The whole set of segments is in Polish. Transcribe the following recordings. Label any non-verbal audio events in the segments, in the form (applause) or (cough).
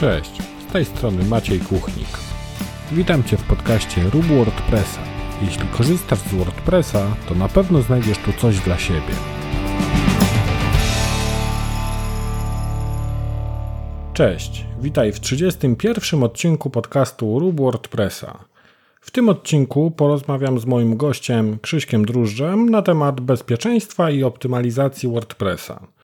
Cześć, z tej strony Maciej Kuchnik. Witam Cię w podcaście Rób WordPressa. Jeśli korzystasz z WordPressa, to na pewno znajdziesz tu coś dla siebie. Cześć, witaj w 31 odcinku podcastu Rób WordPressa. W tym odcinku porozmawiam z moim gościem Krzyśkiem Drużdżem na temat bezpieczeństwa i optymalizacji WordPressa.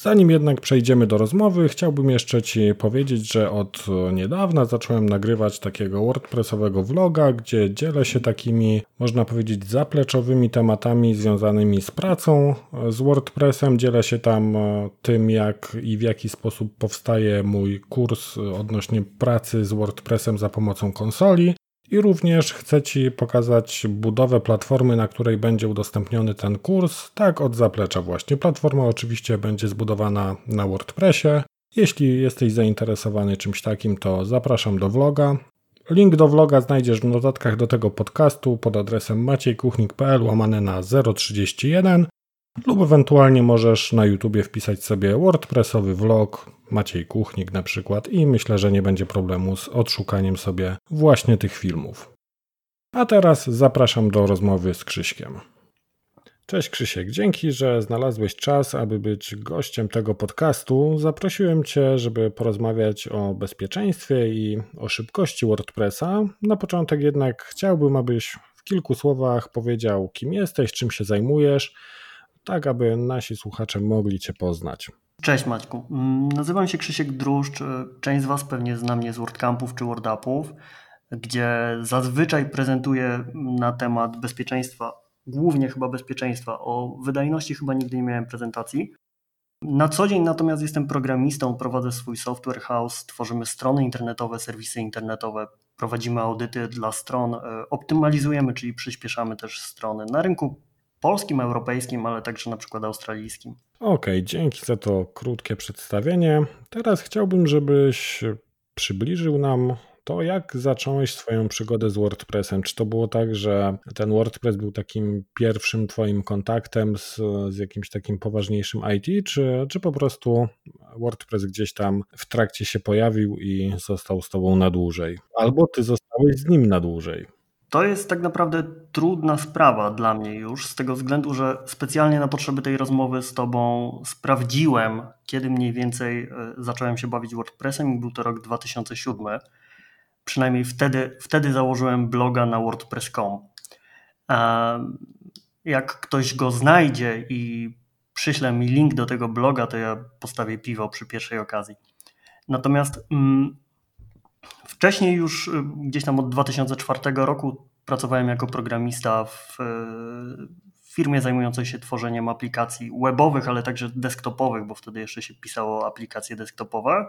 Zanim jednak przejdziemy do rozmowy, chciałbym jeszcze Ci powiedzieć, że od niedawna zacząłem nagrywać takiego WordPressowego vloga, gdzie dzielę się takimi, można powiedzieć, zapleczowymi tematami związanymi z pracą z WordPressem. Dzielę się tam e, tym, jak i w jaki sposób powstaje mój kurs odnośnie pracy z WordPressem za pomocą konsoli. I również chcę Ci pokazać budowę platformy, na której będzie udostępniony ten kurs, tak od zaplecza właśnie. Platforma oczywiście będzie zbudowana na WordPressie. Jeśli jesteś zainteresowany czymś takim, to zapraszam do vloga. Link do vloga znajdziesz w notatkach do tego podcastu pod adresem maciejkuchnik.pl łamane na 031 lub ewentualnie możesz na YouTubie wpisać sobie WordPressowy vlog Maciej Kuchnik na przykład i myślę, że nie będzie problemu z odszukaniem sobie właśnie tych filmów. A teraz zapraszam do rozmowy z Krzyśkiem. Cześć Krzysiek, dzięki, że znalazłeś czas, aby być gościem tego podcastu. Zaprosiłem Cię, żeby porozmawiać o bezpieczeństwie i o szybkości WordPressa. Na początek jednak chciałbym, abyś w kilku słowach powiedział, kim jesteś, czym się zajmujesz, tak aby nasi słuchacze mogli Cię poznać. Cześć Maćku. Mm, nazywam się Krzysiek Druszcz. Część z Was pewnie zna mnie z WordCampów czy WordUpów, gdzie zazwyczaj prezentuję na temat bezpieczeństwa, głównie chyba bezpieczeństwa. O wydajności chyba nigdy nie miałem prezentacji. Na co dzień natomiast jestem programistą, prowadzę swój software house, tworzymy strony internetowe, serwisy internetowe, prowadzimy audyty dla stron, e, optymalizujemy, czyli przyspieszamy też strony. Na rynku polskim, europejskim, ale także na przykład australijskim. Okay, dzięki za to krótkie przedstawienie. Teraz chciałbym, żebyś przybliżył nam to, jak zacząłeś swoją przygodę z WordPressem. Czy to było tak, że ten WordPress był takim pierwszym Twoim kontaktem z, z jakimś takim poważniejszym IT, czy, czy po prostu WordPress gdzieś tam w trakcie się pojawił i został z Tobą na dłużej? Albo Ty zostałeś z nim na dłużej? To jest tak naprawdę trudna sprawa dla mnie już, z tego względu, że specjalnie na potrzeby tej rozmowy z Tobą sprawdziłem, kiedy mniej więcej e, zacząłem się bawić WordPressem i był to rok 2007. Przynajmniej wtedy, wtedy założyłem bloga na WordPress.com. Jak ktoś go znajdzie i przyśle mi link do tego bloga, to ja postawię piwo przy pierwszej okazji. Natomiast mm, Wcześniej już y, gdzieś tam od 2004 roku pracowałem jako programista w firmie zajmującej się tworzeniem aplikacji webowych, ale także desktopowych, bo wtedy jeszcze się pisało aplikacje desktopowe.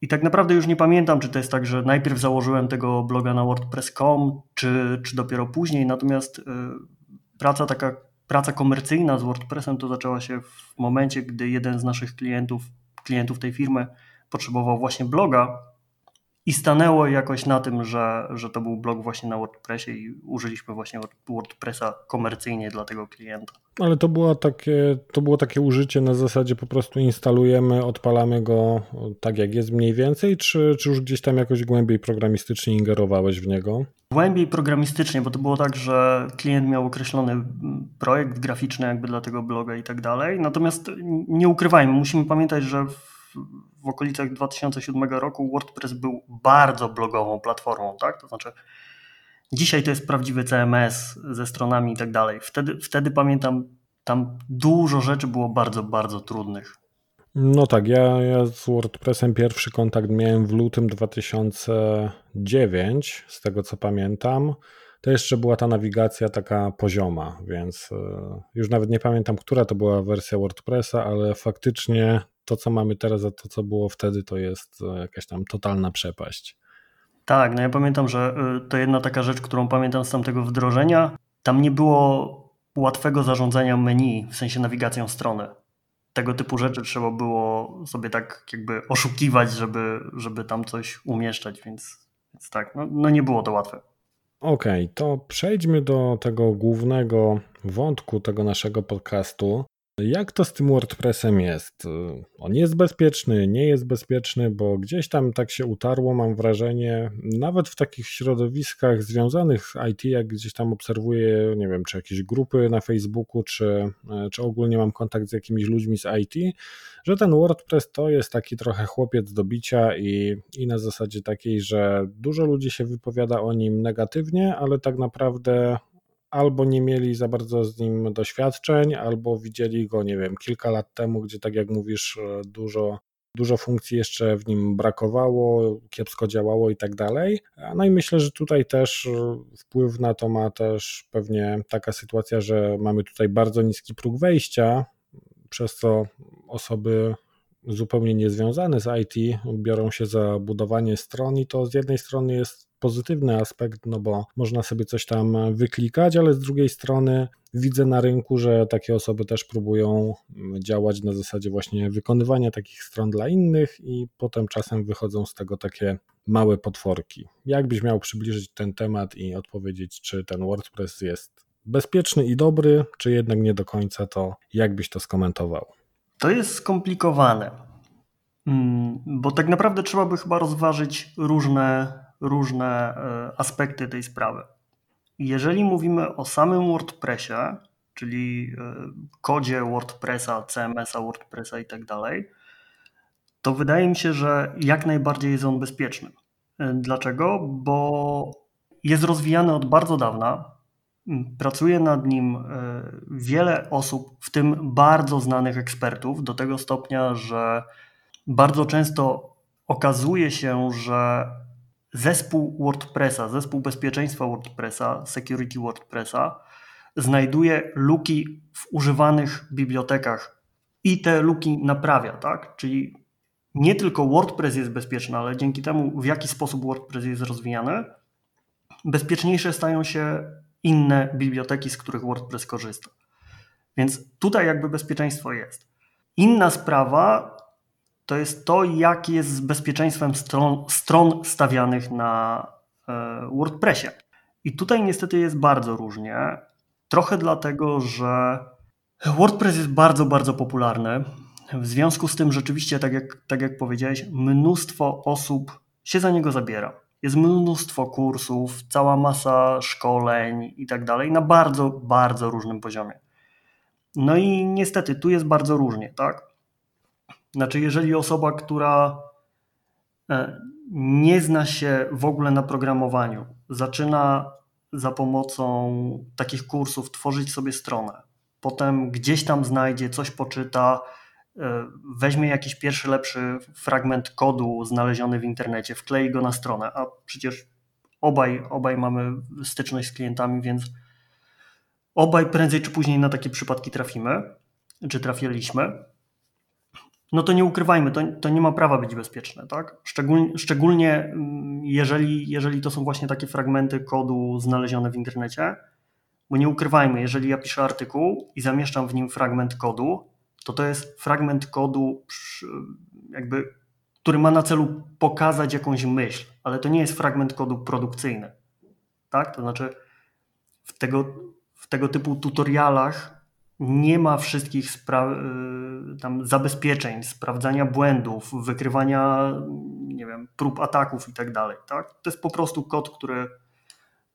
I tak naprawdę już nie pamiętam, czy to jest tak, że najpierw założyłem tego bloga na WordPress.com, czy, czy dopiero później. Natomiast y, praca taka, praca komercyjna z WordPressem to zaczęła się w momencie, gdy jeden z naszych klientów, klientów tej firmy potrzebował właśnie bloga i stanęło jakoś na tym, że, że to był blog właśnie na WordPressie i użyliśmy właśnie WordPressa komercyjnie dla tego klienta. Ale to było takie, to było takie użycie na zasadzie po prostu instalujemy, odpalamy go tak jak jest mniej więcej, czy, czy już gdzieś tam jakoś głębiej programistycznie ingerowałeś w niego? Głębiej programistycznie, bo to było tak, że klient miał określony projekt graficzny jakby dla tego bloga i tak dalej. Natomiast nie ukrywajmy, musimy pamiętać, że w okolicach 2007 roku WordPress był bardzo blogową platformą, tak? To znaczy dzisiaj to jest prawdziwy CMS ze stronami i tak dalej. Wtedy, wtedy pamiętam, tam dużo rzeczy było bardzo, bardzo trudnych. No tak, ja, ja z WordPressem pierwszy kontakt miałem w lutym 2009, z tego co pamiętam. To jeszcze była ta nawigacja taka pozioma, więc e, już nawet nie pamiętam, która to była wersja WordPressa, ale faktycznie to, co mamy teraz, a to, co było wtedy, to jest e, jakaś tam totalna przepaść. Tak, no ja pamiętam, że y, to jedna taka rzecz, którą pamiętam z tamtego wdrożenia. Tam nie było łatwego zarządzania menu, w sensie nawigacją strony. Tego typu rzeczy trzeba było sobie tak jakby oszukiwać, żeby, żeby tam coś umieszczać, więc, więc tak, no, no nie było to łatwe. Okej, okay, to przejdźmy do tego głównego wątku tego naszego podcastu. Jak to z tym WordPressem jest? On jest bezpieczny, nie jest bezpieczny, bo gdzieś tam tak się utarło, mam wrażenie, nawet w takich środowiskach związanych z IT, jak gdzieś tam obserwuję, nie wiem, czy jakieś grupy na Facebooku, czy, czy ogólnie mam kontakt z jakimiś ludźmi z IT, że ten WordPress to jest taki trochę chłopiec do bicia i, i na zasadzie takiej, że dużo ludzi się wypowiada o nim negatywnie, ale tak naprawdę albo nie mieli za bardzo z nim doświadczeń, albo widzieli go, nie wiem, kilka lat temu, gdzie tak jak mówisz, e, dużo, dużo funkcji jeszcze w nim brakowało, kiepsko działało i tak dalej. No i myślę, że tutaj też e, wpływ na to ma też pewnie taka sytuacja, że mamy tutaj bardzo niski próg wejścia, przez co osoby zupełnie niezwiązane z IT biorą się za budowanie stron i to z jednej strony jest pozytywny aspekt, no bo można sobie coś tam wyklikać, ale z drugiej strony widzę na rynku, że takie osoby też próbują działać na zasadzie właśnie wykonywania takich stron dla innych i potem czasem wychodzą z tego takie małe potworki. Jakbyś miał przybliżyć ten temat i odpowiedzieć, czy ten WordPress jest bezpieczny i dobry, czy jednak nie do końca, to jak byś to skomentował? To jest skomplikowane, mm, bo tak naprawdę trzeba by chyba rozważyć różne różne e, aspekty tej sprawy. Jeżeli mówimy o samym WordPressie, czyli e, kodzie WordPressa, CMS-a, WordPressa i tak dalej, to wydaje mi się, że jak najbardziej jest on bezpieczny. E, dlaczego? Bo jest rozwijany od bardzo dawna. Pracuje nad nim wiele osób, w tym bardzo znanych ekspertów, do tego stopnia, że bardzo często okazuje się, że zespół WordPressa, zespół bezpieczeństwa WordPressa, security WordPressa, znajduje luki w używanych bibliotekach i te luki naprawia, tak? Czyli nie tylko WordPress jest bezpieczny, ale dzięki temu, w jaki sposób WordPress jest rozwijany, bezpieczniejsze stają się inne biblioteki, z których WordPress korzysta. Więc tutaj jakby bezpieczeństwo jest. Inna sprawa to jest to, jak jest z bezpieczeństwem stron, stron stawianych na e, WordPressie. I tutaj niestety jest bardzo różnie. Trochę dlatego, że WordPress jest bardzo, bardzo popularny. W związku z tym, rzeczywiście, tak jak, tak jak powiedziałeś, mnóstwo osób się za niego zabiera. Jest mnóstwo kursów, cała masa szkoleń i tak dalej, na bardzo, bardzo różnym poziomie. No i niestety tu jest bardzo różnie, tak? Znaczy, jeżeli osoba, która e, nie zna się w ogóle na programowaniu, zaczyna za pomocą takich kursów tworzyć sobie stronę, potem gdzieś tam znajdzie, coś poczyta, e, weźmie jakiś pierwszy lepszy fragment kodu znaleziony w internecie, wklei go na stronę, a przecież obaj, obaj mamy styczność z klientami, więc obaj prędzej czy później na takie przypadki trafimy, czy trafiliśmy no to nie ukrywajmy, to, to nie ma prawa być bezpieczne, tak? Szczególnie, szczególnie mm, jeżeli, jeżeli to są właśnie takie fragmenty kodu znalezione w internecie, bo nie ukrywajmy, jeżeli ja piszę artykuł i zamieszczam w nim fragment kodu, to to jest fragment kodu, jakby, który ma na celu pokazać jakąś myśl, ale to nie jest fragment kodu produkcyjny, tak? To znaczy w tego, w tego typu tutorialach nie ma wszystkich spra- y, tam zabezpieczeń, sprawdzania błędów, wykrywania nie wiem, prób ataków i tak dalej. Tak? To jest po prostu kod, który,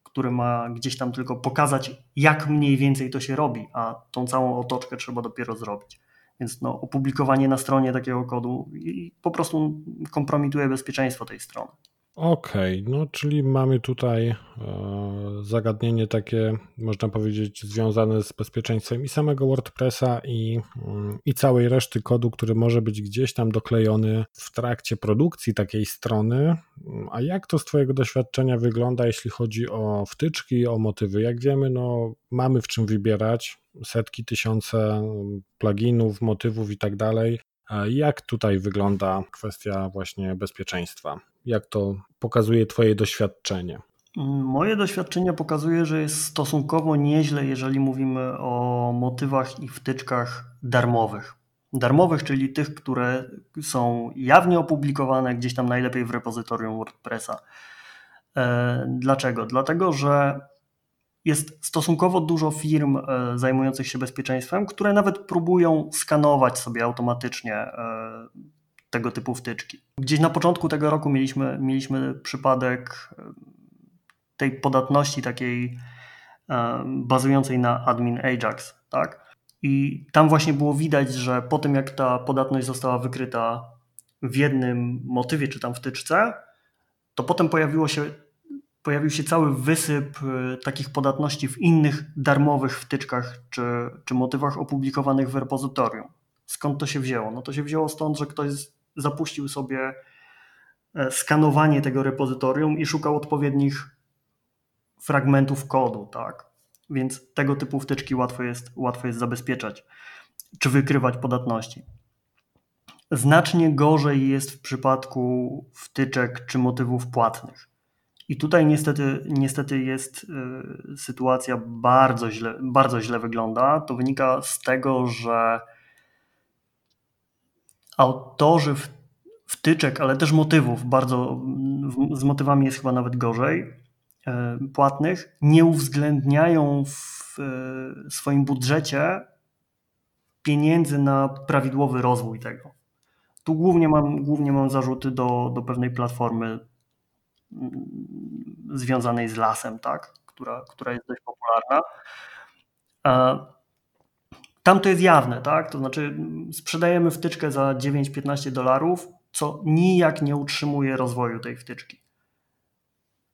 który ma gdzieś tam tylko pokazać, jak mniej więcej to się robi, a tą całą otoczkę trzeba dopiero zrobić. Więc no, opublikowanie na stronie takiego kodu po prostu kompromituje bezpieczeństwo tej strony. Okej, okay, no czyli mamy tutaj e, zagadnienie takie, można powiedzieć, związane z bezpieczeństwem i samego WordPressa, i, mm, i całej reszty kodu, który może być gdzieś tam doklejony w trakcie produkcji takiej strony. A jak to z Twojego doświadczenia wygląda, jeśli chodzi o wtyczki, o motywy? Jak wiemy, no, mamy w czym wybierać setki, tysiące pluginów, motywów i tak dalej. Jak tutaj wygląda kwestia właśnie bezpieczeństwa? Jak to pokazuje Twoje doświadczenie? Moje doświadczenie pokazuje, że jest stosunkowo nieźle, jeżeli mówimy o motywach i wtyczkach darmowych. Darmowych, czyli tych, które są jawnie opublikowane gdzieś tam najlepiej w repozytorium WordPressa. E, dlaczego? Dlatego, że jest stosunkowo dużo firm e, zajmujących się bezpieczeństwem, które nawet próbują skanować sobie automatycznie e, tego typu wtyczki. Gdzieś na początku tego roku mieliśmy, mieliśmy przypadek e, tej podatności takiej bazującej na admin Ajax, tak? I tam właśnie było widać, że po tym jak ta podatność została wykryta w jednym motywie czy tam wtyczce, to potem pojawiło się pojawił się cały wysyp y, takich podatności w innych darmowych wtyczkach czy, czy motywach opublikowanych w repozytorium. Skąd to się wzięło? No to się wzięło stąd, że ktoś zapuścił sobie e, skanowanie tego repozytorium i szukał odpowiednich fragmentów kodu, tak? Więc tego typu wtyczki łatwo jest, łatwo jest zabezpieczać czy wykrywać podatności. Znacznie gorzej jest w przypadku wtyczek czy motywów płatnych. I tutaj niestety, niestety jest y, sytuacja bardzo źle, bardzo źle wygląda. To wynika z tego, że autorzy wtyczek, ale też motywów, bardzo z motywami jest chyba nawet gorzej, y, płatnych, nie uwzględniają w y, swoim budżecie pieniędzy na prawidłowy rozwój tego. Tu głównie mam, głównie mam zarzuty do, do pewnej platformy związanej z lasem, tak? która, która jest dość popularna. Tam to jest jawne, tak? To znaczy sprzedajemy wtyczkę za 9-15 dolarów, co nijak nie utrzymuje rozwoju tej wtyczki.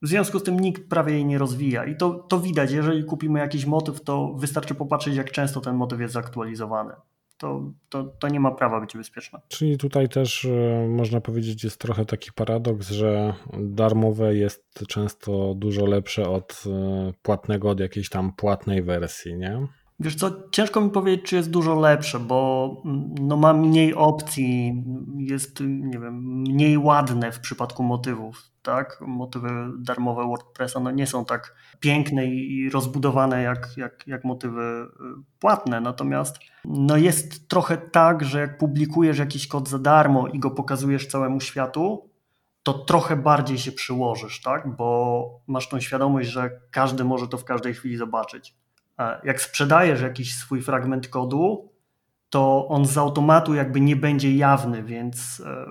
W związku z tym nikt prawie jej nie rozwija i to, to widać. Jeżeli kupimy jakiś motyw, to wystarczy popatrzeć, jak często ten motyw jest zaktualizowany to, to, to nie ma prawa być bezpieczne. Czyli tutaj też e, można powiedzieć jest trochę taki paradoks, że darmowe jest często dużo lepsze od e, płatnego, od jakiejś tam płatnej wersji, nie? Wiesz co, ciężko mi powiedzieć, czy jest dużo lepsze, bo mm, no ma mniej opcji, jest nie wiem, mniej ładne w przypadku motywów, tak? Motywy darmowe WordPressa no nie są tak piękne i rozbudowane jak, jak, jak motywy y, płatne, natomiast no jest trochę tak, że jak publikujesz jakiś kod za darmo i go pokazujesz całemu światu, to trochę bardziej się przyłożysz, tak? Bo masz tą świadomość, że każdy może to w każdej chwili zobaczyć jak sprzedajesz jakiś swój fragment kodu, to on z automatu jakby nie będzie jawny, więc e,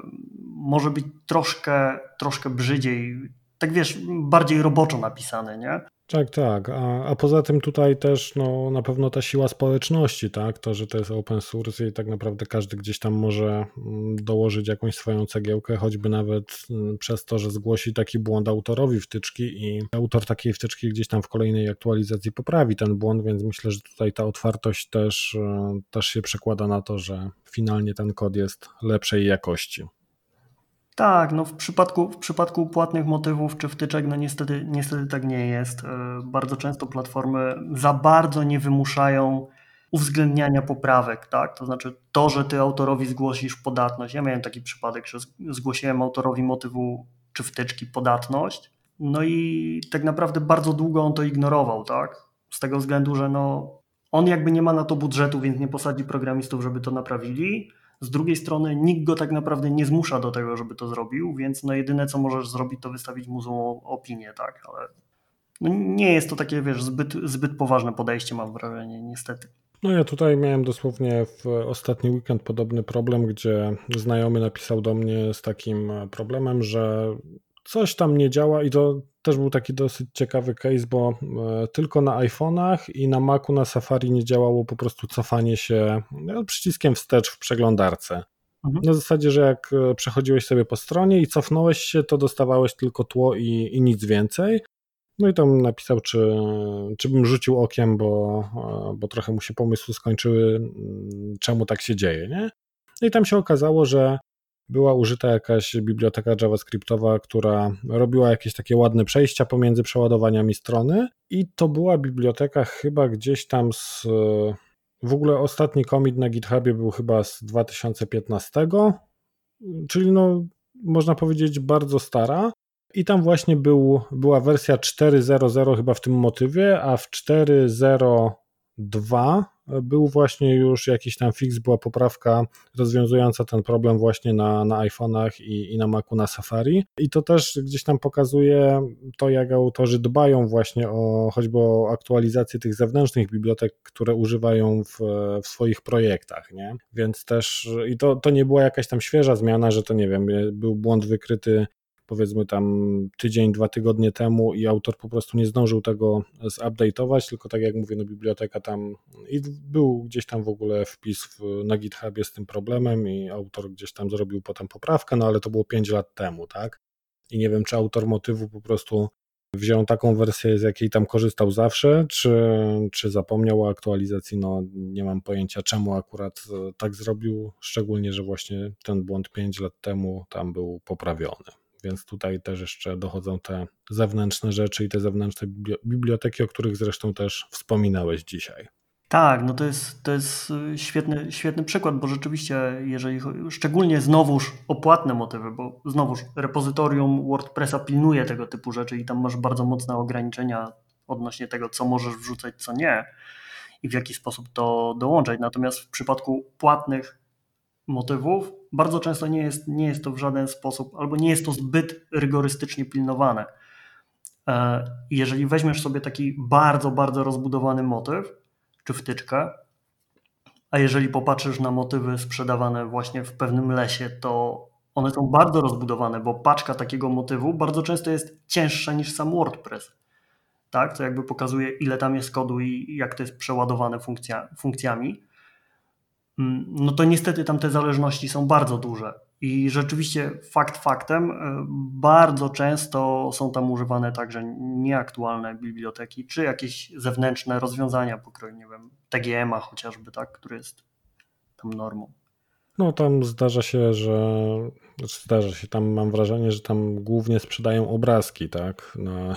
może być troszkę, troszkę brzydziej, tak wiesz, bardziej roboczo napisany, nie? Tak, tak. A, a poza tym tutaj też no, na pewno ta siła społeczności, tak? To, że to jest open source i tak naprawdę każdy gdzieś tam może mm, dołożyć jakąś swoją cegiełkę, choćby nawet mm, przez to, że zgłosi taki błąd autorowi wtyczki i autor takiej wtyczki gdzieś tam w kolejnej aktualizacji poprawi ten błąd, więc myślę, że tutaj ta otwartość też, e, też się przekłada na to, że finalnie ten kod jest lepszej jakości. Tak, no w przypadku, w przypadku płatnych motywów czy wtyczek, no niestety, niestety tak nie jest. E, bardzo często platformy za bardzo nie wymuszają uwzględniania poprawek, tak? To znaczy to, że ty autorowi zgłosisz podatność. Ja miałem taki przypadek, że zgłosiłem autorowi motywu czy wtyczki podatność, no i tak naprawdę bardzo długo on to ignorował, tak? Z tego względu, że no on jakby nie ma na to budżetu, więc nie posadzi programistów, żeby to naprawili z drugiej strony nikt go tak naprawdę nie zmusza do tego, żeby to zrobił, więc no jedyne co możesz zrobić to wystawić mu złą opinię, tak, ale no nie jest to takie, wiesz, zbyt, zbyt poważne podejście mam wrażenie, niestety. No ja tutaj miałem dosłownie w ostatni weekend podobny problem, gdzie znajomy napisał do mnie z takim problemem, że coś tam nie działa i to też był taki dosyć ciekawy case, bo e, tylko na iPhone'ach i na Macu na Safari nie działało po prostu cofanie się no, przyciskiem wstecz w przeglądarce. Mhm. Na zasadzie, że jak e, przechodziłeś sobie po stronie i cofnąłeś się, to dostawałeś tylko tło i, i nic więcej. No i tam napisał, czy, czy bym rzucił okiem, bo, e, bo trochę mu się pomysły skończyły, czemu tak się dzieje, nie? No i tam się okazało, że była użyta jakaś biblioteka JavaScriptowa, która robiła jakieś takie ładne przejścia pomiędzy przeładowaniami strony i to była biblioteka chyba gdzieś tam z w ogóle ostatni commit na GitHubie był chyba z 2015, czyli no można powiedzieć bardzo stara. I tam właśnie był, była wersja 4.0.0 chyba w tym motywie, a w 4.0 2 był właśnie już jakiś tam fix, była poprawka rozwiązująca ten problem właśnie na, na iPhone'ach i, i na Macu na Safari. I to też gdzieś tam pokazuje to, jak autorzy dbają właśnie o choćby o aktualizację tych zewnętrznych bibliotek, które używają w, w swoich projektach, nie? Więc też i to, to nie była jakaś tam świeża zmiana, że to nie wiem, był błąd wykryty powiedzmy tam tydzień, dwa tygodnie temu i autor po prostu nie zdążył tego zupdate'ować, tylko tak jak mówię, no biblioteka tam i był gdzieś tam w ogóle wpis w, na GitHubie z tym problemem i autor gdzieś tam zrobił potem poprawkę, no ale to było 5 lat temu, tak? I nie wiem, czy autor motywu po prostu wziął taką wersję, z jakiej tam korzystał zawsze, czy, czy zapomniał o aktualizacji, no nie mam pojęcia czemu akurat tak zrobił, szczególnie, że właśnie ten błąd 5 lat temu tam był poprawiony więc tutaj też jeszcze dochodzą te zewnętrzne rzeczy i te zewnętrzne biblioteki, o których zresztą też wspominałeś dzisiaj. Tak, no to jest, to jest y, świetny, świetny przykład, bo rzeczywiście, jeżeli szczególnie znowuż opłatne motywy, bo znowuż repozytorium WordPressa pilnuje tego typu rzeczy i tam masz bardzo mocne ograniczenia odnośnie tego, co możesz wrzucać, co nie i w jaki sposób to dołączać. Natomiast w przypadku płatnych motywów, bardzo często nie jest, nie jest to w żaden sposób, albo nie jest to zbyt rygorystycznie pilnowane. E, jeżeli weźmiesz sobie taki bardzo, bardzo rozbudowany motyw, czy wtyczkę, a jeżeli popatrzysz na motywy sprzedawane właśnie w pewnym lesie, to one są bardzo rozbudowane, bo paczka takiego motywu bardzo często jest cięższa niż sam WordPress. Tak, co jakby pokazuje, ile tam jest kodu i jak to jest przeładowane funkcja, funkcjami. Mm, no to niestety tam te zależności są bardzo duże. I rzeczywiście fakt faktem, e, bardzo często są tam używane także nieaktualne biblioteki, czy jakieś zewnętrzne rozwiązania pokroju, nie wiem, TGM-a chociażby, tak, który jest tam normą. No tam zdarza się, że znaczy zdarza się, tam mam wrażenie, że tam głównie sprzedają obrazki, tak, na,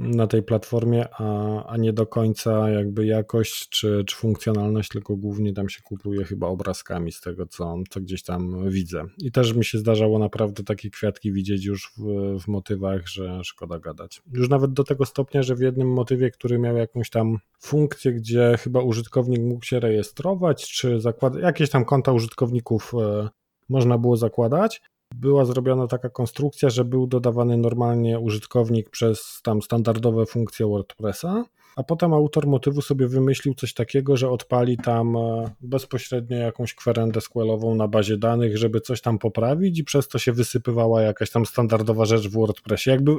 na tej platformie, a, a nie do końca jakby jakość czy, czy funkcjonalność, tylko głównie tam się kupuje chyba obrazkami z tego, co, co gdzieś tam widzę. I też mi się zdarzało naprawdę takie kwiatki widzieć już w, w motywach, że szkoda gadać. Już nawet do tego stopnia, że w jednym motywie, który miał jakąś tam funkcję, gdzie chyba użytkownik mógł się rejestrować, czy zakładać, jakieś tam konta użytkowników e, można było zakładać, była zrobiona taka konstrukcja, że był dodawany normalnie użytkownik przez tam standardowe funkcje WordPressa a potem autor motywu sobie wymyślił coś takiego, że odpali tam e, bezpośrednio jakąś kwerendę SQL-ową na bazie danych, żeby coś tam poprawić i przez to się wysypywała jakaś tam standardowa rzecz w WordPressie. Jakby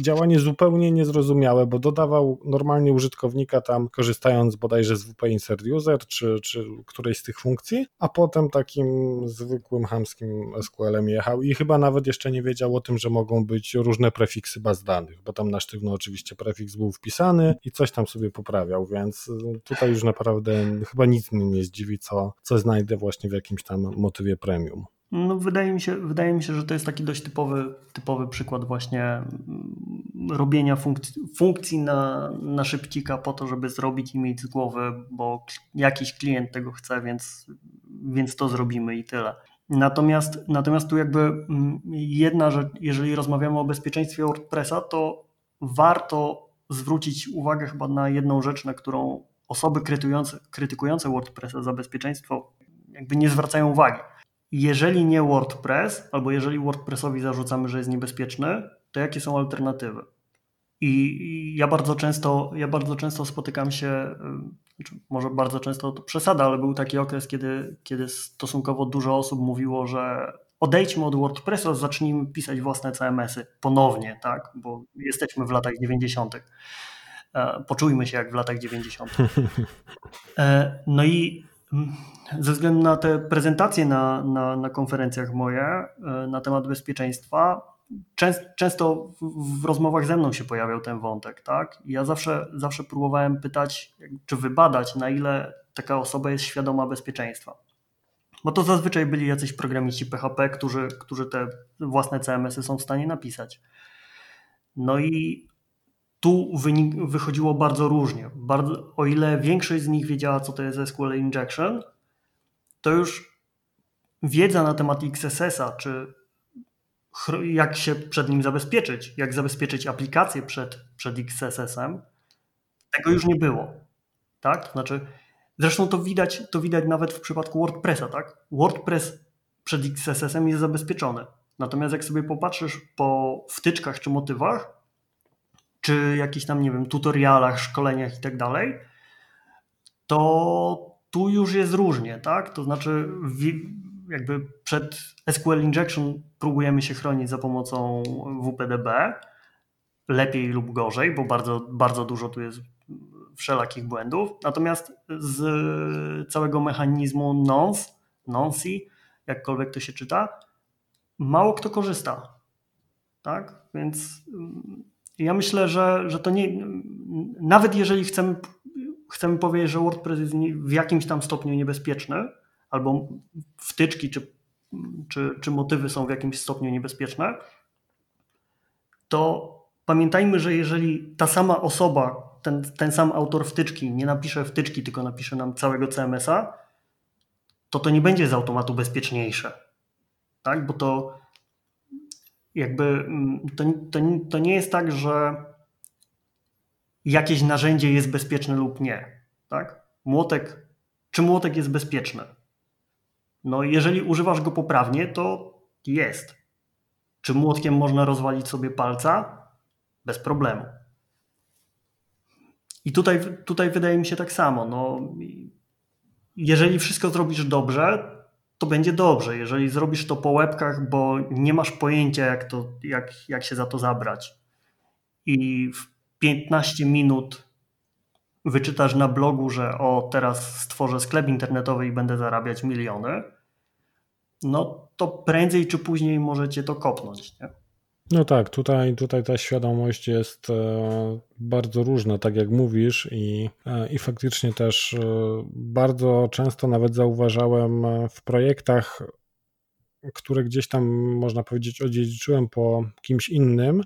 działanie zupełnie niezrozumiałe, bo dodawał normalnie użytkownika tam, korzystając bodajże z WP Insert User czy, czy którejś z tych funkcji, a potem takim zwykłym hamskim SQL-em jechał i chyba nawet jeszcze nie wiedział o tym, że mogą być różne prefiksy baz danych, bo tam na sztywno oczywiście prefiks był wpisany i coś tam sobie poprawiał, więc tutaj już naprawdę chyba nic mnie nie zdziwi, co, co znajdę właśnie w jakimś tam motywie premium. No, wydaje, mi się, wydaje mi się, że to jest taki dość typowy, typowy przykład właśnie mm, robienia funkcji, funkcji na, na szybcika po to, żeby zrobić i mieć z głowy, bo jakiś klient tego chce, więc, więc to zrobimy i tyle. Natomiast, natomiast tu jakby mm, jedna rzecz, jeżeli rozmawiamy o bezpieczeństwie WordPressa, to warto zwrócić uwagę chyba na jedną rzecz, na którą osoby krytykujące, krytykujące WordPressa za bezpieczeństwo jakby nie zwracają uwagi. Jeżeli nie WordPress, albo jeżeli WordPressowi zarzucamy, że jest niebezpieczny, to jakie są alternatywy? I ja bardzo często, ja bardzo często spotykam się, znaczy może bardzo często to przesada, ale był taki okres, kiedy, kiedy stosunkowo dużo osób mówiło, że odejdźmy od WordPressa, zacznijmy pisać własne CMS-y ponownie, tak? bo jesteśmy w latach 90. E, poczujmy się jak w latach 90. (laughs) E, no i mm, ze względu na te prezentacje na, na, na konferencjach moje e, na temat bezpieczeństwa, często w rozmowach ze mną się pojawiał ten wątek. Tak? I ja zawsze, zawsze próbowałem pytać, czy wybadać, na ile taka osoba jest świadoma bezpieczeństwa. Bo to zazwyczaj byli jacyś programiści PHP, którzy, którzy te własne CMS-y są w stanie napisać. No i tu wynik, wychodziło bardzo różnie. Bardzo, o ile większość z nich wiedziała, co to jest SQL injection, to już wiedza na temat XSS-a, czy jak się przed nim zabezpieczyć, jak zabezpieczyć aplikację przed, przed XSS-em, tego już nie było. Tak? To znaczy, zresztą to widać, to widać nawet w przypadku WordPressa. Tak? WordPress przed XSS-em jest zabezpieczony. Natomiast jak sobie popatrzysz po wtyczkach czy motywach, czy jakichś tam, nie wiem, tutorialach, szkoleniach i tak dalej, to tu już jest różnie, tak? To znaczy, jakby przed SQL Injection próbujemy się chronić za pomocą WPDB, lepiej lub gorzej, bo bardzo, bardzo dużo tu jest wszelakich błędów. Natomiast z całego mechanizmu nonce, nonce, jakkolwiek to się czyta, mało kto korzysta. Tak? Więc mm, ja myślę, że, że to nie. Nawet jeżeli chcemy, chcemy powiedzieć, że WordPress jest w jakimś tam stopniu niebezpieczny, albo wtyczki czy, czy, czy motywy są w jakimś stopniu niebezpieczne, to pamiętajmy, że jeżeli ta sama osoba, ten, ten sam autor wtyczki nie napisze wtyczki, tylko napisze nam całego CMS-a, to to nie będzie z automatu bezpieczniejsze. Tak? Bo to jakby mm, to, to, to nie jest tak, że jakieś narzędzie jest bezpieczne lub nie. Tak? Młotek, czy młotek jest bezpieczny? No, jeżeli używasz go poprawnie, to jest. Czy młotkiem można rozwalić sobie palca? Bez problemu. I tutaj, tutaj wydaje mi się tak samo. No, jeżeli wszystko zrobisz dobrze, to będzie dobrze. Jeżeli zrobisz to po łebkach, bo nie masz pojęcia, jak, to, jak, jak się za to zabrać, i w 15 minut wyczytasz na blogu, że o teraz stworzę sklep internetowy i będę zarabiać miliony, no to prędzej czy później możecie to kopnąć. Nie? No tak, tutaj, tutaj ta świadomość jest e, bardzo różna, tak jak mówisz, i, e, i faktycznie też e, bardzo często nawet zauważałem w projektach, które gdzieś tam można powiedzieć odziedziczyłem po kimś innym,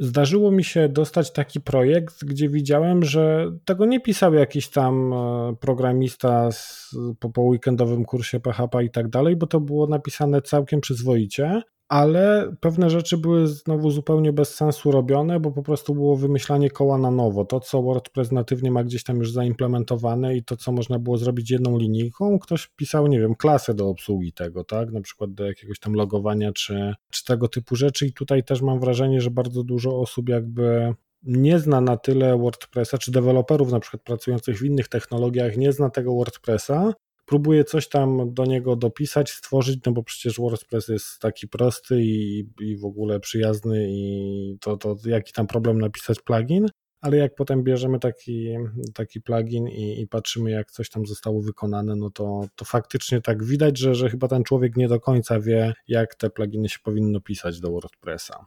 Zdarzyło mi się dostać taki projekt, gdzie widziałem, że tego nie pisał jakiś tam programista z, po, po weekendowym kursie PHP i tak dalej, bo to było napisane całkiem przyzwoicie, ale pewne rzeczy były znowu zupełnie bez sensu robione, bo po prostu było wymyślanie koła na nowo. To, co WordPress natywnie ma gdzieś tam już zaimplementowane i to, co można było zrobić jedną linijką, ktoś pisał, nie wiem, klasę do obsługi tego, tak, na przykład do jakiegoś tam logowania czy, czy tego typu rzeczy i tutaj też mam wrażenie, że bardzo dużo osób jakby nie zna na tyle WordPressa, czy deweloperów na przykład pracujących w innych technologiach nie zna tego WordPressa, próbuję coś tam do niego dopisać, stworzyć, no bo przecież WordPress jest taki prosty i, i w ogóle przyjazny i to, to jaki tam problem napisać plugin, ale jak potem bierzemy taki, taki plugin i, i, patrzymy, jak coś tam zostało wykonane, no to, to faktycznie tak widać, że, że chyba ten człowiek nie do końca wie, jak te pluginy się powinno pisać do WordPressa.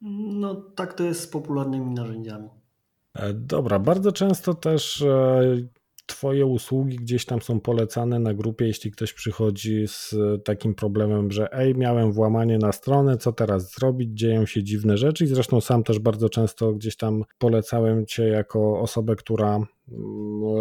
No tak to jest z popularnymi narzędziami. E, dobra, bardzo często też e, Twoje usługi gdzieś tam są polecane na grupie, jeśli ktoś przychodzi z takim problemem, że ej, miałem włamanie na stronę, co teraz zrobić? Dzieją się dziwne rzeczy i zresztą sam też bardzo często gdzieś tam polecałem Cię jako osobę, która mm,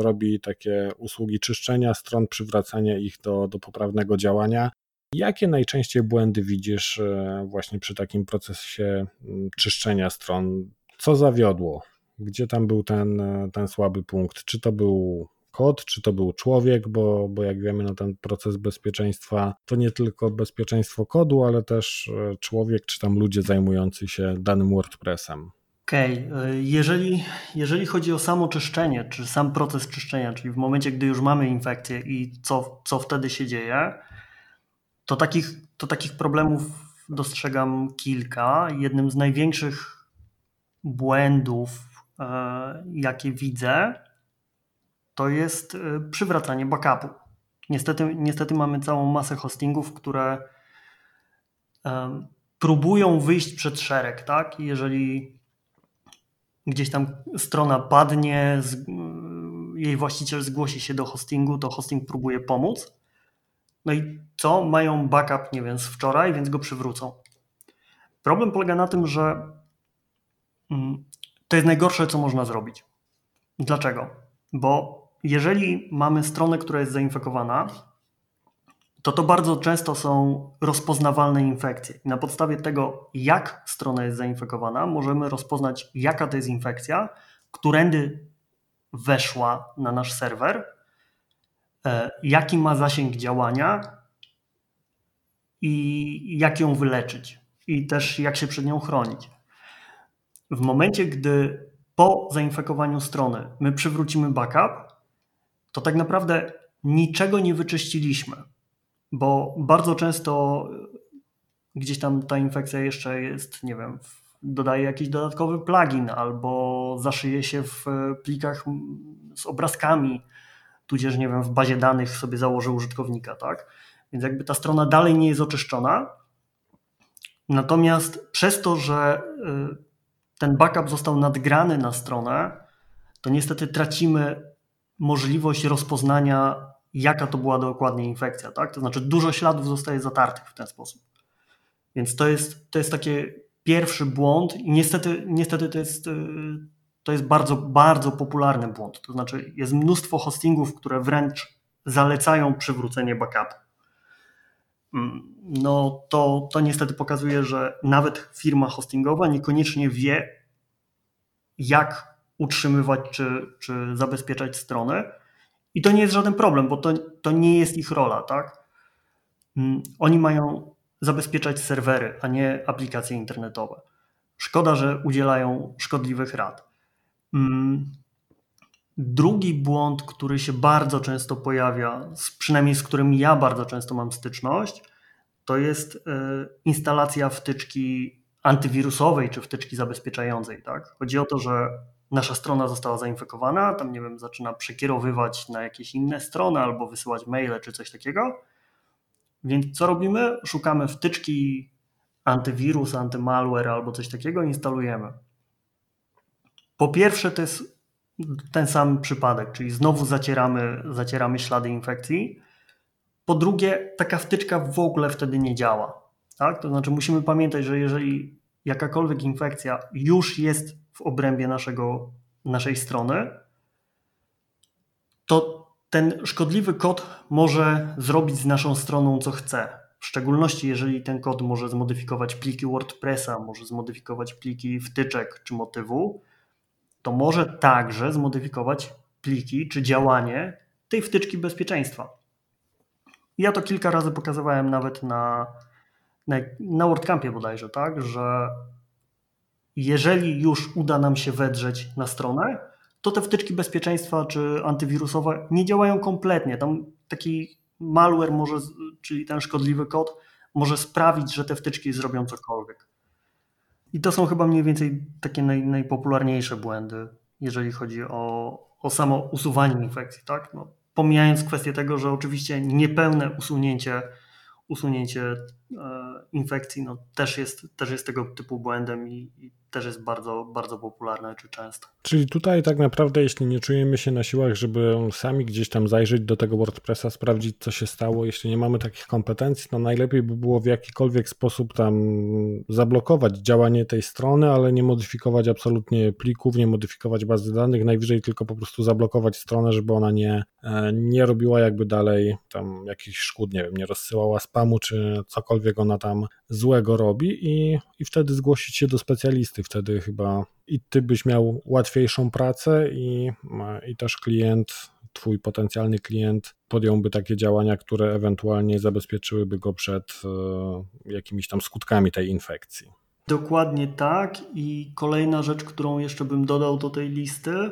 robi takie usługi czyszczenia stron, przywracania ich do, do poprawnego działania. Jakie najczęściej błędy widzisz e, właśnie przy takim procesie mm, czyszczenia stron? Co zawiodło? Gdzie tam był ten, e, ten słaby punkt? Czy to był kod, czy to był człowiek, bo, bo jak wiemy, no ten proces bezpieczeństwa to nie tylko bezpieczeństwo kodu, ale też e, człowiek, czy tam ludzie zajmujący się danym WordPressem. Okej, okay. E, jeżeli, jeżeli chodzi o samo czyszczenie, czy sam proces czyszczenia, czyli w momencie, gdy już mamy infekcję i co, co wtedy się dzieje, to takich, to takich problemów dostrzegam kilka. Jednym z największych błędów, e, jakie widzę, to jest y, przywracanie backupu. Niestety, niestety mamy całą masę hostingów, które um, próbują wyjść przed szereg, tak? jeżeli gdzieś tam strona padnie, z, y, jej właściciel zgłosi się do hostingu, to hosting próbuje pomóc. No i co? Mają backup, nie wiem, z wczoraj, więc go przywrócą. Problem polega na tym, że mm, to jest najgorsze, co można zrobić. Dlaczego? Bo jeżeli mamy stronę, która jest zainfekowana, to to bardzo często są rozpoznawalne infekcje. I na podstawie tego, jak strona jest zainfekowana, możemy rozpoznać, jaka to jest infekcja, którędy weszła na nasz serwer, e, jaki ma zasięg działania i jak ją wyleczyć, i też jak się przed nią chronić. W momencie, gdy po zainfekowaniu strony my przywrócimy backup, to tak naprawdę niczego nie wyczyściliśmy, bo bardzo często gdzieś tam ta infekcja jeszcze jest, nie wiem, dodaje jakiś dodatkowy plugin albo zaszyje się w plikach z obrazkami, tudzież, nie wiem, w bazie danych sobie założy użytkownika, tak? Więc jakby ta strona dalej nie jest oczyszczona. Natomiast przez to, że y, ten backup został nadgrany na stronę, to niestety tracimy możliwość rozpoznania, jaka to była dokładnie infekcja. Tak? To znaczy, dużo śladów zostaje zatartych w ten sposób. Więc to jest, to jest taki pierwszy błąd, i niestety, niestety to jest, y, to jest bardzo, bardzo popularny błąd. To znaczy, jest mnóstwo hostingów, które wręcz zalecają przywrócenie backupu. Mm, no to, to niestety pokazuje, że nawet firma hostingowa niekoniecznie wie, jak utrzymywać czy, czy zabezpieczać strony. I to nie jest żaden problem, bo to, to nie jest ich rola, tak? Mm, oni mają zabezpieczać serwery, a nie aplikacje internetowe. Szkoda, że udzielają szkodliwych rad. Mm, drugi błąd, który się bardzo często pojawia, przynajmniej z którym ja bardzo często mam styczność, to jest e, instalacja wtyczki antywirusowej czy wtyczki zabezpieczającej. Tak? Chodzi o to, że nasza strona została zainfekowana, tam nie wiem, zaczyna przekierowywać na jakieś inne strony albo wysyłać maile czy coś takiego. Więc co robimy? Szukamy wtyczki antywirus, antymalware albo coś takiego, instalujemy. Po pierwsze, to jest ten sam przypadek, czyli znowu zacieramy, zacieramy ślady infekcji. Po drugie, taka wtyczka w ogóle wtedy nie działa. Tak? To znaczy, musimy pamiętać, że jeżeli jakakolwiek infekcja już jest w obrębie naszego, naszej strony, to ten szkodliwy kod może zrobić z naszą stroną co chce. W szczególności jeżeli ten kod może zmodyfikować pliki WordPressa, może zmodyfikować pliki wtyczek czy motywu, to może także zmodyfikować pliki czy działanie tej wtyczki bezpieczeństwa. Ja to kilka razy pokazywałem nawet na, na, na WordCampie bodajże, tak, że jeżeli już uda nam się wedrzeć na stronę, to te wtyczki bezpieczeństwa czy antywirusowe nie działają kompletnie. Tam taki malware może, czyli ten szkodliwy kod, może sprawić, że te wtyczki zrobią cokolwiek. I to są chyba mniej więcej takie naj, najpopularniejsze błędy, jeżeli chodzi o, o samo usuwanie infekcji. Tak? No, pomijając kwestię tego, że oczywiście niepełne usunięcie, usunięcie e, infekcji no, też, jest, też jest tego typu błędem i, i też jest bardzo, bardzo popularne czy często. Czyli tutaj tak naprawdę, jeśli nie czujemy się na siłach, żeby sami gdzieś tam zajrzeć do tego WordPressa, sprawdzić, co się stało, jeśli nie mamy takich kompetencji, to najlepiej by było w jakikolwiek sposób tam zablokować działanie tej strony, ale nie modyfikować absolutnie plików, nie modyfikować bazy danych, najwyżej tylko po prostu zablokować stronę, żeby ona nie, e, nie robiła jakby dalej tam jakichś szkód, nie wiem, nie rozsyłała spamu, czy cokolwiek ona tam złego robi i, i wtedy zgłosić się do specjalisty. Wtedy chyba i ty byś miał łatwiejszą pracę i, i też klient, twój potencjalny klient podjąłby takie działania, które ewentualnie zabezpieczyłyby go przed e, jakimiś tam skutkami tej infekcji. Dokładnie tak. I kolejna rzecz, którą jeszcze bym dodał do tej listy,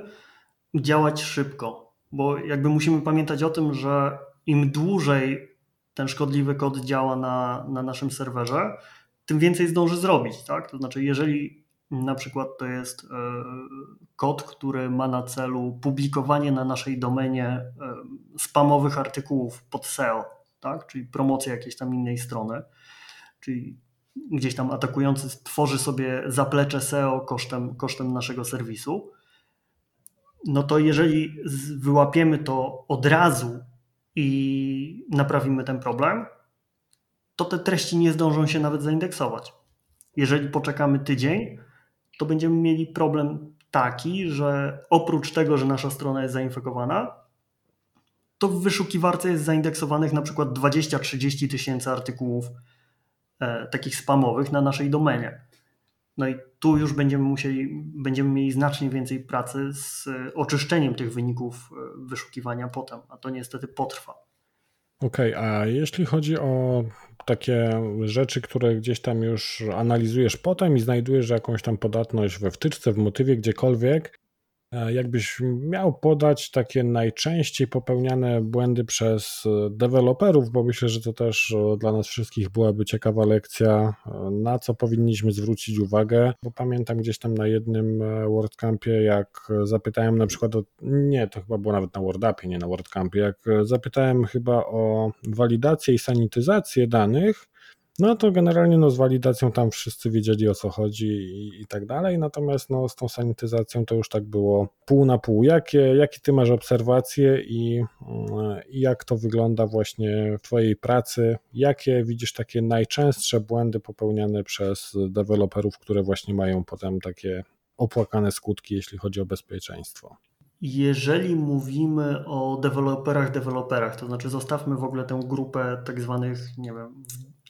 działać szybko, bo jakby musimy pamiętać o tym, że im dłużej ten szkodliwy kod działa na, na naszym serwerze, tym więcej zdąży zrobić. Tak? To znaczy, jeżeli na przykład to jest e, kod, który ma na celu publikowanie na naszej domenie e, spamowych artykułów pod SEO, tak? czyli promocja jakiejś tam innej strony, czyli gdzieś tam atakujący tworzy sobie zaplecze SEO kosztem, kosztem naszego serwisu, no to jeżeli wyłapiemy to od razu i naprawimy ten problem, to te treści nie zdążą się nawet zaindeksować. Jeżeli poczekamy tydzień, to będziemy mieli problem taki, że oprócz tego, że nasza strona jest zainfekowana, to w wyszukiwarce jest zaindeksowanych na przykład 20-30 tysięcy artykułów e, takich spamowych na naszej domenie. No i tu już będziemy musieli, będziemy mieli znacznie więcej pracy z oczyszczeniem tych wyników wyszukiwania potem, a to niestety potrwa. Okej, okay, a jeśli chodzi o takie rzeczy, które gdzieś tam już analizujesz potem i znajdujesz jakąś tam podatność we wtyczce, w motywie, gdziekolwiek, E, jakbyś miał podać takie najczęściej popełniane błędy przez e, deweloperów, bo myślę, że to też e, dla nas wszystkich byłaby ciekawa lekcja, na co powinniśmy zwrócić uwagę, bo pamiętam gdzieś tam na jednym WordCampie, jak zapytałem na przykład o, nie, to chyba było nawet na WordUpie, nie na WordCampie, jak zapytałem chyba o walidację i sanityzację danych, no to generalnie no, z walidacją tam wszyscy wiedzieli o co chodzi i, i, tak dalej, natomiast no, z tą sanityzacją to już tak było pół na pół. Jakie, jakie ty masz obserwacje i, i jak to wygląda właśnie w twojej pracy? Jakie widzisz takie najczęstsze błędy popełniane przez deweloperów, które właśnie mają potem takie opłakane skutki, jeśli chodzi o bezpieczeństwo? Jeżeli mówimy o deweloperach, deweloperach, to znaczy zostawmy w ogóle tę grupę tak zwanych, nie wiem,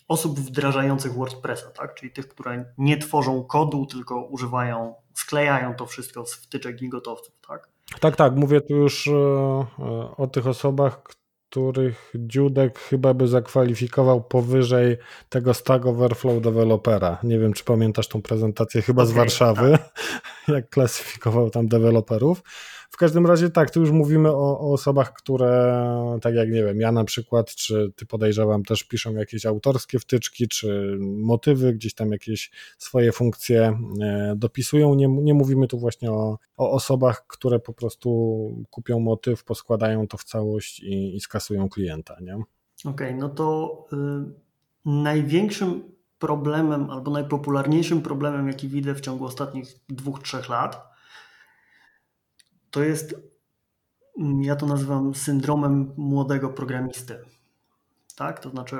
osób wdrażających WordPressa, tak? czyli tych, które nie tworzą kodu, tylko używają, sklejają to wszystko z wtyczek i gotowców. Tak, tak, tak. mówię tu już e, e, o tych osobach, których Dziudek chyba by zakwalifikował powyżej tego Stack Overflow dewelopera. Nie wiem, czy pamiętasz tą prezentację chyba okay, z Warszawy, tak. (laughs) jak klasyfikował tam deweloperów. W każdym razie tak, tu już mówimy o, o, osobach, które, tak jak nie wiem, ja na przykład, czy ty podejrzewam, też piszą jakieś autorskie wtyczki, czy motywy, gdzieś tam jakieś swoje funkcje e, dopisują. Nie, nie mówimy tu właśnie o, o osobach, które po prostu kupią motyw, poskładają to w całość i, i skasują klienta, nie? Okej, okay, no to y, największym problemem albo najpopularniejszym problemem, jaki widzę w ciągu ostatnich dwóch, trzech lat, to jest, ja to nazywam syndromem młodego programisty. Tak? To znaczy,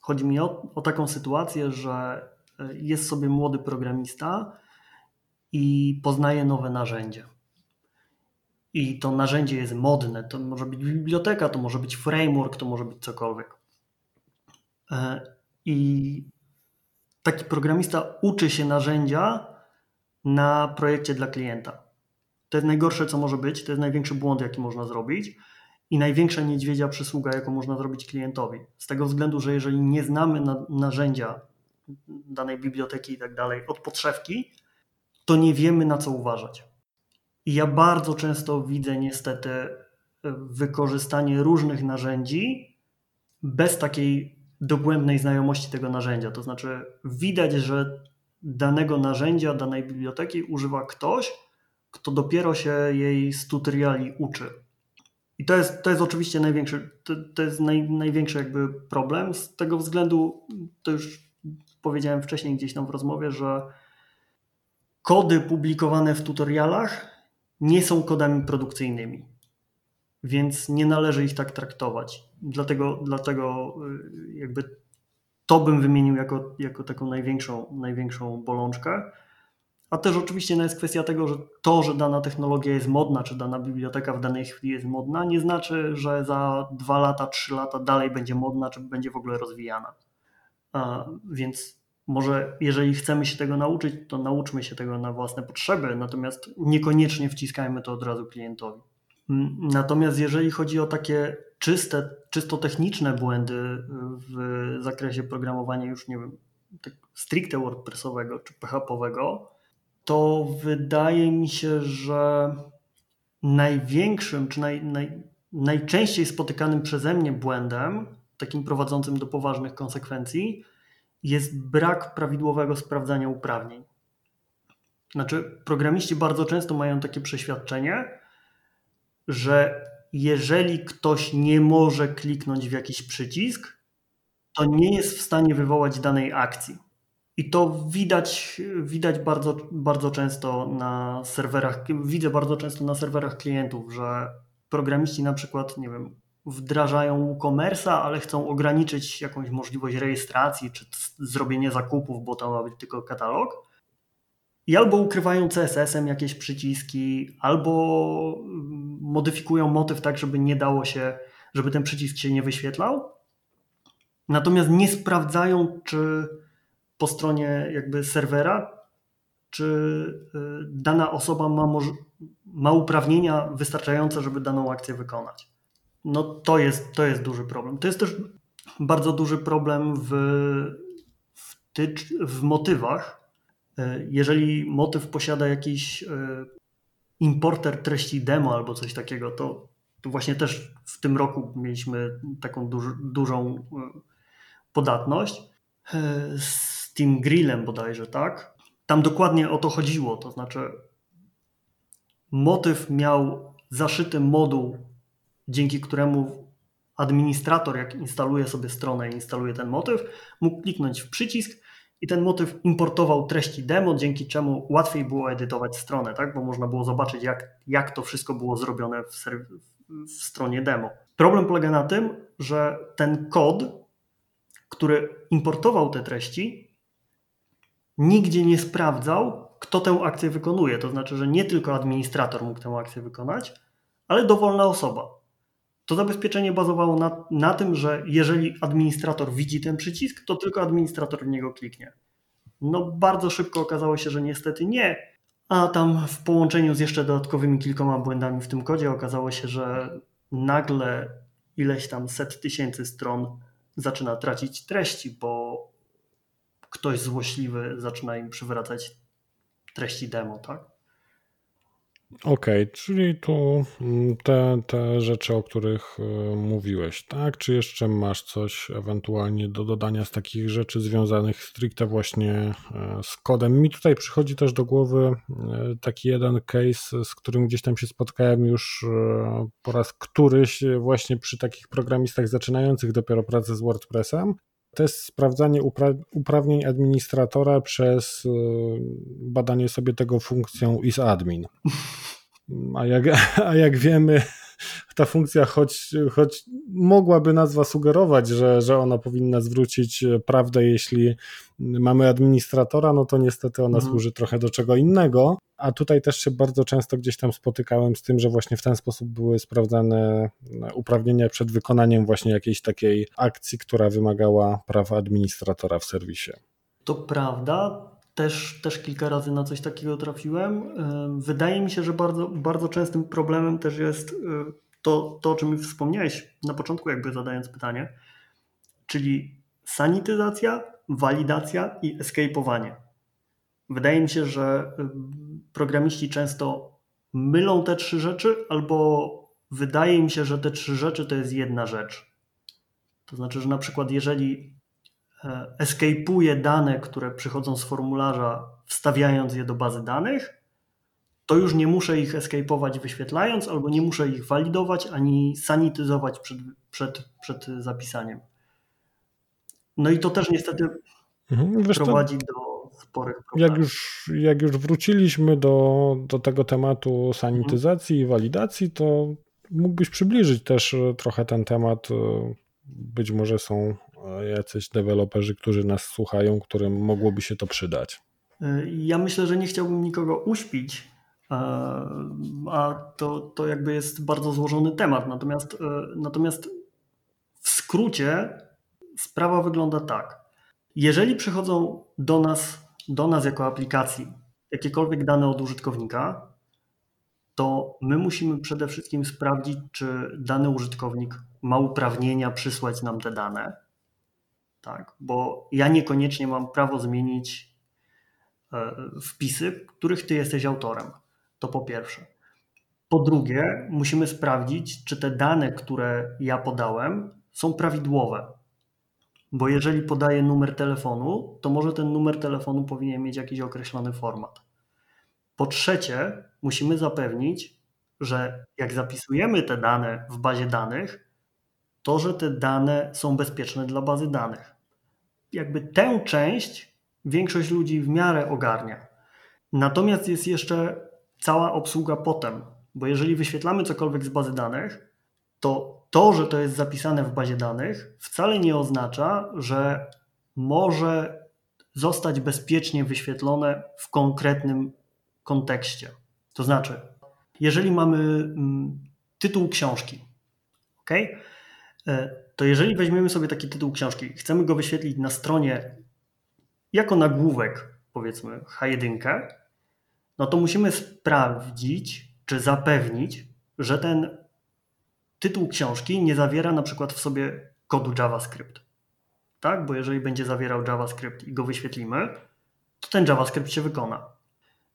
chodzi mi o, o taką sytuację, że e, jest sobie młody programista i poznaje nowe narzędzie. I to narzędzie jest modne. To może być biblioteka, to może być framework, to może być cokolwiek. E, I taki programista uczy się narzędzia na projekcie dla klienta. To jest najgorsze, co może być, to jest największy błąd, jaki można zrobić i największa niedźwiedzia przysługa, jaką można zrobić klientowi. Z tego względu, że jeżeli nie znamy na, narzędzia danej biblioteki i tak dalej od podszewki, to nie wiemy na co uważać. I ja bardzo często widzę niestety wykorzystanie różnych narzędzi bez takiej dogłębnej znajomości tego narzędzia. To znaczy, widać, że danego narzędzia, danej biblioteki używa ktoś, kto dopiero się jej z tutoriali uczy. I to jest, to jest oczywiście największy, to, to jest naj, największy jakby problem. Z tego względu, to już powiedziałem wcześniej gdzieś tam w rozmowie, że kody publikowane w tutorialach nie są kodami produkcyjnymi, więc nie należy ich tak traktować. Dlatego, dlatego y, jakby to bym wymienił jako, jako taką największą, największą bolączkę. A też oczywiście no jest kwestia tego, że to, że dana technologia jest modna, czy dana biblioteka w danej chwili jest modna, nie znaczy, że za dwa lata, trzy lata dalej będzie modna, czy będzie w ogóle rozwijana. Więc może jeżeli chcemy się tego nauczyć, to nauczmy się tego na własne potrzeby, natomiast niekoniecznie wciskajmy to od razu klientowi. Natomiast jeżeli chodzi o takie czyste, czysto techniczne błędy w zakresie programowania już nie wiem, tak stricte WordPressowego czy PHP-owego, to wydaje mi się, że największym czy naj, naj, najczęściej spotykanym przeze mnie błędem, takim prowadzącym do poważnych konsekwencji, jest brak prawidłowego sprawdzania uprawnień. Znaczy, programiści bardzo często mają takie przeświadczenie, że jeżeli ktoś nie może kliknąć w jakiś przycisk, to nie jest w stanie wywołać danej akcji. I to widać, widać bardzo, bardzo często na serwerach, widzę bardzo często na serwerach klientów, że programiści na przykład, nie wiem, wdrażają WooCommerce'a, ale chcą ograniczyć jakąś możliwość rejestracji czy zrobienie zakupów, bo to ma być tylko katalog. I albo ukrywają CSS-em jakieś przyciski, albo modyfikują motyw tak, żeby nie dało się, żeby ten przycisk się nie wyświetlał. Natomiast nie sprawdzają, czy po stronie jakby serwera, czy y, dana osoba ma, ma uprawnienia wystarczające, żeby daną akcję wykonać. No to jest, to jest duży problem. To jest też bardzo duży problem w, w, w motywach. Y, jeżeli motyw posiada jakiś y, importer treści demo albo coś takiego, to, to właśnie też w tym roku mieliśmy taką duż, dużą podatność tym grillem bodajże, tak? tam dokładnie o to chodziło. To znaczy, motyw miał zaszyty moduł, dzięki któremu administrator, jak instaluje sobie stronę i instaluje ten motyw, mógł kliknąć w przycisk i ten motyw importował treści demo, dzięki czemu łatwiej było edytować stronę, tak? bo można było zobaczyć, jak, jak to wszystko było zrobione w, w stronie demo. Problem polega na tym, że ten kod, który importował te treści, nigdzie nie sprawdzał, kto tę akcję wykonuje. To znaczy, że nie tylko administrator mógł tę akcję wykonać, ale dowolna osoba. To zabezpieczenie bazowało na, na tym, że jeżeli administrator widzi ten przycisk, to tylko administrator w niego kliknie. No, bardzo szybko okazało się, że niestety nie. A tam w połączeniu z jeszcze dodatkowymi kilkoma błędami w tym kodzie okazało się, że nagle ileś tam set tysięcy stron zaczyna tracić treści, bo ktoś złośliwy zaczyna im przywracać treści demo, tak? Okej, okay, czyli tu mm, te, te rzeczy, o których e, mówiłeś, tak? Czy jeszcze masz coś ewentualnie do dodania z takich rzeczy związanych stricte właśnie e, z kodem? Mi tutaj przychodzi też do głowy e, taki jeden case, z którym gdzieś tam się spotkałem już po raz któryś właśnie przy takich programistach zaczynających dopiero pracę z WordPressem, to jest sprawdzanie upra uprawnień administratora przez y, badanie sobie tego funkcją isadmin. A jak, (laughs) a jak wiemy, ta funkcja, choć, choć mogłaby nazwa sugerować, że, że ona powinna zwrócić prawdę, jeśli mamy administratora, no to niestety ona mhm. służy trochę do czego innego. A tutaj też się bardzo często gdzieś tam spotykałem z tym, że właśnie w ten sposób były sprawdzane uprawnienia przed wykonaniem właśnie jakiejś takiej akcji, która wymagała prawa administratora w serwisie. To prawda, też, też kilka razy na coś takiego trafiłem. Wydaje mi się, że bardzo, bardzo częstym problemem też jest y, to, to, o czym wspomniałeś na początku, jakby zadając pytanie, czyli sanityzacja, walidacja i escape'owanie. Wydaje mi się, że y, programiści często mylą te trzy rzeczy, albo wydaje mi się, że te trzy rzeczy to jest jedna rzecz. To znaczy, że na przykład jeżeli e, escape'uję dane, które przychodzą z formularza, wstawiając je do bazy danych, to już nie muszę ich escape'ować wyświetlając, albo nie muszę ich walidować, ani sanityzować przed, przed, przed zapisaniem. No i to też niestety mhm, prowadzi do sporych problemów. Jak już, jak już wróciliśmy do, do tego tematu sanityzacji mhm. i walidacji, to mógłbyś przybliżyć też trochę ten temat. E, być może są jacyś deweloperzy, którzy nas słuchają, którym mogłoby się to przydać. Ja myślę, że nie chciałbym nikogo uśpić, a to, to jakby jest bardzo złożony temat. Natomiast, natomiast w skrócie sprawa wygląda tak. Jeżeli przychodzą do nas do nas jako aplikacji jakiekolwiek dane od użytkownika, to my musimy przede wszystkim sprawdzić, czy dany użytkownik ma uprawnienia przysłać nam te dane. Tak, bo ja niekoniecznie mam prawo zmienić e, wpisy, których ty jesteś autorem. To po pierwsze. Po drugie, musimy sprawdzić, czy te dane, które ja podałem, są prawidłowe. Bo jeżeli podaję numer telefonu, to może ten numer telefonu powinien mieć jakiś określony format. Po trzecie, musimy zapewnić, że jak zapisujemy te dane w bazie danych, to że te dane są bezpieczne dla bazy danych. Jakby tę część większość ludzi w miarę ogarnia. Natomiast jest jeszcze cała obsługa potem, bo jeżeli wyświetlamy cokolwiek z bazy danych, to to, że to jest zapisane w bazie danych, wcale nie oznacza, że może zostać bezpiecznie wyświetlone w konkretnym kontekście. To znaczy, jeżeli mamy mm, tytuł książki, ok, to jeżeli weźmiemy sobie taki tytuł książki, chcemy go wyświetlić na stronie jako nagłówek, powiedzmy H1, no to musimy sprawdzić, czy zapewnić, że ten tytuł książki nie zawiera na przykład w sobie kodu JavaScript. Tak? Bo jeżeli będzie zawierał JavaScript i go wyświetlimy, to ten JavaScript się wykona.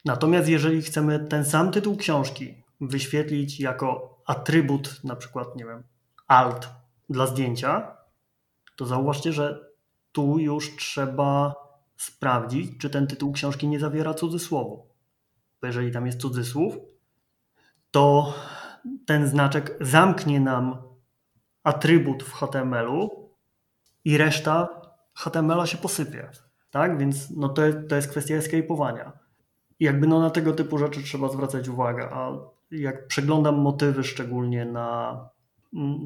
Natomiast jeżeli chcemy ten sam tytuł książki wyświetlić jako atrybut, na przykład, nie wiem, alt dla zdjęcia, to zauważcie, że tu już trzeba sprawdzić, czy ten tytuł książki nie zawiera cudzysłowu. Bo jeżeli tam jest cudzysłów, to ten znaczek zamknie nam atrybut w HTML-u i reszta HTML-a się posypie. Tak? Więc no to, to jest kwestia escape'owania. I jakby no na tego typu rzeczy trzeba zwracać uwagę. A jak przeglądam motywy, szczególnie na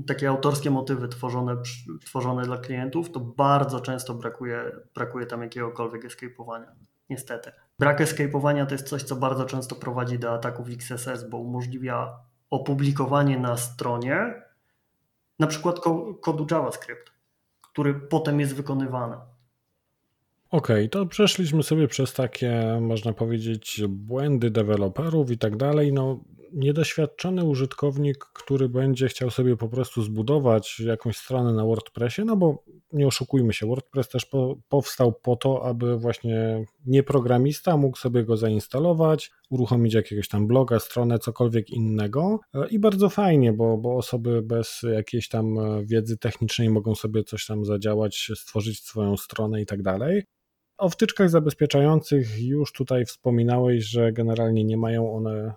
takie autorskie motywy tworzone, tworzone dla klientów, to bardzo często brakuje, brakuje tam jakiegokolwiek escape'owania. Niestety. Brak escape'owania to jest coś, co bardzo często prowadzi do ataków XSS, bo umożliwia opublikowanie na stronie na przykład kodu JavaScript, który potem jest wykonywany. Okej, okay, to przeszliśmy sobie przez takie, można powiedzieć, błędy deweloperów i tak dalej. No, niedoświadczony użytkownik, który będzie chciał sobie po prostu zbudować jakąś stronę na WordPressie, no bo nie oszukujmy się, WordPress też po, powstał po to, aby właśnie nieprogramista mógł sobie go zainstalować, uruchomić jakiegoś tam bloga, stronę, cokolwiek innego i bardzo fajnie, bo, bo osoby bez jakiejś tam wiedzy technicznej mogą sobie coś tam zadziałać, stworzyć swoją stronę i tak dalej. O wtyczkach zabezpieczających już tutaj wspominałeś, że generalnie nie mają one e,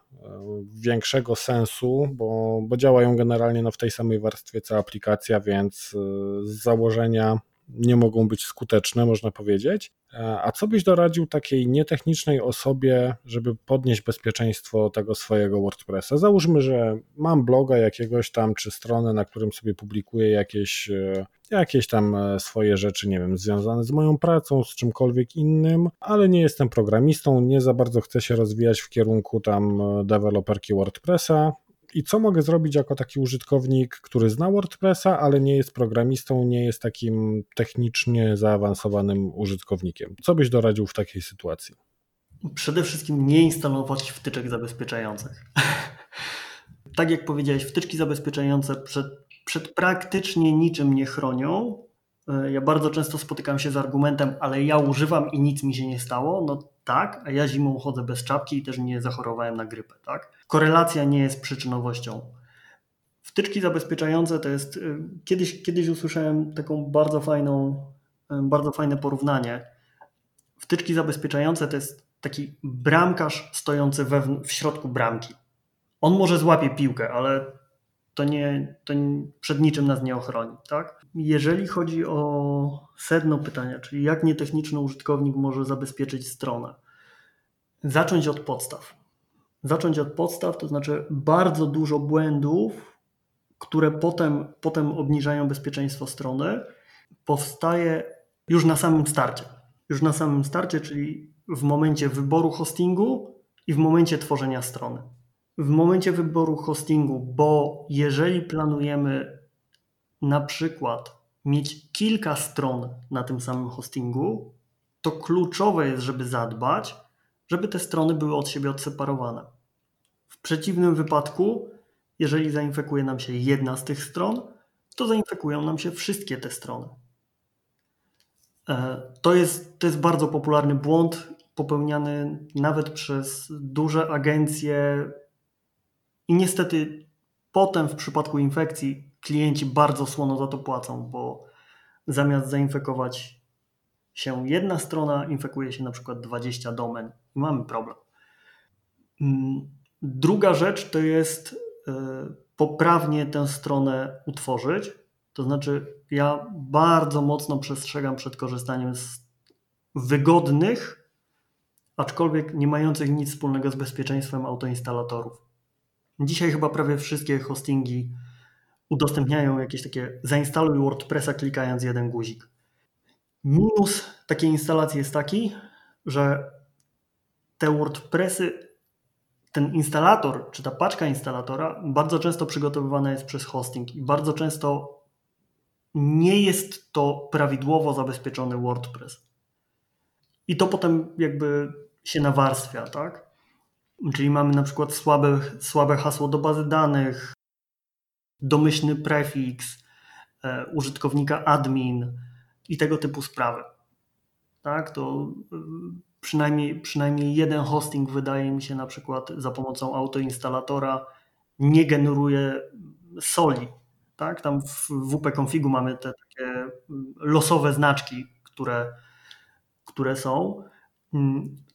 większego sensu, bo, bo działają generalnie no w tej samej warstwie co aplikacja, więc e, z założenia nie mogą być skuteczne, można powiedzieć. E, a co byś doradził takiej nietechnicznej osobie, żeby podnieść bezpieczeństwo tego swojego WordPressa? Załóżmy, że mam bloga jakiegoś tam, czy stronę, na którym sobie publikuję jakieś, e, jakieś tam e, swoje rzeczy, nie wiem, związane z moją pracą, z czymkolwiek innym, ale nie jestem programistą, nie za bardzo chcę się rozwijać w kierunku tam deweloperki WordPressa i co mogę zrobić jako taki użytkownik, który zna WordPressa, ale nie jest programistą, nie jest takim technicznie zaawansowanym użytkownikiem? Co byś doradził w takiej sytuacji? Przede wszystkim nie instalować wtyczek zabezpieczających. (laughs) tak jak powiedziałeś, wtyczki zabezpieczające przed, przed praktycznie niczym nie chronią. E, ja bardzo często spotykam się z argumentem, ale ja używam i nic mi się nie stało. No tak, a ja zimą chodzę bez czapki i też nie zachorowałem na grypę, tak? Korelacja nie jest przyczynowością. Wtyczki zabezpieczające to jest, y, kiedyś, kiedyś usłyszałem taką bardzo fajną, y, bardzo fajne porównanie. Wtyczki zabezpieczające to jest taki bramkarz stojący we, w środku bramki. On może złapie piłkę, ale to, nie, to przed niczym nas nie ochroni. Tak? Jeżeli chodzi o sedno pytania, czyli jak nietechniczny użytkownik może zabezpieczyć stronę, zacząć od podstaw. Zacząć od podstaw, to znaczy bardzo dużo błędów, które potem, potem obniżają bezpieczeństwo strony, powstaje już na samym starcie. Już na samym starcie, czyli w momencie wyboru hostingu i w momencie tworzenia strony w momencie wyboru hostingu, bo jeżeli planujemy na przykład mieć kilka stron na tym samym hostingu, to kluczowe jest, żeby zadbać, żeby te strony były od siebie odseparowane. W przeciwnym wypadku, jeżeli zainfekuje nam się jedna z tych stron, to zainfekują nam się wszystkie te strony. E, to jest, to jest bardzo popularny błąd, popełniany nawet przez duże agencje i niestety potem w przypadku infekcji klienci bardzo słono za to płacą, bo zamiast zainfekować się jedna strona, infekuje się na przykład 20 domen i mamy problem. Mm, druga rzecz to jest e, poprawnie tę stronę utworzyć. To znaczy, ja bardzo mocno przestrzegam przed korzystaniem z wygodnych, aczkolwiek nie mających nic wspólnego z bezpieczeństwem autoinstalatorów. Dzisiaj chyba prawie wszystkie hostingi udostępniają jakieś takie zainstaluj WordPressa klikając jeden guzik. Minus takiej instalacji jest taki, że te WordPressy, ten instalator, czy ta paczka instalatora bardzo często przygotowywana jest przez hosting i bardzo często nie jest to prawidłowo zabezpieczony WordPress. I to potem jakby się nawarstwia, tak? Czyli mamy na przykład słabe, słabe hasło do bazy danych, domyślny prefiks, e, użytkownika admin i tego typu sprawy. Tak, to e, przynajmniej, przynajmniej jeden hosting wydaje mi się na przykład za pomocą autoinstalatora nie generuje soli. Tak? Tam w WP Configu mamy te takie losowe znaczki, które, które są.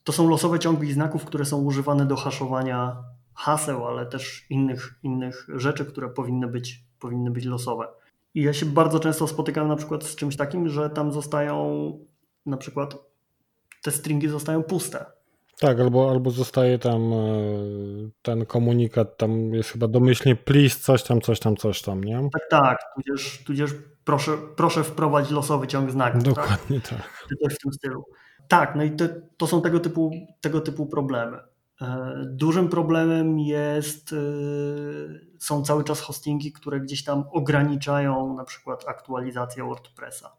To są losowe ciągi znaków, które są używane do haszowania haseł, ale też innych, innych rzeczy, które powinny być, powinny być losowe. I ja się bardzo często spotykam na przykład z czymś takim, że tam zostają na przykład te stringi zostają puste. Tak, albo, albo zostaje tam e, ten komunikat, tam jest chyba domyślnie please, coś tam, coś tam, coś tam, nie? Tak, tak, tudzież, tudzież proszę, proszę wprowadzić losowy ciąg znaków. Tak? Dokładnie tak. tak. Coś w tym stylu. Tak, no i to są tego typu, tego typu problemy. E, dużym problemem jest, e, są cały czas hostingi, które gdzieś tam ograniczają na przykład aktualizację WordPressa,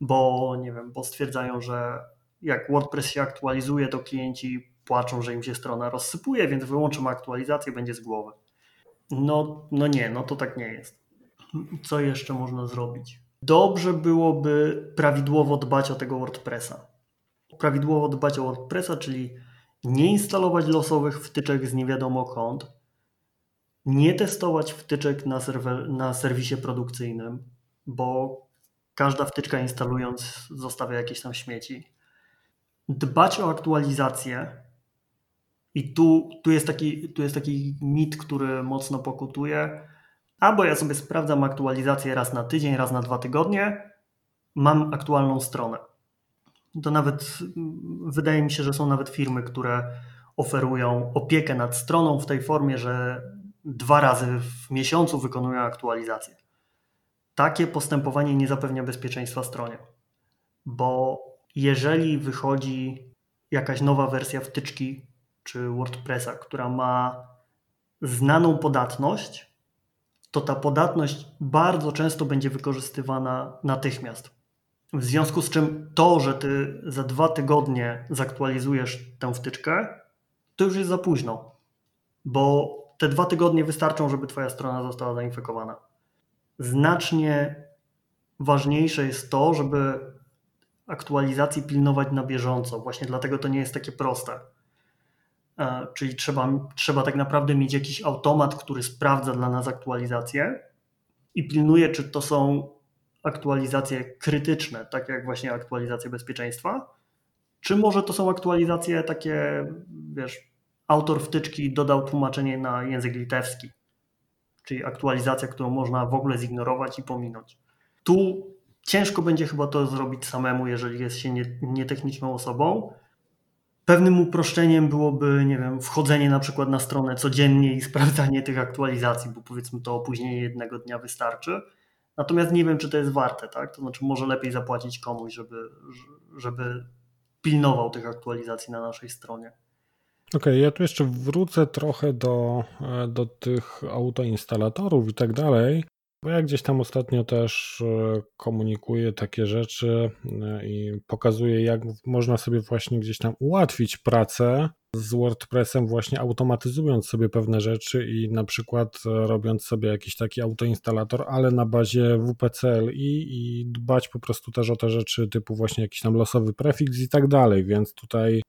bo nie wiem, bo stwierdzają, że jak WordPress się aktualizuje, to klienci płaczą, że im się strona rozsypuje, więc wyłączą aktualizację, będzie z głowy. No, no nie, no to tak nie jest. Co jeszcze można zrobić? Dobrze byłoby prawidłowo dbać o tego WordPressa. Prawidłowo dbać o WordPressa, czyli nie instalować losowych wtyczek z nie wiadomo kąt, nie testować wtyczek na, serwer, na serwisie produkcyjnym, bo każda wtyczka instalując zostawia jakieś tam śmieci dbać o aktualizację. I tu, tu, jest taki, tu jest taki mit, który mocno pokutuje. Albo ja sobie sprawdzam aktualizację raz na tydzień, raz na dwa tygodnie, mam aktualną stronę. To nawet wydaje mi się, że są nawet firmy, które oferują opiekę nad stroną w tej formie, że dwa razy w miesiącu wykonują aktualizację. Takie postępowanie nie zapewnia bezpieczeństwa stronie, bo jeżeli wychodzi jakaś nowa wersja wtyczki czy WordPressa, która ma znaną podatność, to ta podatność bardzo często będzie wykorzystywana natychmiast. W związku z czym to, że ty za dwa tygodnie zaktualizujesz tę wtyczkę, to już jest za późno, bo te dwa tygodnie wystarczą, żeby twoja strona została zainfekowana. Znacznie ważniejsze jest to, żeby aktualizacji pilnować na bieżąco. Właśnie dlatego to nie jest takie proste. E, czyli trzeba, trzeba tak naprawdę mieć jakiś automat, który sprawdza dla nas aktualizacje i pilnuje, czy to są aktualizacje krytyczne, tak jak właśnie aktualizacje bezpieczeństwa, czy może to są aktualizacje takie, wiesz, autor wtyczki dodał tłumaczenie na język litewski, czyli aktualizacja, którą można w ogóle zignorować i pominąć. Tu Ciężko będzie chyba to zrobić samemu, jeżeli jest się nietechniczną osobą. Pewnym uproszczeniem byłoby, nie wiem, wchodzenie na przykład na stronę codziennie i sprawdzanie tych aktualizacji, bo powiedzmy to opóźnienie jednego dnia wystarczy. Natomiast nie wiem, czy to jest warte, tak? To znaczy, może lepiej zapłacić komuś, żeby, żeby pilnował tych aktualizacji na naszej stronie. Okej, okay, ja tu jeszcze wrócę trochę do, do tych autoinstalatorów i tak dalej. Bo ja gdzieś tam ostatnio też e, komunikuję takie rzeczy e, i pokazuję, jak można sobie właśnie gdzieś tam ułatwić pracę z WordPressem, właśnie automatyzując sobie pewne rzeczy i na przykład e, robiąc sobie jakiś taki autoinstalator, ale na bazie WPCLI i dbać po prostu też o te rzeczy typu właśnie jakiś tam losowy prefiks i tak dalej, więc tutaj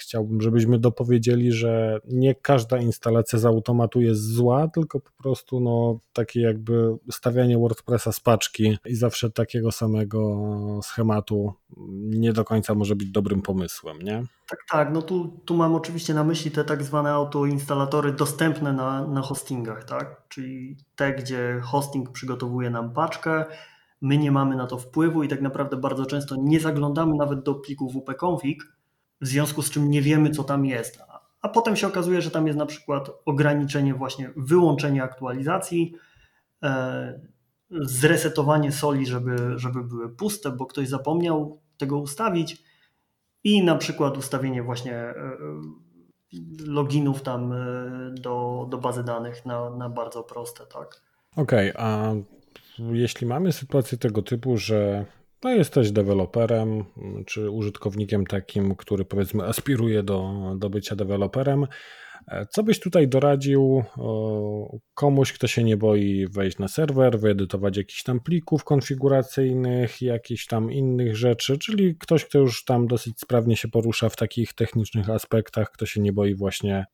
chciałbym, żebyśmy dopowiedzieli, że nie każda instalacja z automatu jest zła, tylko po prostu no, takie jakby stawianie WordPressa z paczki i zawsze takiego samego schematu nie do końca może być dobrym pomysłem, nie? Tak, tak. No tu, tu mam oczywiście na myśli te tak zwane autoinstalatory dostępne na, na hostingach, tak? Czyli te, gdzie hosting przygotowuje nam paczkę, my nie mamy na to wpływu i tak naprawdę bardzo często nie zaglądamy nawet do pliku wp-config, w związku z czym nie wiemy, co tam jest. A potem się okazuje, że tam jest na przykład ograniczenie właśnie wyłączenie aktualizacji, e, zresetowanie soli, żeby, żeby były puste, bo ktoś zapomniał tego ustawić i na przykład ustawienie właśnie e, loginów tam e, do, do bazy danych na, na bardzo proste, tak. Okej, okay, a jeśli mamy sytuację tego typu, że no jesteś deweloperem, czy użytkownikiem takim, który powiedzmy aspiruje do, do bycia deweloperem. E, co byś tutaj doradził komuś, kto się nie boi wejść na serwer, wyedytować jakichś tam plików konfiguracyjnych, jakichś tam innych rzeczy, czyli ktoś, kto już tam dosyć sprawnie się porusza w takich technicznych aspektach, kto się nie boi właśnie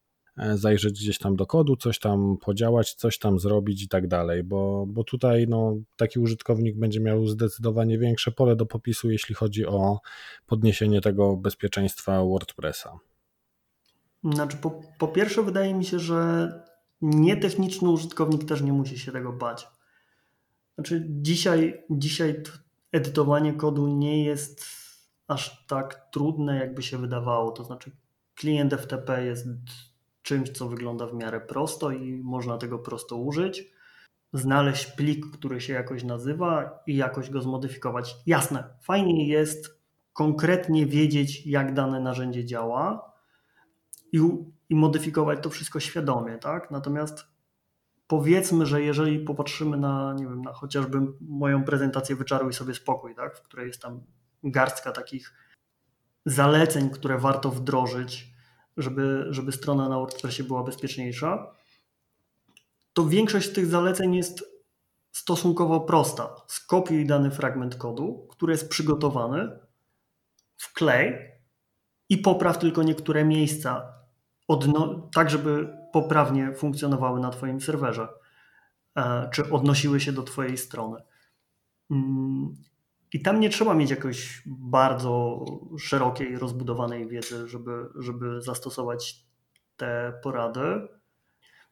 zajrzeć gdzieś tam do kodu, coś tam podziałać, coś tam zrobić i tak dalej, bo, bo tutaj no, taki użytkownik będzie miał zdecydowanie większe pole do popisu, jeśli chodzi o podniesienie tego bezpieczeństwa WordPressa. Znaczy, po, po pierwsze, wydaje mi się, że nietechniczny użytkownik też nie musi się tego bać. Znaczy, dzisiaj, dzisiaj edytowanie kodu nie jest aż tak trudne, jakby się wydawało. To znaczy, klient FTP jest czymś, co wygląda w miarę prosto i można tego prosto użyć. Znaleźć plik, który się jakoś nazywa i jakoś go zmodyfikować. Jasne, fajnie jest konkretnie wiedzieć, jak dane narzędzie działa, i, i modyfikować to wszystko świadomie, tak? Natomiast powiedzmy, że jeżeli popatrzymy na, nie wiem, na chociażby moją prezentację Wyczaruj sobie spokój, tak? w której jest tam garstka takich zaleceń, które warto wdrożyć, żeby, żeby strona na WordPressie była bezpieczniejsza, to większość tych zaleceń jest stosunkowo prosta. Skopiuj dany fragment kodu, który jest przygotowany, wklej i popraw tylko niektóre miejsca, odno- tak żeby poprawnie funkcjonowały na Twoim serwerze, e, czy odnosiły się do Twojej strony. I tam nie trzeba mieć jakoś bardzo szerokiej, rozbudowanej wiedzy, żeby, żeby zastosować te porady.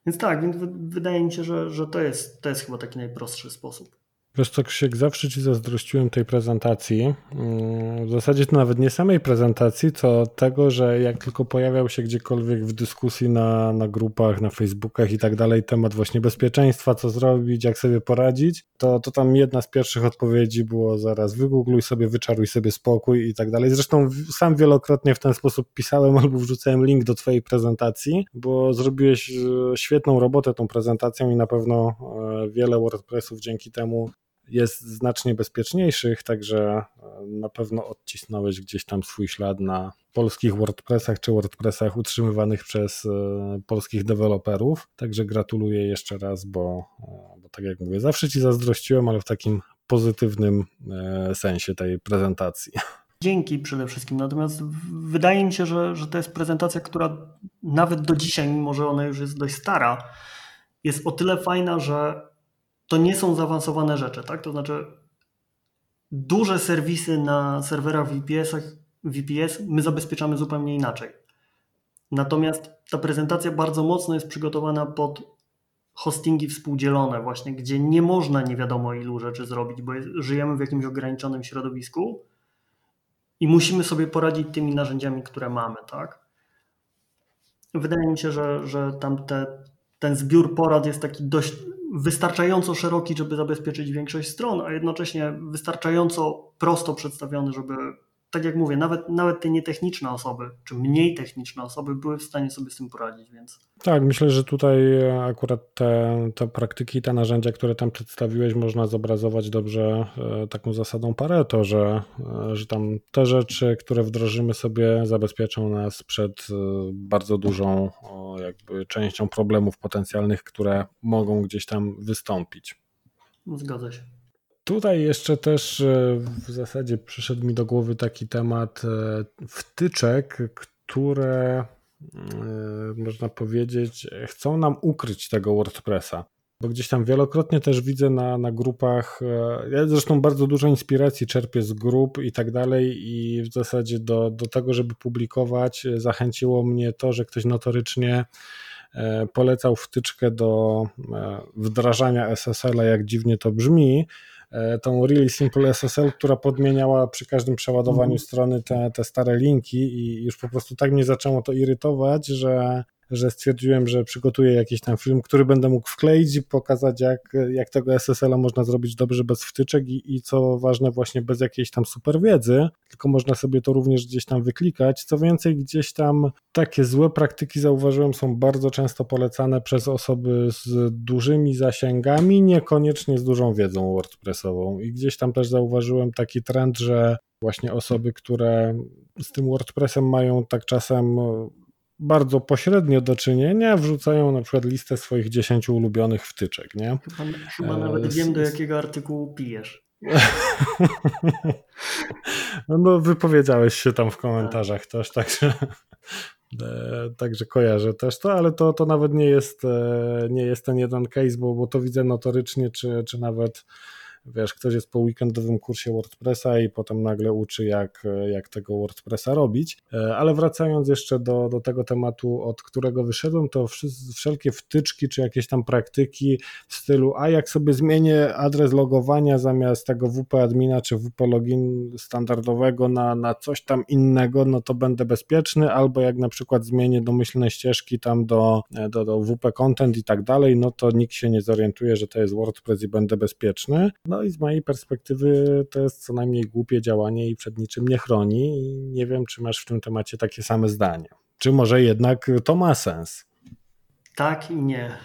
Więc tak, więc wydaje mi się, że, że to, jest, to jest chyba taki najprostszy sposób. Wiesz co, Krzysiek, zawsze Ci zazdrościłem tej prezentacji. Mm, w zasadzie to nawet nie samej prezentacji, co tego, że jak tylko pojawiał się gdziekolwiek w dyskusji na, na grupach, na Facebookach i tak dalej temat właśnie bezpieczeństwa, co zrobić, jak sobie poradzić, to, to tam jedna z pierwszych odpowiedzi było zaraz wygoogluj sobie, wyczaruj sobie spokój i tak dalej. Zresztą sam wielokrotnie w ten sposób pisałem (laughs) albo wrzucałem link do Twojej prezentacji, bo zrobiłeś e, świetną robotę tą prezentacją i na pewno e, wiele WordPressów dzięki temu jest znacznie bezpieczniejszych, także e, na pewno odcisnąłeś gdzieś tam swój ślad na polskich WordPressach czy WordPressach utrzymywanych przez e, polskich deweloperów. Także gratuluję jeszcze raz, bo, e, bo tak jak mówię, zawsze Ci zazdrościłem, ale w takim pozytywnym sensie tej prezentacji. Dzięki przede wszystkim. Natomiast wydaje mi się, że, że to jest prezentacja, która nawet do dzisiaj, mimo że ona już jest dość stara, jest o tyle fajna, że to nie są zaawansowane rzeczy, tak? To znaczy duże serwisy na serwerach VPS-ach, VPS my zabezpieczamy zupełnie inaczej. Natomiast ta prezentacja bardzo mocno jest przygotowana pod hostingi współdzielone właśnie, gdzie nie można nie wiadomo ilu rzeczy zrobić, bo żyjemy w jakimś ograniczonym środowisku i musimy sobie poradzić tymi narzędziami, które mamy, tak? Wydaje mi się, że, że tam te, ten zbiór porad jest taki dość wystarczająco szeroki, żeby zabezpieczyć większość stron, a jednocześnie wystarczająco prosto przedstawiony, żeby tak jak mówię, nawet, nawet te nietechniczne osoby, czy mniej techniczne osoby były w stanie sobie z tym poradzić, więc... Tak, myślę, że tutaj akurat te, te praktyki, te narzędzia, które tam przedstawiłeś, można zobrazować dobrze e, taką zasadą Pareto, że, e, że tam te rzeczy, które wdrożymy sobie, zabezpieczą nas przed e, bardzo dużą jakby częścią problemów potencjalnych, które mogą gdzieś tam wystąpić. Zgadza się. Tutaj jeszcze też e, w zasadzie przyszedł mi do głowy taki temat e, wtyczek, które e, można powiedzieć chcą nam ukryć tego WordPressa. Bo gdzieś tam wielokrotnie też widzę na, na grupach, ja zresztą bardzo dużo inspiracji czerpię z grup i tak dalej i w zasadzie do, do tego, żeby publikować zachęciło mnie to, że ktoś notorycznie polecał wtyczkę do wdrażania SSL-a, jak dziwnie to brzmi, tą Really Simple SSL, która podmieniała przy każdym przeładowaniu mm. strony te, te stare linki i już po prostu tak mnie zaczęło to irytować, że że stwierdziłem, że przygotuję jakiś tam film, który będę mógł wkleić i pokazać, jak, jak tego SSL-a można zrobić dobrze bez wtyczek i, i co ważne, właśnie bez jakiejś tam super wiedzy, tylko można sobie to również gdzieś tam wyklikać. Co więcej, gdzieś tam takie złe praktyki zauważyłem, są bardzo często polecane przez osoby z dużymi zasięgami, niekoniecznie z dużą wiedzą WordPressową. I gdzieś tam też zauważyłem taki trend, że właśnie osoby, które z tym WordPressem mają tak czasem bardzo pośrednio do czynienia, wrzucają na przykład listę swoich 10 ulubionych wtyczek, nie? Chyba, chyba nawet wiem, do jakiego artykułu pijesz. (laughs) No, wypowiedziałeś się tam w komentarzach też, także, e, także kojarzę też to, ale to, to nawet nie jest, e, nie jest ten jeden case, bo, bo to widzę notorycznie, czy, czy nawet wiesz, ktoś jest po weekendowym kursie WordPressa i potem nagle uczy, jak, jak tego WordPressa robić. E, ale wracając jeszcze do, do tego tematu, od którego wyszedłem, to wszelkie wtyczki czy jakieś tam praktyki w stylu, a jak sobie zmienię adres logowania zamiast tego WP admina czy WP login standardowego na, na coś tam innego, no to będę bezpieczny, albo jak na przykład zmienię domyślne ścieżki tam do, do, do WP content i tak dalej, no to nikt się nie zorientuje, że to jest WordPress i będę bezpieczny. No no i z mojej perspektywy to jest co najmniej głupie działanie i przed niczym nie chroni. I nie wiem, czy masz w tym temacie takie same zdanie. Czy może jednak to ma sens? Tak i nie.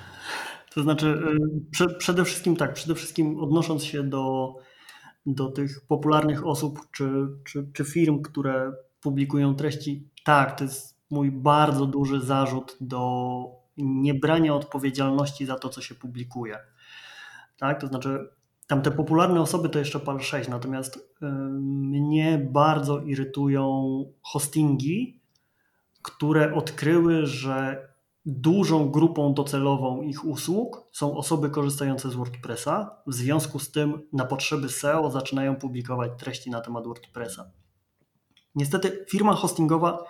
To znaczy, y, prze, przede wszystkim tak, przede wszystkim odnosząc się do, do tych popularnych osób czy, czy, czy firm, które publikują treści, tak, to jest mój bardzo duży zarzut do niebrania odpowiedzialności za to, co się publikuje. Tak, to znaczy tam te popularne osoby to jeszcze PAL 6, natomiast y, mnie bardzo irytują hostingi, które odkryły, że dużą grupą docelową ich usług są osoby korzystające z WordPressa. W związku z tym na potrzeby SEO zaczynają publikować treści na temat WordPressa. Niestety firma hostingowa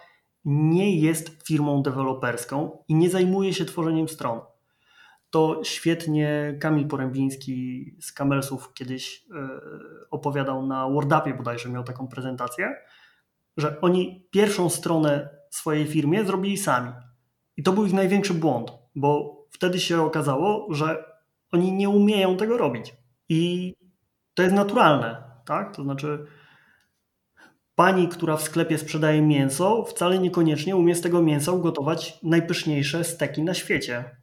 nie jest firmą deweloperską i nie zajmuje się tworzeniem stron to świetnie Kamil Porębiński z Kamelsów kiedyś e, opowiadał na WordUpie bodajże, miał taką prezentację, że oni pierwszą stronę swojej firmie zrobili sami. I to był ich największy błąd, bo wtedy się okazało, że oni nie umieją tego robić. I to jest naturalne, tak? To znaczy pani, która w sklepie sprzedaje mięso, wcale niekoniecznie umie z tego mięsa ugotować najpyszniejsze steki na świecie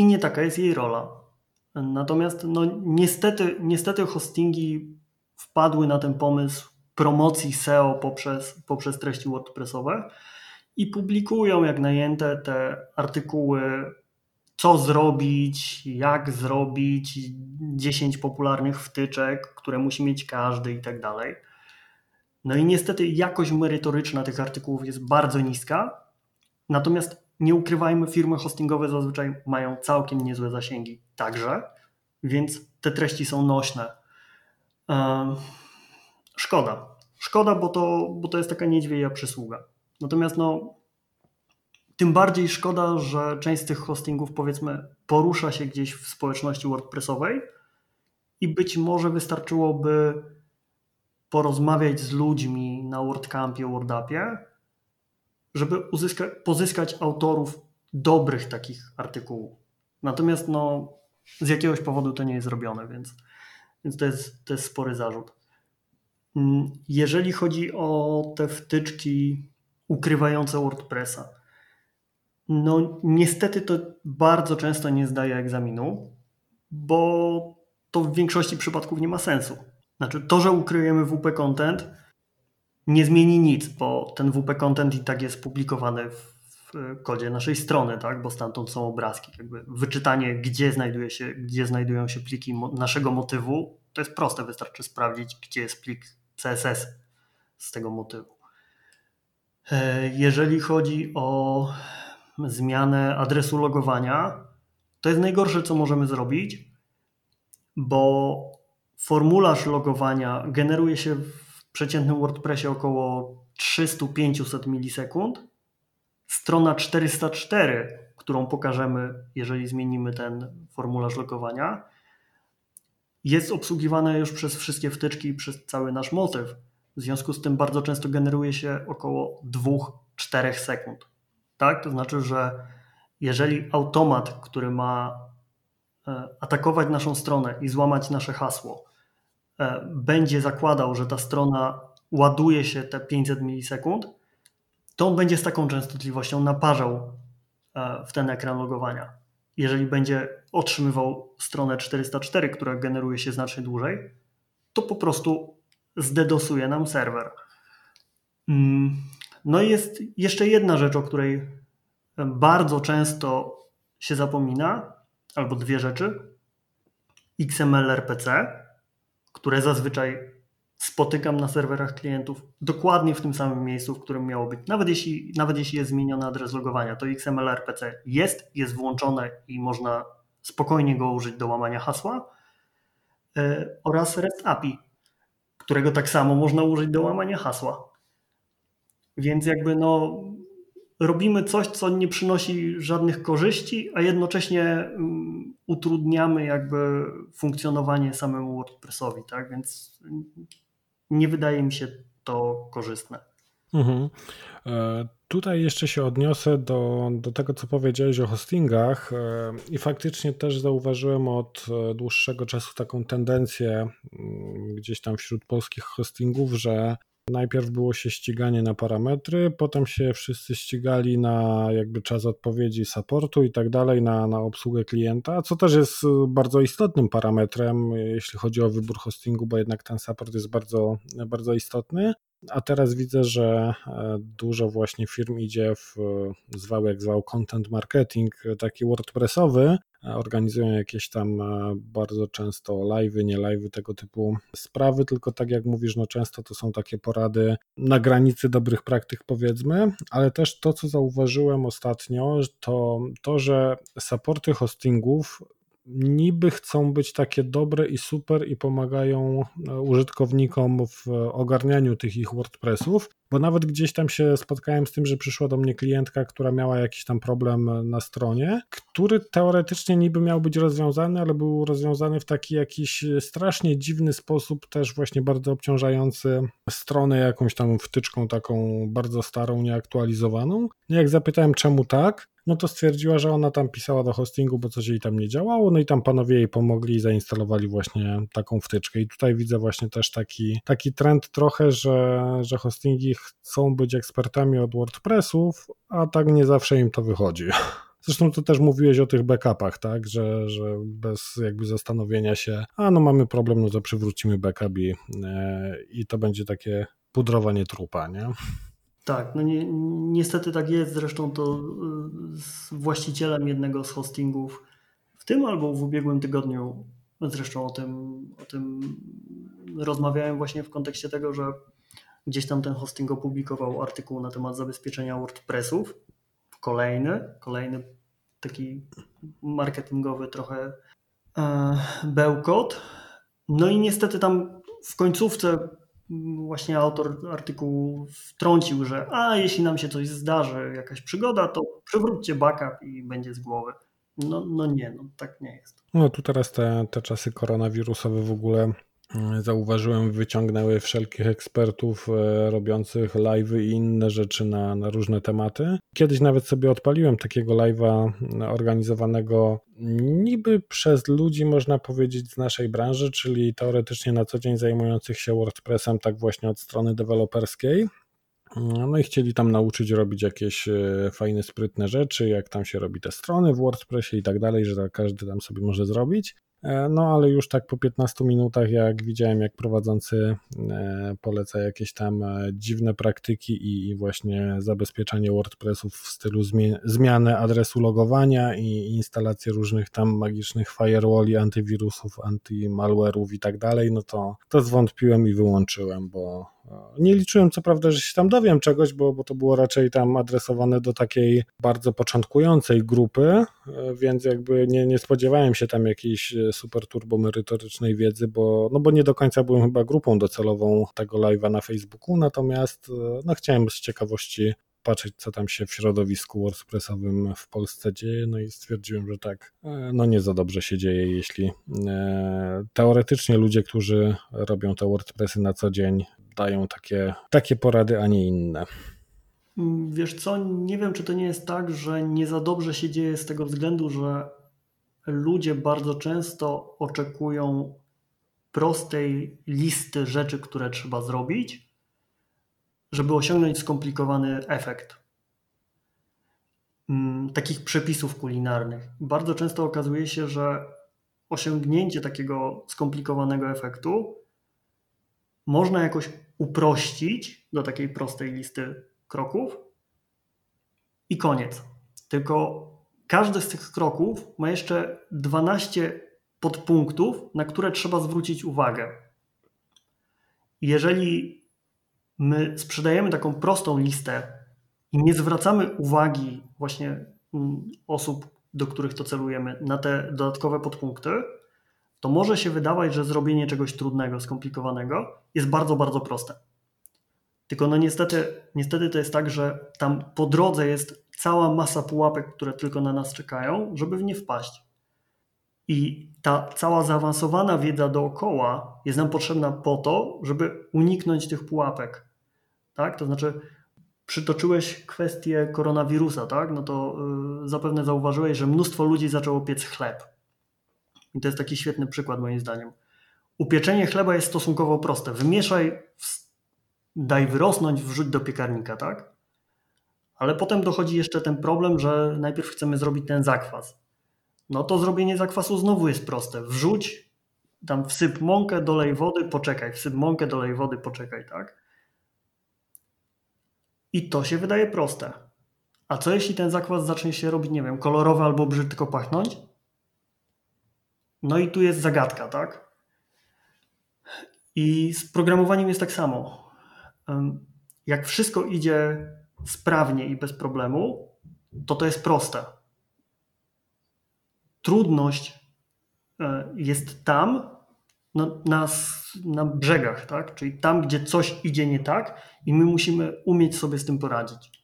i nie taka jest jej rola. Natomiast no, niestety, niestety hostingi wpadły na ten pomysł promocji SEO poprzez, poprzez treści WordPressowe i publikują jak najęte te artykuły, co zrobić, jak zrobić, 10 popularnych wtyczek, które musi mieć każdy i tak dalej. No i niestety jakość merytoryczna tych artykułów jest bardzo niska, natomiast nie ukrywajmy, firmy hostingowe zazwyczaj mają całkiem niezłe zasięgi także, więc te treści są nośne. Szkoda. Szkoda, bo to, bo to jest taka niedźwiedzia przysługa. Natomiast no, tym bardziej szkoda, że część z tych hostingów powiedzmy porusza się gdzieś w społeczności WordPressowej i być może wystarczyłoby porozmawiać z ludźmi na WordCampie, WordUpie, żeby pozyskać autorów dobrych takich artykułów. Natomiast no, z jakiegoś powodu to nie jest zrobione, więc, więc to, jest, to jest spory zarzut. Mm, jeżeli chodzi o te wtyczki ukrywające WordPressa, no niestety to bardzo często nie zdaje egzaminu, bo to w większości przypadków nie ma sensu. Znaczy to, że ukryjemy WP content nie zmieni nic, bo ten WP content i tak jest publikowany w kodzie naszej strony, tak? bo stamtąd są obrazki. Jakby wyczytanie, gdzie, znajduje się, gdzie znajdują się pliki naszego motywu, to jest proste, wystarczy sprawdzić, gdzie jest plik CSS z tego motywu. E, jeżeli chodzi o zmianę adresu logowania, to jest najgorsze, co możemy zrobić, bo formularz logowania generuje się w przeciętnym WordPressie około 300-500 milisekund. Strona 404, którą pokażemy, jeżeli zmienimy ten formularz logowania, jest obsługiwana już przez wszystkie wtyczki i przez cały nasz motyw. W związku z tym bardzo często generuje się około 2-4 sekund. Tak? To znaczy, że jeżeli automat, który ma e, atakować naszą stronę i złamać nasze hasło, będzie zakładał, że ta strona ładuje się te 500 milisekund, to on będzie z taką częstotliwością naparzał e, w ten ekran logowania. Jeżeli będzie otrzymywał stronę 404, która generuje się znacznie dłużej, to po prostu zdedosuje nam serwer. Mm, No i jest jeszcze jedna rzecz, o której bardzo często się zapomina, albo dwie rzeczy. XML RPC, które zazwyczaj spotykam na serwerach klientów dokładnie w tym samym miejscu, w którym miało być. Nawet jeśli, nawet jeśli jest zmieniony adres logowania, to XML RPC jest, jest włączone i można spokojnie go użyć do łamania hasła. E, oraz REST API, którego tak samo można użyć do łamania hasła. Więc jakby no, robimy coś, co nie przynosi żadnych korzyści, a jednocześnie mm, utrudniamy jakby funkcjonowanie samemu WordPressowi, tak? Więc nie wydaje mi się to korzystne. Mhm. E, tutaj jeszcze się odniosę do, do tego, co powiedziałeś o hostingach e, i faktycznie też zauważyłem od e, dłuższego czasu taką tendencję mm, gdzieś tam wśród polskich hostingów, że Najpierw było się ściganie na parametry, potem się wszyscy ścigali na jakby czas odpowiedzi supportu i tak dalej, na, na obsługę klienta, co też jest bardzo istotnym parametrem, jeśli chodzi o wybór hostingu, bo jednak ten support jest bardzo, bardzo istotny. A teraz widzę, że e, dużo właśnie firm idzie w zwał jak zwał content marketing, taki WordPressowy. Organizują jakieś tam e, bardzo często live'y, nie live'y, tego typu sprawy, tylko tak jak mówisz, no często to są takie porady na granicy dobrych praktyk powiedzmy, ale też to, co zauważyłem ostatnio, to to, że supporty hostingów niby chcą być takie dobre i super i pomagają e, użytkownikom w ogarnianiu tych ich WordPressów, bo nawet gdzieś tam się spotkałem z tym, że przyszła do mnie klientka, która miała jakiś tam problem na stronie, który teoretycznie niby miał być rozwiązany, ale był rozwiązany w taki jakiś strasznie dziwny sposób, też właśnie bardzo obciążający stronę jakąś tam wtyczką taką bardzo starą, nieaktualizowaną. Jak zapytałem czemu tak, no to stwierdziła, że ona tam pisała do hostingu, bo coś jej tam nie działało, no i tam panowie jej pomogli i zainstalowali właśnie taką wtyczkę. I tutaj widzę właśnie też taki, taki trend trochę, że, że hostingi chcą być ekspertami od WordPressów, a tak nie zawsze im to wychodzi. (laughs) Zresztą to też mówiłeś o tych backupach, tak, że, że bez jakby zastanowienia się, a no mamy problem, no to przywrócimy backup i, e, i to będzie takie pudrowanie trupa, nie? Tak, no ni niestety tak jest. Zresztą to y, z właścicielem jednego z hostingów w tym albo w ubiegłym tygodniu, zresztą o tym, o tym rozmawiałem właśnie w kontekście tego, że gdzieś tam ten hosting opublikował artykuł na temat zabezpieczenia WordPressów. Kolejny, kolejny taki marketingowy trochę e, bełkot. No i niestety tam w końcówce właśnie autor artykułu wtrącił, że a jeśli nam się coś zdarzy, jakaś przygoda, to przywróćcie backup i będzie z głowy. No, no nie, no tak nie jest. No tu teraz te, te czasy koronawirusowe w ogóle zauważyłem, wyciągnęły wszelkich ekspertów e, robiących live'y i inne rzeczy na, na różne tematy. Kiedyś nawet sobie odpaliłem takiego live'a organizowanego niby przez ludzi, można powiedzieć, z naszej branży, czyli teoretycznie na co dzień zajmujących się WordPressem, tak właśnie od strony deweloperskiej. No i chcieli tam nauczyć robić jakieś e, fajne, sprytne rzeczy, jak tam się robi te strony w WordPressie i tak dalej, że każdy tam sobie może zrobić. E, no ale już tak po 15 minutach, jak widziałem, jak prowadzący e, poleca jakieś tam e, dziwne praktyki i, właśnie zabezpieczanie WordPressów w stylu zmiany adresu logowania i instalację różnych tam magicznych firewalli, antywirusów, antymalware'ów i tak dalej, no to, to zwątpiłem i wyłączyłem, bo nie liczyłem co prawda, że się tam dowiem czegoś, bo, bo to było raczej tam adresowane do takiej bardzo początkującej grupy, więc jakby nie, nie spodziewałem się tam jakiejś super turbo merytorycznej wiedzy, bo, no bo nie do końca byłem chyba grupą docelową tego live'a na Facebooku, natomiast no chciałem z ciekawości patrzeć, co tam się w środowisku WordPressowym w Polsce dzieje, no i stwierdziłem, że tak, e, no nie za dobrze się dzieje, jeśli e, teoretycznie ludzie, którzy robią te WordPressy na co dzień, dają takie, takie porady, a nie inne. Wiesz co, nie wiem, czy to nie jest tak, że nie za dobrze się dzieje z tego względu, że ludzie bardzo często oczekują prostej listy rzeczy, które trzeba zrobić, żeby osiągnąć skomplikowany efekt. Mm, takich przepisów kulinarnych. Bardzo często okazuje się, że osiągnięcie takiego skomplikowanego efektu można jakoś uprościć do takiej prostej listy kroków i koniec. Tylko każdy z tych kroków ma jeszcze 12 podpunktów, na które trzeba zwrócić uwagę. Jeżeli my sprzedajemy taką prostą listę i nie zwracamy uwagi właśnie mm, osób, do których to celujemy, na te dodatkowe podpunkty, to może się wydawać, że zrobienie czegoś trudnego, skomplikowanego jest bardzo, bardzo proste. Tylko no niestety, niestety to jest tak, że tam po drodze jest cała masa pułapek, które tylko na nas czekają, żeby w nie wpaść. I ta cała zaawansowana wiedza dookoła jest nam potrzebna po to, żeby uniknąć tych pułapek. Tak? To znaczy, przytoczyłeś kwestię koronawirusa, tak? No to yy, zapewne zauważyłeś, że mnóstwo ludzi zaczęło piec chleb. I to jest taki świetny przykład moim zdaniem. Upieczenie chleba jest stosunkowo proste. Wymieszaj, daj wyrosnąć, wrzuć do piekarnika, tak? Ale potem dochodzi jeszcze ten problem, że najpierw chcemy zrobić ten zakwas. No to zrobienie zakwasu znowu jest proste. Wrzuć, tam wsyp mąkę, dolej wody, poczekaj. Wsyp mąkę, dolej wody, poczekaj, tak? I to się wydaje proste. A co jeśli ten zakwas zacznie się robić, nie wiem, kolorowy albo brzydko pachnąć? No i tu jest zagadka, tak? I z programowaniem jest tak samo. Jak wszystko idzie sprawnie i bez problemu, to to jest proste. Trudność e, jest tam, na, na, na brzegach, tak? czyli tam, gdzie coś idzie nie tak i my musimy umieć sobie z tym poradzić.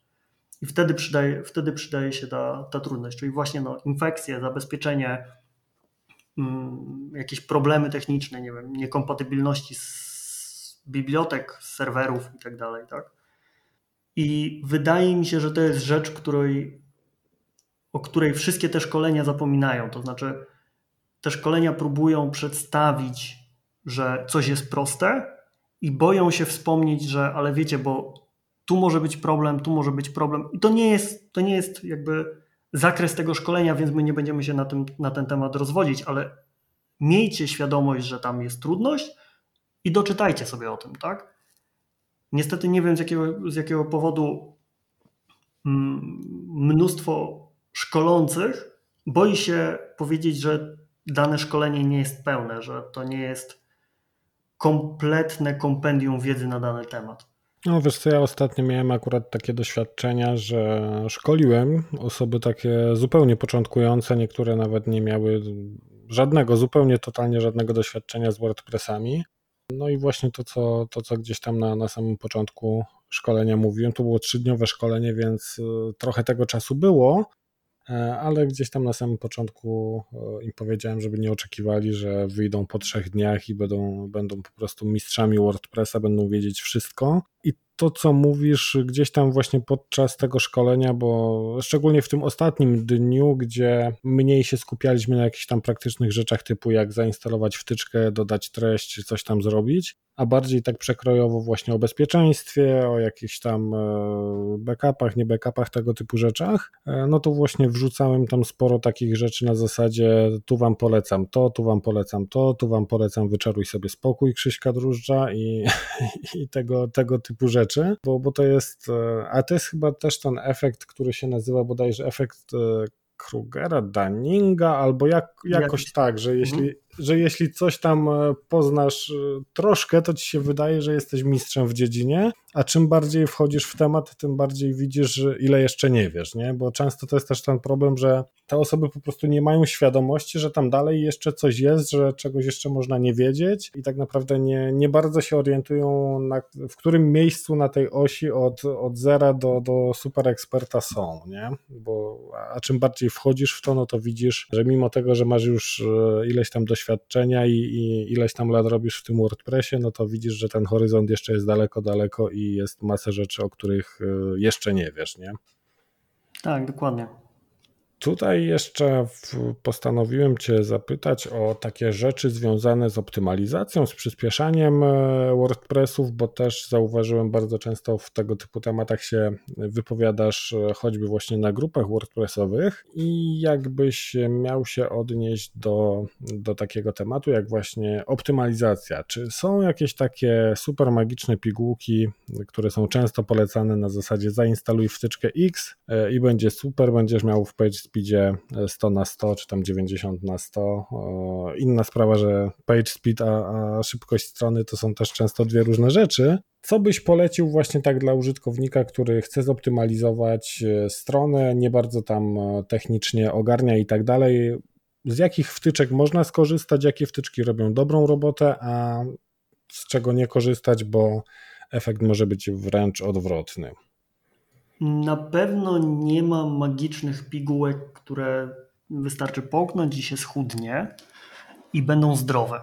I wtedy przydaje, wtedy przydaje się ta, ta trudność, czyli właśnie no, infekcje, zabezpieczenie, jakieś problemy techniczne, nie wiem, niekompatybilności z bibliotek, z serwerów i tak dalej. Tak? I wydaje mi się, że to jest rzecz, której, o której wszystkie te szkolenia zapominają. To znaczy, te szkolenia próbują przedstawić, że coś jest proste i boją się wspomnieć, że ale wiecie, bo tu może być problem, tu może być problem. I to nie jest, to nie jest jakby zakres tego szkolenia, więc my nie będziemy się na, tym, na ten temat rozwodzić, ale miejcie świadomość, że tam jest trudność i doczytajcie sobie o tym, tak? Niestety nie wiem z jakiego, z jakiego powodu mm, mnóstwo szkolących boi się powiedzieć, że dane szkolenie nie jest pełne, że to nie jest kompletne kompendium wiedzy na dany temat. No wiesz co, ja ostatnio miałem akurat takie doświadczenia, że szkoliłem osoby takie zupełnie początkujące, niektóre nawet nie miały żadnego, zupełnie totalnie żadnego doświadczenia z WordPressami. No i właśnie to, co, to, co gdzieś tam na, na samym początku szkolenia mówiłem, to było trzydniowe szkolenie, więc y, trochę tego czasu było, ale gdzieś tam na samym początku e, im powiedziałem, żeby nie oczekiwali, że wyjdą po trzech dniach i będą, będą po prostu mistrzami WordPressa, będą wiedzieć wszystko. I to, co mówisz gdzieś tam właśnie podczas tego szkolenia, bo szczególnie w tym ostatnim dniu, gdzie mniej się skupialiśmy na jakichś tam praktycznych rzeczach, typu jak zainstalować wtyczkę, dodać treść, coś tam zrobić, a bardziej tak przekrojowo właśnie o bezpieczeństwie, o jakichś tam e, backupach, nie backupach, tego typu rzeczach, e, no to właśnie wrzucałem tam sporo takich rzeczy na zasadzie tu wam polecam to, tu wam polecam to, tu wam polecam wyczaruj sobie spokój Krzyśka Drużdża i, (laughs) i tego, tego typu rzeczy, bo, bo to jest, e, a to jest chyba też ten efekt, który się nazywa bodajże efekt Krugera, Dunninga, albo jak, jakoś tak, że jeśli, mhm że jeśli coś tam e, poznasz e, troszkę, to ci się wydaje, że jesteś mistrzem w dziedzinie, a czym bardziej wchodzisz w temat, tym bardziej widzisz, ile jeszcze nie wiesz, nie? Bo często to jest też ten problem, że te osoby po prostu nie mają świadomości, że tam dalej jeszcze coś jest, że czegoś jeszcze można nie wiedzieć i tak naprawdę nie, nie bardzo się orientują, na, w którym miejscu na tej osi od, od zera do, do super eksperta są, nie? Bo, a czym bardziej wchodzisz w to, no to widzisz, że mimo tego, że masz już e, ileś tam doświadczeń, doświadczenia i, i ileś tam lat robisz w tym WordPressie, no to widzisz, że ten horyzont jeszcze jest daleko, daleko i jest masę rzeczy, o których y, jeszcze nie wiesz, nie? Tak, dokładnie. Tutaj jeszcze postanowiłem Cię zapytać o takie rzeczy związane z optymalizacją, z przyspieszaniem e, WordPressów, bo też zauważyłem bardzo często w tego typu tematach się wypowiadasz, e, choćby właśnie na grupach WordPressowych. I jakbyś miał się odnieść do, do takiego tematu, jak właśnie optymalizacja. Czy są jakieś takie super magiczne pigułki, które są często polecane na zasadzie zainstaluj wtyczkę X e, i będzie super, będziesz miał w page speedzie 100 na 100 czy tam 90 na 100. Inna sprawa, że page speed a, a szybkość strony to są też często dwie różne rzeczy. Co byś polecił właśnie tak dla użytkownika, który chce zoptymalizować e, stronę, nie bardzo tam e, technicznie ogarnia i tak dalej? Z jakich wtyczek można skorzystać, jakie wtyczki robią dobrą robotę, a z czego nie korzystać, bo efekt może być wręcz odwrotny? Na pewno nie ma magicznych pigułek, które wystarczy połknąć i się schudnie i będą zdrowe.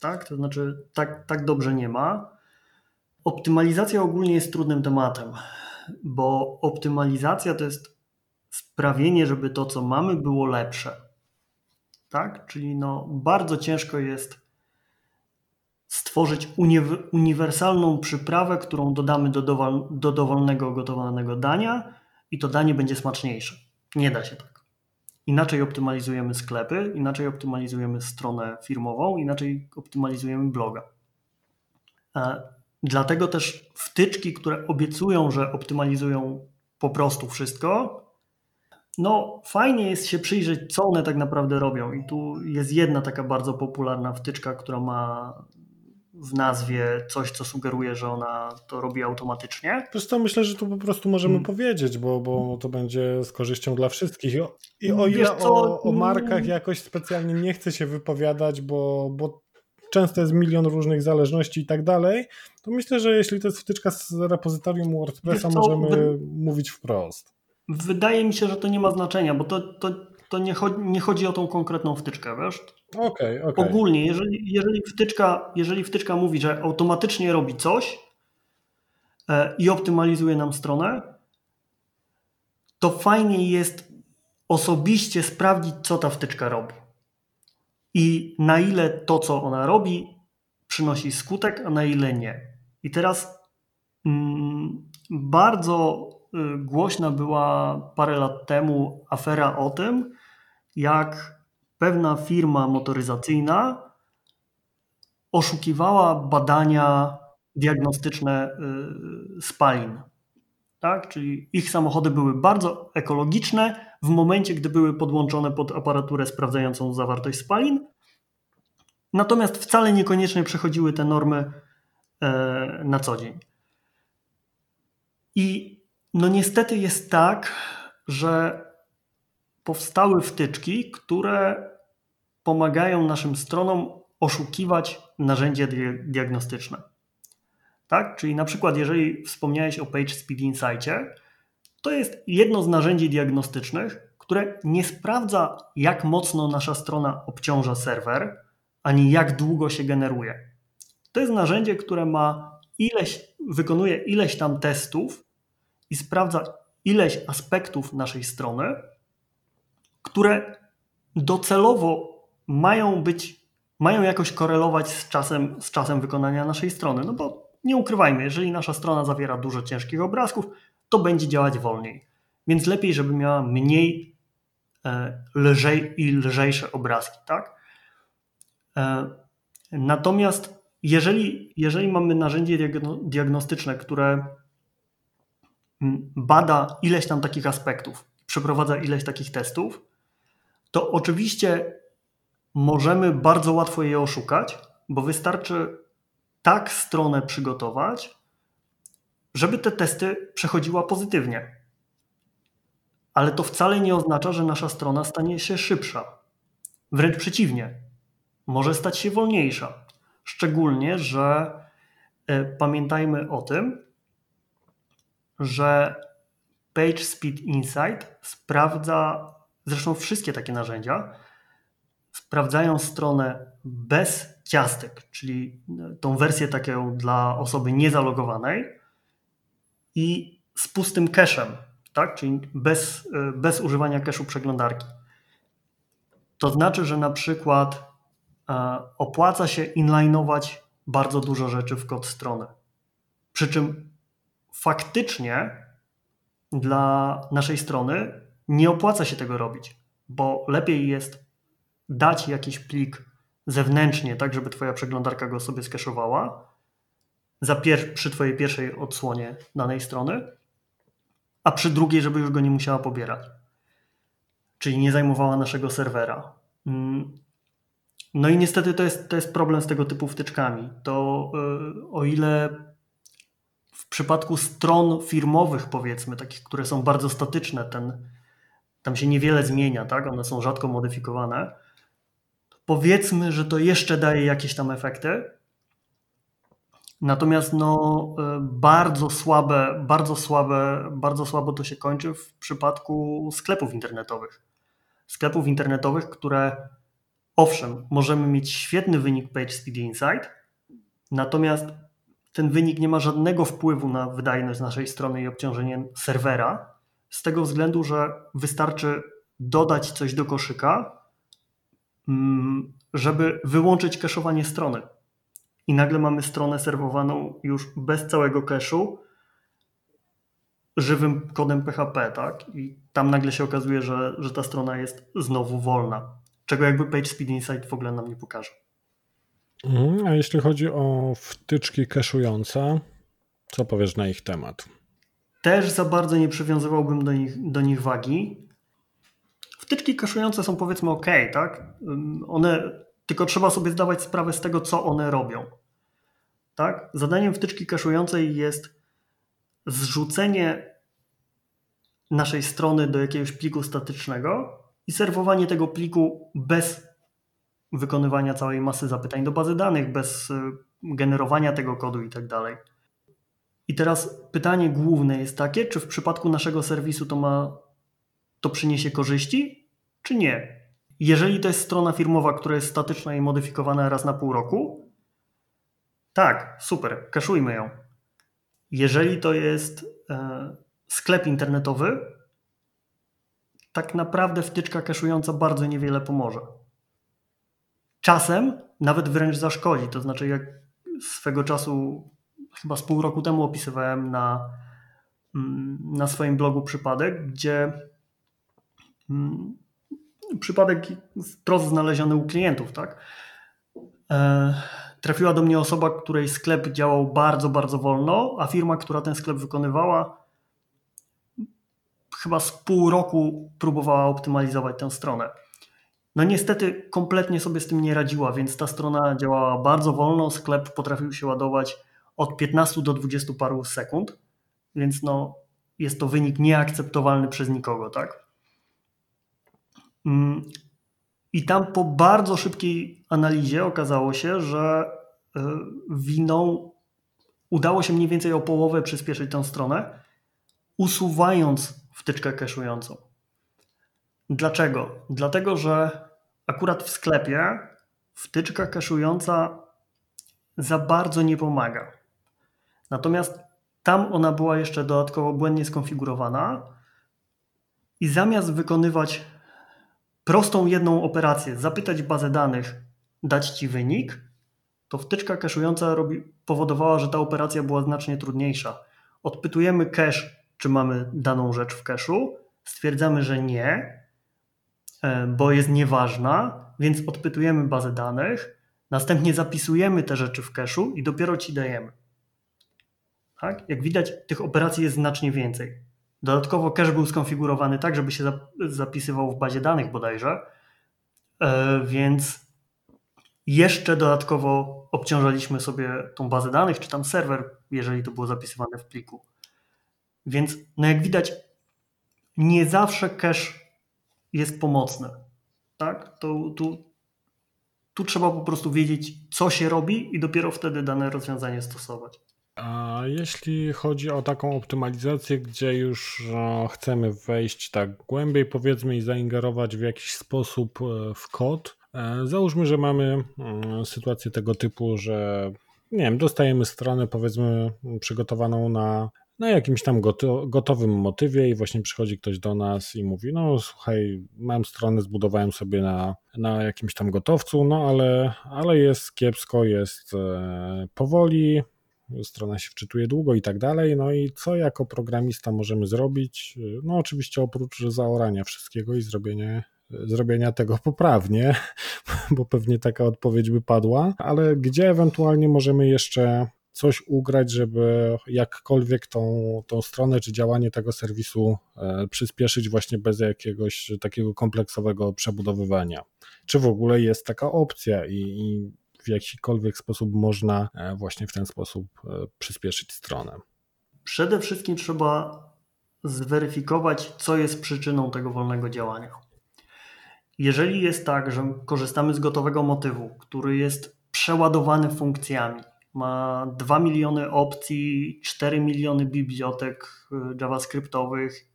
Tak? To znaczy, tak, tak dobrze nie ma. Optymalizacja ogólnie jest trudnym tematem, bo optymalizacja to jest sprawienie, żeby to, co mamy, było lepsze. Tak? Czyli no, bardzo ciężko jest stworzyć uniwersalną przyprawę, którą dodamy do, dowol do dowolnego gotowanego dania i to danie będzie smaczniejsze. Nie da się tak. Inaczej optymalizujemy sklepy, inaczej optymalizujemy stronę firmową, inaczej optymalizujemy bloga. E, dlatego też wtyczki, które obiecują, że optymalizują po prostu wszystko, no fajnie jest się przyjrzeć, co one tak naprawdę robią. I tu jest jedna taka bardzo popularna wtyczka, która ma w nazwie coś, co sugeruje, że ona to robi automatycznie. Wiesz co, myślę, że tu po prostu możemy hmm. powiedzieć, bo, bo to będzie z korzyścią dla wszystkich. I o ile o, o, markach jakoś specjalnie nie chcę się wypowiadać, bo, bo często jest milion różnych zależności i tak dalej, to myślę, że jeśli to jest wtyczka z repozytorium WordPressa, możemy wy... mówić wprost. Wydaje mi się, że to nie ma znaczenia, bo to, to, to nie, chodzi, nie chodzi o tą konkretną wtyczkę, wiesz? Okay, okay. Ogólnie, jeżeli, jeżeli, wtyczka, jeżeli wtyczka mówi, że automatycznie robi coś e, i optymalizuje nam stronę, to fajniej jest osobiście sprawdzić, co ta wtyczka robi. I na ile to, co ona robi, przynosi skutek, a na ile nie. I teraz mm, bardzo głośna była parę lat temu afera o tym, jak pewna firma motoryzacyjna oszukiwała badania diagnostyczne y, spalin. Tak? Czyli ich samochody były bardzo ekologiczne w momencie, gdy były podłączone pod aparaturę sprawdzającą zawartość spalin, natomiast wcale niekoniecznie przechodziły te normy e, na co dzień. I no niestety jest tak, że powstały wtyczki, które pomagają naszym stronom oszukiwać narzędzia diagnostyczne. Tak? Czyli na przykład, jeżeli wspomniałeś o PageSpeed Insight, to jest jedno z narzędzi diagnostycznych, które nie sprawdza, jak mocno nasza strona obciąża serwer, ani jak długo się generuje. To jest narzędzie, które ma ileś, wykonuje ileś tam testów i sprawdza ileś aspektów naszej strony, które docelowo mają być, mają jakoś korelować z czasem, z czasem wykonania naszej strony. No bo nie ukrywajmy, jeżeli nasza strona zawiera dużo ciężkich obrazków, to będzie działać wolniej. Więc lepiej, żeby miała mniej e, lżej i lżejsze obrazki, tak? E, natomiast jeżeli, jeżeli mamy narzędzie diagnostyczne, które bada ileś tam takich aspektów, przeprowadza ileś takich testów, to oczywiście możemy bardzo łatwo je oszukać, bo wystarczy tak stronę przygotować, żeby te testy przechodziła pozytywnie. Ale to wcale nie oznacza, że nasza strona stanie się szybsza. Wręcz przeciwnie, może stać się wolniejsza. Szczególnie, że y, pamiętajmy o tym, że PageSpeed Insight sprawdza Zresztą wszystkie takie narzędzia sprawdzają stronę bez ciastek, czyli tą wersję taką dla osoby niezalogowanej i z pustym cache'em. tak? czyli bez, e, bez używania cache'u przeglądarki. To znaczy, że na przykład e, opłaca się inline'ować bardzo dużo rzeczy w kod strony. Przy czym faktycznie dla naszej strony nie opłaca się tego robić, bo lepiej jest dać jakiś plik zewnętrznie, tak żeby twoja przeglądarka go sobie skeszowała przy twojej pierwszej odsłonie danej strony, a przy drugiej, żeby już go nie musiała pobierać. Czyli nie zajmowała naszego serwera. Mm. No i niestety to jest, to jest problem z tego typu wtyczkami. To yy, o ile w przypadku stron firmowych, powiedzmy, takich, które są bardzo statyczne, ten, tam się niewiele zmienia, tak? one są rzadko modyfikowane. Powiedzmy, że to jeszcze daje jakieś tam efekty. Natomiast no, e, bardzo słabe, bardzo słabe, bardzo słabo to się kończy w przypadku sklepów internetowych. Sklepów internetowych, które owszem, możemy mieć świetny wynik PageSpeed Insight, natomiast ten wynik nie ma żadnego wpływu na wydajność naszej strony i obciążenie serwera, z tego względu, że wystarczy dodać coś do koszyka, mm, żeby wyłączyć cache'owanie strony. I nagle mamy stronę serwowaną już bez całego cache'u, żywym kodem PHP, tak? I tam nagle się okazuje, że, że ta strona jest znowu wolna, czego jakby PageSpeed Insight w ogóle nam nie pokaże. Mhm, a jeśli chodzi o wtyczki cache'ujące, co powiesz na ich temat? Też za bardzo nie przywiązywałbym do nich, do nich wagi. Wtyczki cache'ujące są powiedzmy ok, tak? One, tylko trzeba sobie zdawać sprawę z tego, co one robią. Tak? Zadaniem wtyczki cache'ującej jest zrzucenie naszej strony do jakiegoś pliku statycznego i serwowanie tego pliku bez wykonywania całej masy zapytań do bazy danych, bez y, generowania tego kodu i tak dalej. I teraz pytanie główne jest takie, czy w przypadku naszego serwisu to ma to przyniesie korzyści, czy nie? Jeżeli to jest strona firmowa, która jest statyczna i modyfikowana raz na pół roku, tak, super, kaszujmy ją. Jeżeli to jest e, sklep internetowy, tak naprawdę wtyczka kaszująca bardzo niewiele pomoże. Czasem nawet wręcz zaszkodzi. To znaczy, jak swego czasu, chyba z pół roku temu opisywałem na, mm, na swoim blogu przypadek, gdzie mm, przypadek wprost znaleziony u klientów, tak? E, trafiła do mnie osoba, której sklep działał bardzo, bardzo wolno, a firma, która ten sklep wykonywała, chyba z pół roku próbowała optymalizować tę stronę. No niestety kompletnie sobie z tym nie radziła, więc ta strona działała bardzo wolno, sklep potrafił się ładować od 15 do 20 paru sekund, więc no jest to wynik nieakceptowalny przez nikogo, tak? Mm, I tam po bardzo szybkiej analizie okazało się, że e, winą udało się mniej więcej o połowę przyspieszyć tę stronę, usuwając wtyczkę cache'ującą. Dlaczego? Dlatego, że akurat w sklepie wtyczka cache'ująca za bardzo nie pomaga. Natomiast tam ona była jeszcze dodatkowo błędnie skonfigurowana i zamiast wykonywać prostą jedną operację, zapytać bazę danych, dać ci wynik, to wtyczka cache'ująca robi, powodowała, że ta operacja była znacznie trudniejsza. Odpytujemy cache, czy mamy daną rzecz w cache'u, stwierdzamy, że nie, bo jest nieważna, więc odpytujemy bazę danych, następnie zapisujemy te rzeczy w cache'u i dopiero ci dajemy. Tak? Jak widać, tych operacji jest znacznie więcej. Dodatkowo cache był skonfigurowany tak, żeby się zapisywał w bazie danych bodajże, e, więc jeszcze dodatkowo obciążaliśmy sobie tą bazę danych, czy tam serwer, jeżeli to było zapisywane w pliku. Więc no jak widać, nie zawsze cache jest pomocne. Tak? To, tu, tu trzeba po prostu wiedzieć, co się robi i dopiero wtedy dane rozwiązanie stosować. A jeśli chodzi o taką optymalizację, gdzie już no, chcemy wejść tak głębiej, powiedzmy, i zaingerować w jakiś sposób e, w kod, e, załóżmy, że mamy sytuację tego typu, że nie wiem, dostajemy stronę powiedzmy przygotowaną na na jakimś tam gotowym motywie i właśnie przychodzi ktoś do nas i mówi, no słuchaj, mam stronę, zbudowałem sobie na, na jakimś tam gotowcu, no ale, ale jest kiepsko, jest e, powoli, strona się wczytuje długo i tak dalej. No i co jako programista możemy zrobić? No oczywiście oprócz zaorania wszystkiego i zrobienia, zrobienia tego poprawnie, (laughs) bo pewnie taka odpowiedź by padła, ale gdzie ewentualnie możemy jeszcze coś ugrać, żeby jakkolwiek tą, tą stronę czy działanie tego serwisu e, przyspieszyć właśnie bez jakiegoś takiego kompleksowego przebudowywania. Czy w ogóle jest taka opcja i, i w jakikolwiek sposób można e, właśnie w ten sposób e, przyspieszyć stronę? Przede wszystkim trzeba zweryfikować, co jest przyczyną tego wolnego działania. Jeżeli jest tak, że korzystamy z gotowego motywu, który jest przeładowany funkcjami, ma 2 miliony opcji, 4 miliony bibliotek y, JavaScriptowych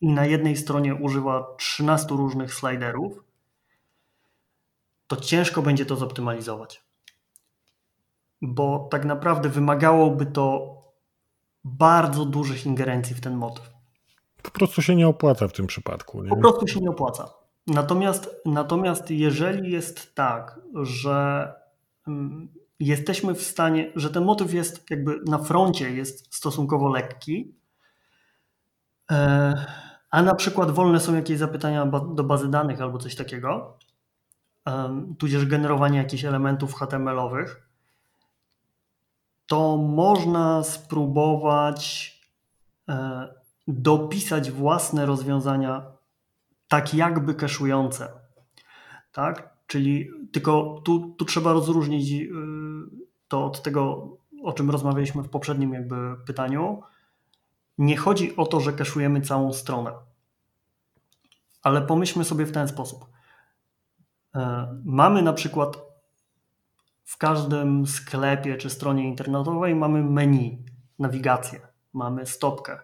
i na jednej stronie używa 13 różnych sliderów, to ciężko będzie to zoptymalizować. Bo tak naprawdę wymagałoby to bardzo dużych ingerencji w ten motyw. Po prostu się nie opłaca w tym przypadku. Nie? Po prostu się nie opłaca. Natomiast, natomiast jeżeli jest tak, że mm, jesteśmy w stanie, że ten motyw jest jakby na froncie jest stosunkowo lekki, e, a na przykład wolne są jakieś zapytania do bazy danych albo coś takiego, tudzież generowanie jakichś elementów HTML-owych, to można spróbować e, dopisać własne rozwiązania tak jakby keszujące. Tak? Czyli tylko tu, tu trzeba rozróżnić y, to od tego, o czym rozmawialiśmy w poprzednim jakby pytaniu. Nie chodzi o to, że keszujemy całą stronę, ale pomyślmy sobie w ten sposób. E, mamy na przykład w każdym sklepie czy stronie internetowej mamy menu, nawigację, mamy stopkę.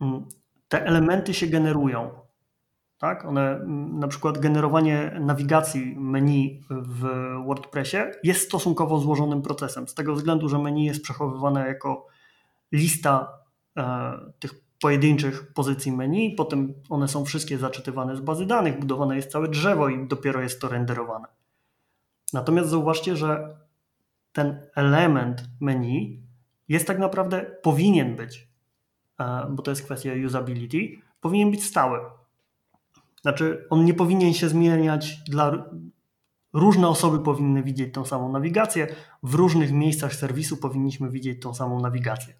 Mm, te elementy się generują tak? One, mm, na przykład generowanie nawigacji menu w WordPressie jest stosunkowo złożonym procesem, z tego względu, że menu jest przechowywane jako lista e, tych pojedynczych pozycji menu, potem one są wszystkie zaczytywane z bazy danych, budowane jest całe drzewo i dopiero jest to renderowane. Natomiast zauważcie, że ten element menu jest tak naprawdę, powinien być, e, bo to jest kwestia usability, powinien być stały. Znaczy, on nie powinien się zmieniać dla. Różne osoby powinny widzieć tą samą nawigację, w różnych miejscach serwisu powinniśmy widzieć tą samą nawigację.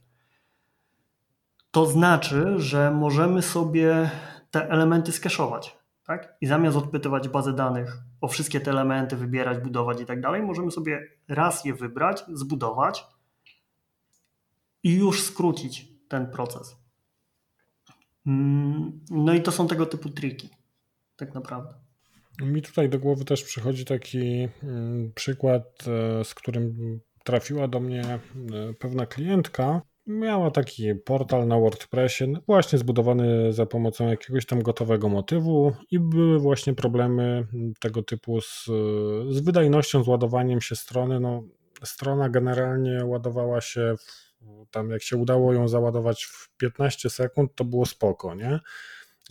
To znaczy, że możemy sobie te elementy skeszować. Tak? I zamiast odpytywać bazę danych o wszystkie te elementy, wybierać, budować i tak dalej, możemy sobie raz je wybrać, zbudować i już skrócić ten proces. Mm, no i to są tego typu triki tak naprawdę. Mi tutaj do głowy też przychodzi taki mm, przykład, e, z którym trafiła do mnie e, pewna klientka. Miała taki portal na WordPressie, właśnie zbudowany za pomocą jakiegoś tam gotowego motywu, i były właśnie problemy tego typu z, z wydajnością, z ładowaniem się strony. No, strona generalnie ładowała się, w, tam jak się udało ją załadować w 15 sekund, to było spoko, nie?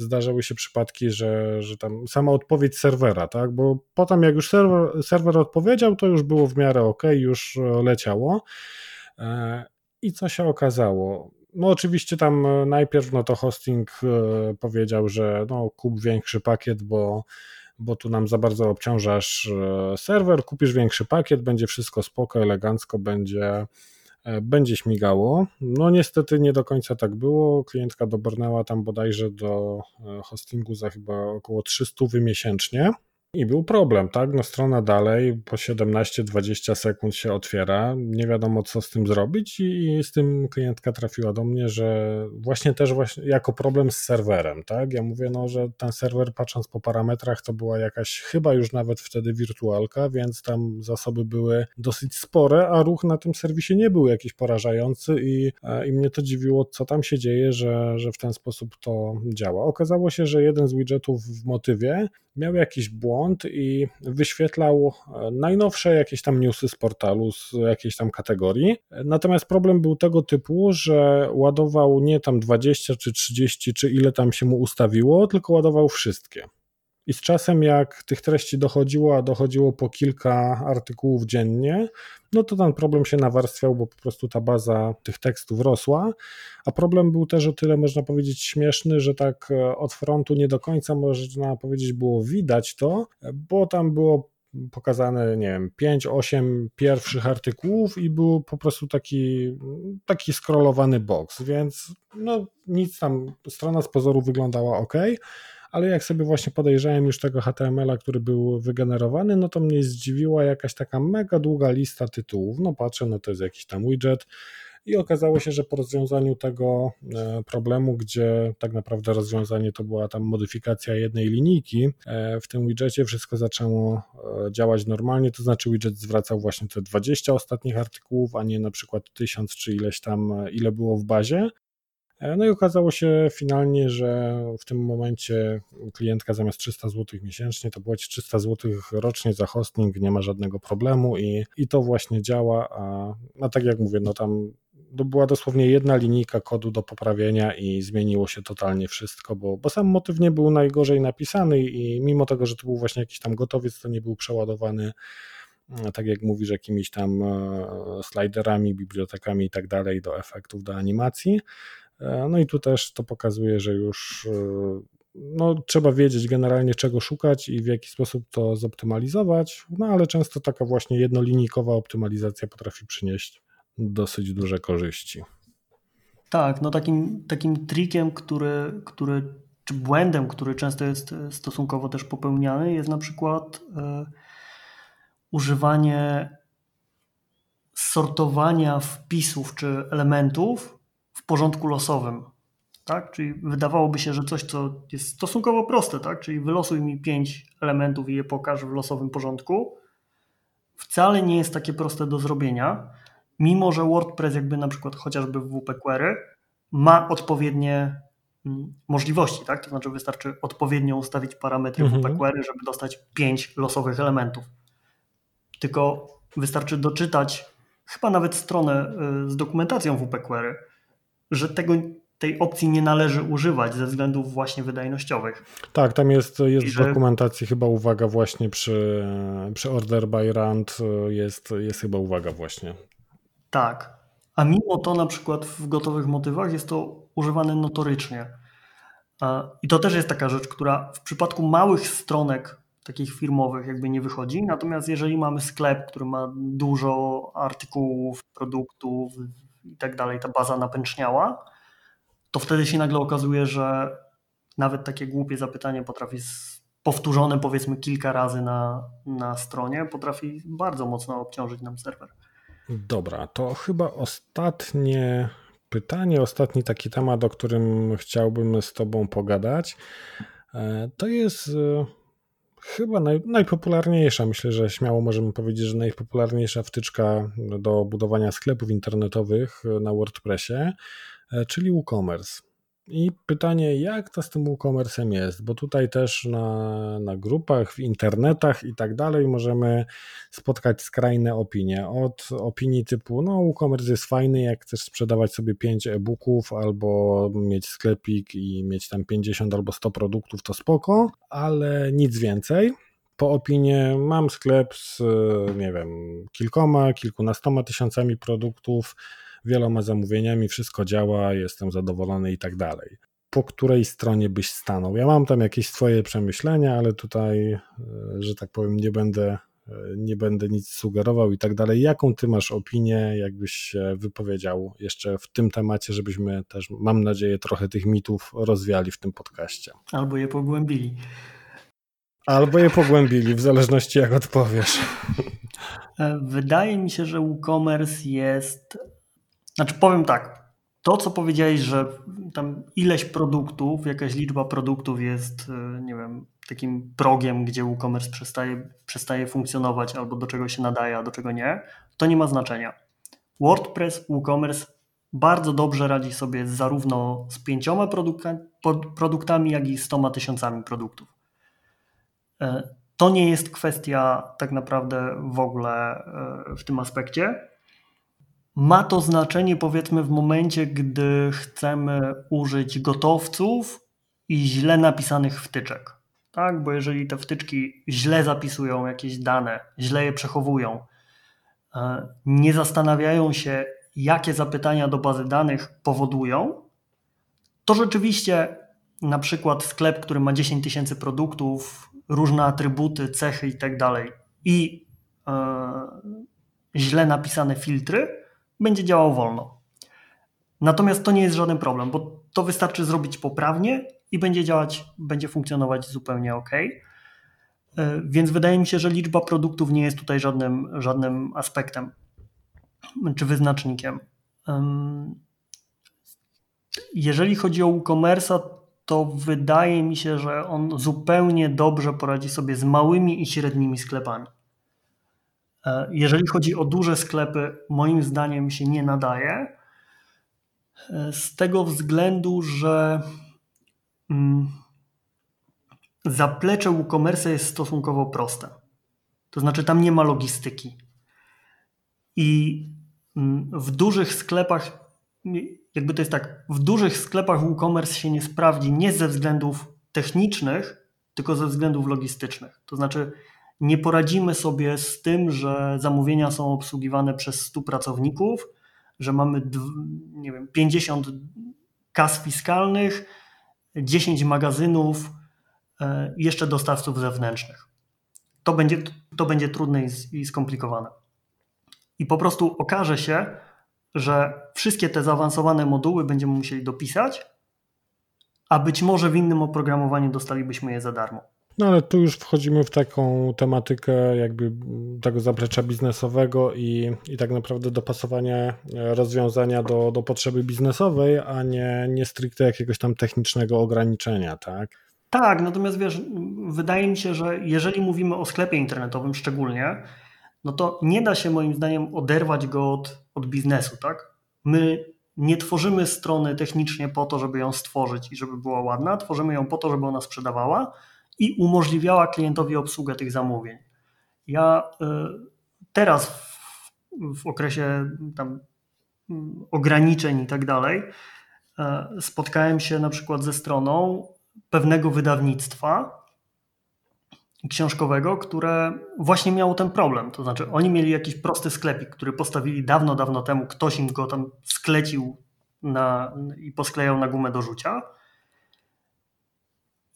Zdarzały się przypadki, że, że tam sama odpowiedź serwera, tak? Bo potem jak już serwer, serwer odpowiedział, to już było w miarę ok, już leciało. E, I co się okazało? No oczywiście tam najpierw no to hosting e, powiedział, że no kup większy pakiet, bo bo tu nam za bardzo obciążasz e, serwer, kupisz większy pakiet, będzie wszystko spoko, elegancko, będzie E, będzie śmigało. No niestety nie do końca tak było. Klientka dobrnęła tam bodajże do e, hostingu za chyba około 300 miesięcznie. I był problem, tak? No strona dalej po 17-20 sekund się otwiera, nie wiadomo co z tym zrobić i z tym klientka trafiła do mnie, że właśnie też właśnie jako problem z serwerem, tak? Ja mówię, no, że ten serwer patrząc po parametrach to była jakaś chyba już nawet wtedy wirtualka, więc tam zasoby były dosyć spore, a ruch na tym serwisie nie był jakiś porażający i, e, i mnie to dziwiło, co tam się dzieje, że, że w ten sposób to działa. Okazało się, że jeden z widgetów w motywie miał jakiś błąd, i wyświetlał najnowsze jakieś tam newsy z portalu, z jakiejś tam kategorii. Natomiast problem był tego typu, że ładował nie tam 20 czy 30 czy ile tam się mu ustawiło, tylko ładował wszystkie. I z czasem, jak tych treści dochodziło, a dochodziło po kilka artykułów dziennie, no to ten problem się nawarstwiał, bo po prostu ta baza tych tekstów rosła. A problem był też o tyle, można powiedzieć, śmieszny, że tak e, od frontu nie do końca, można powiedzieć, było widać to, bo tam było pokazane, nie wiem, 5-8 pierwszych artykułów i był po prostu taki, taki scrollowany box, więc no nic tam, strona z pozoru wyglądała ok, ale jak sobie właśnie podejrzałem już tego HTML-a, który był wygenerowany, no to mnie zdziwiła jakaś taka mega długa lista tytułów. No patrzę, no to jest jakiś tam widget, i okazało się, że po rozwiązaniu tego e, problemu, gdzie tak naprawdę rozwiązanie to była tam modyfikacja jednej linijki, e, w tym widgetie wszystko zaczęło e, działać normalnie, to znaczy widget zwracał właśnie te 20 ostatnich artykułów, a nie na przykład 1000 czy ileś tam, ile było w bazie. E, no i okazało się finalnie, że w tym momencie klientka zamiast 300 zł miesięcznie to płaci 300 zł rocznie za hosting, nie ma żadnego problemu i, i to właśnie działa, a, a tak jak mówię, no tam była dosłownie jedna linijka kodu do poprawienia i zmieniło się totalnie wszystko, bo, bo sam motyw nie był najgorzej napisany i mimo tego, że to był właśnie jakiś tam gotowiec, to nie był przeładowany tak jak mówisz, jakimiś tam e, sliderami, bibliotekami i tak dalej do efektów, do animacji. E, no i tu też to pokazuje, że już e, no, trzeba wiedzieć generalnie czego szukać i w jaki sposób to zoptymalizować, no ale często taka właśnie jednolinijkowa optymalizacja potrafi przynieść dosyć duże korzyści. Tak, no takim, takim trikiem, który, który, czy błędem, który często jest stosunkowo też popełniany, jest na przykład e, używanie sortowania wpisów czy elementów w porządku losowym. Tak? Czyli wydawałoby się, że coś, co jest stosunkowo proste, tak? czyli wylosuj mi pięć elementów i je pokaż w losowym porządku, wcale nie jest takie proste do zrobienia, mimo że WordPress, jakby na przykład chociażby w WP Query, ma odpowiednie mm, możliwości, tak? To znaczy wystarczy odpowiednio ustawić parametry mhm. WP Query, żeby dostać pięć losowych elementów. Tylko wystarczy doczytać chyba nawet stronę y, z dokumentacją WP Query, że tego, tej opcji nie należy używać ze względów właśnie wydajnościowych. Tak, tam jest, jest w dokumentacji chyba uwaga właśnie przy, przy order by rand jest, jest chyba uwaga właśnie. Tak, a mimo to na przykład w gotowych motywach jest to używane notorycznie. I to też jest taka rzecz, która w przypadku małych stronek takich firmowych jakby nie wychodzi. Natomiast jeżeli mamy sklep, który ma dużo artykułów, produktów, i tak dalej, ta baza napęczniała, to wtedy się nagle okazuje, że nawet takie głupie zapytanie potrafi powtórzone powiedzmy kilka razy na, na stronie, potrafi bardzo mocno obciążyć nam serwer. Dobra, to chyba ostatnie pytanie, ostatni taki temat, o którym chciałbym z Tobą pogadać, e, to jest e, chyba naj, najpopularniejsza, myślę, że śmiało możemy powiedzieć, że najpopularniejsza wtyczka do budowania sklepów internetowych na WordPressie, e, czyli WooCommerce. I pytanie, jak to z tym WooCommerce'em jest? Bo tutaj też na, na grupach, w internetach i tak dalej możemy spotkać skrajne opinie. Od opinii typu, no WooCommerce jest fajny, jak chcesz sprzedawać sobie 5 e-booków albo mieć sklepik i mieć tam 50 albo 100 produktów, to spoko, ale nic więcej po opinie mam sklep z, nie wiem, kilkoma, kilkunastoma tysiącami produktów, wieloma zamówieniami, wszystko działa, jestem zadowolony i tak dalej. Po której stronie byś stanął? Ja mam tam jakieś swoje przemyślenia, ale tutaj, e, że tak powiem, nie będę, e, nie będę nic sugerował i tak dalej. Jaką ty masz opinię, jakbyś się wypowiedział jeszcze w tym temacie, żebyśmy też, mam nadzieję, trochę tych mitów rozwiali w tym podcaście. Albo je pogłębili. Albo je pogłębili, w zależności jak odpowiesz. E, wydaje mi się, że WooCommerce jest znaczy powiem tak, to co powiedziałeś, że tam ileś produktów, jakaś liczba produktów jest, e, nie wiem, takim progiem, gdzie WooCommerce przestaje, przestaje funkcjonować albo do czego się nadaje, a do czego nie, to nie ma znaczenia. WordPress, WooCommerce bardzo dobrze radzi sobie zarówno z pięcioma produktami, jak i z stoma tysiącami produktów. E, to nie jest kwestia tak naprawdę w ogóle w tym aspekcie. Ma to znaczenie powiedzmy w momencie, gdy chcemy użyć gotowców i źle napisanych wtyczek. Tak, bo jeżeli te wtyczki źle zapisują jakieś dane, źle je przechowują, e, nie zastanawiają się, jakie zapytania do bazy danych powodują, to rzeczywiście na przykład sklep, który ma 10 tysięcy produktów, różne atrybuty, cechy i dalej i e, źle napisane filtry, będzie działał wolno. Natomiast to nie jest żaden problem, bo to wystarczy zrobić poprawnie i będzie działać, będzie funkcjonować zupełnie ok. E, więc wydaje mi się, że liczba produktów nie jest tutaj żadnym, żadnym aspektem czy wyznacznikiem. Jeżeli chodzi o e-commerce, to wydaje mi się, że on zupełnie dobrze poradzi sobie z małymi i średnimi sklepami. E, jeżeli chodzi o duże sklepy, moim zdaniem się nie nadaje. E, z tego względu, że mm, zaplecze WooCommerce jest stosunkowo proste. To znaczy, tam nie ma logistyki. I mm, w dużych sklepach, jakby to jest tak, w dużych sklepach WooCommerce się nie sprawdzi nie ze względów technicznych, tylko ze względów logistycznych. To znaczy, nie poradzimy sobie z tym, że zamówienia są obsługiwane przez 100 pracowników, że mamy nie wiem, 50 kas fiskalnych, 10 magazynów, e, jeszcze dostawców zewnętrznych. To będzie, to będzie trudne i skomplikowane. I po prostu okaże się, że wszystkie te zaawansowane moduły będziemy musieli dopisać, a być może w innym oprogramowaniu dostalibyśmy je za darmo. No ale tu już wchodzimy w taką tematykę jakby tego zaplecza biznesowego i, i tak naprawdę dopasowania rozwiązania do, do potrzeby biznesowej, a nie, nie stricte jakiegoś tam technicznego ograniczenia, tak? Tak, natomiast wiesz, wydaje mi się, że jeżeli mówimy o sklepie internetowym szczególnie, no to nie da się moim zdaniem oderwać go od, od biznesu, tak? My nie tworzymy strony technicznie po to, żeby ją stworzyć i żeby była ładna, tworzymy ją po to, żeby ona sprzedawała, i umożliwiała klientowi obsługę tych zamówień. Ja y, teraz w, w okresie tam mm, ograniczeń i tak dalej y, spotkałem się na przykład ze stroną pewnego wydawnictwa książkowego, które właśnie miało ten problem. To znaczy, oni mieli jakiś prosty sklepik, który postawili dawno, dawno temu, ktoś im go tam sklecił na, i posklejał na gumę do rzucia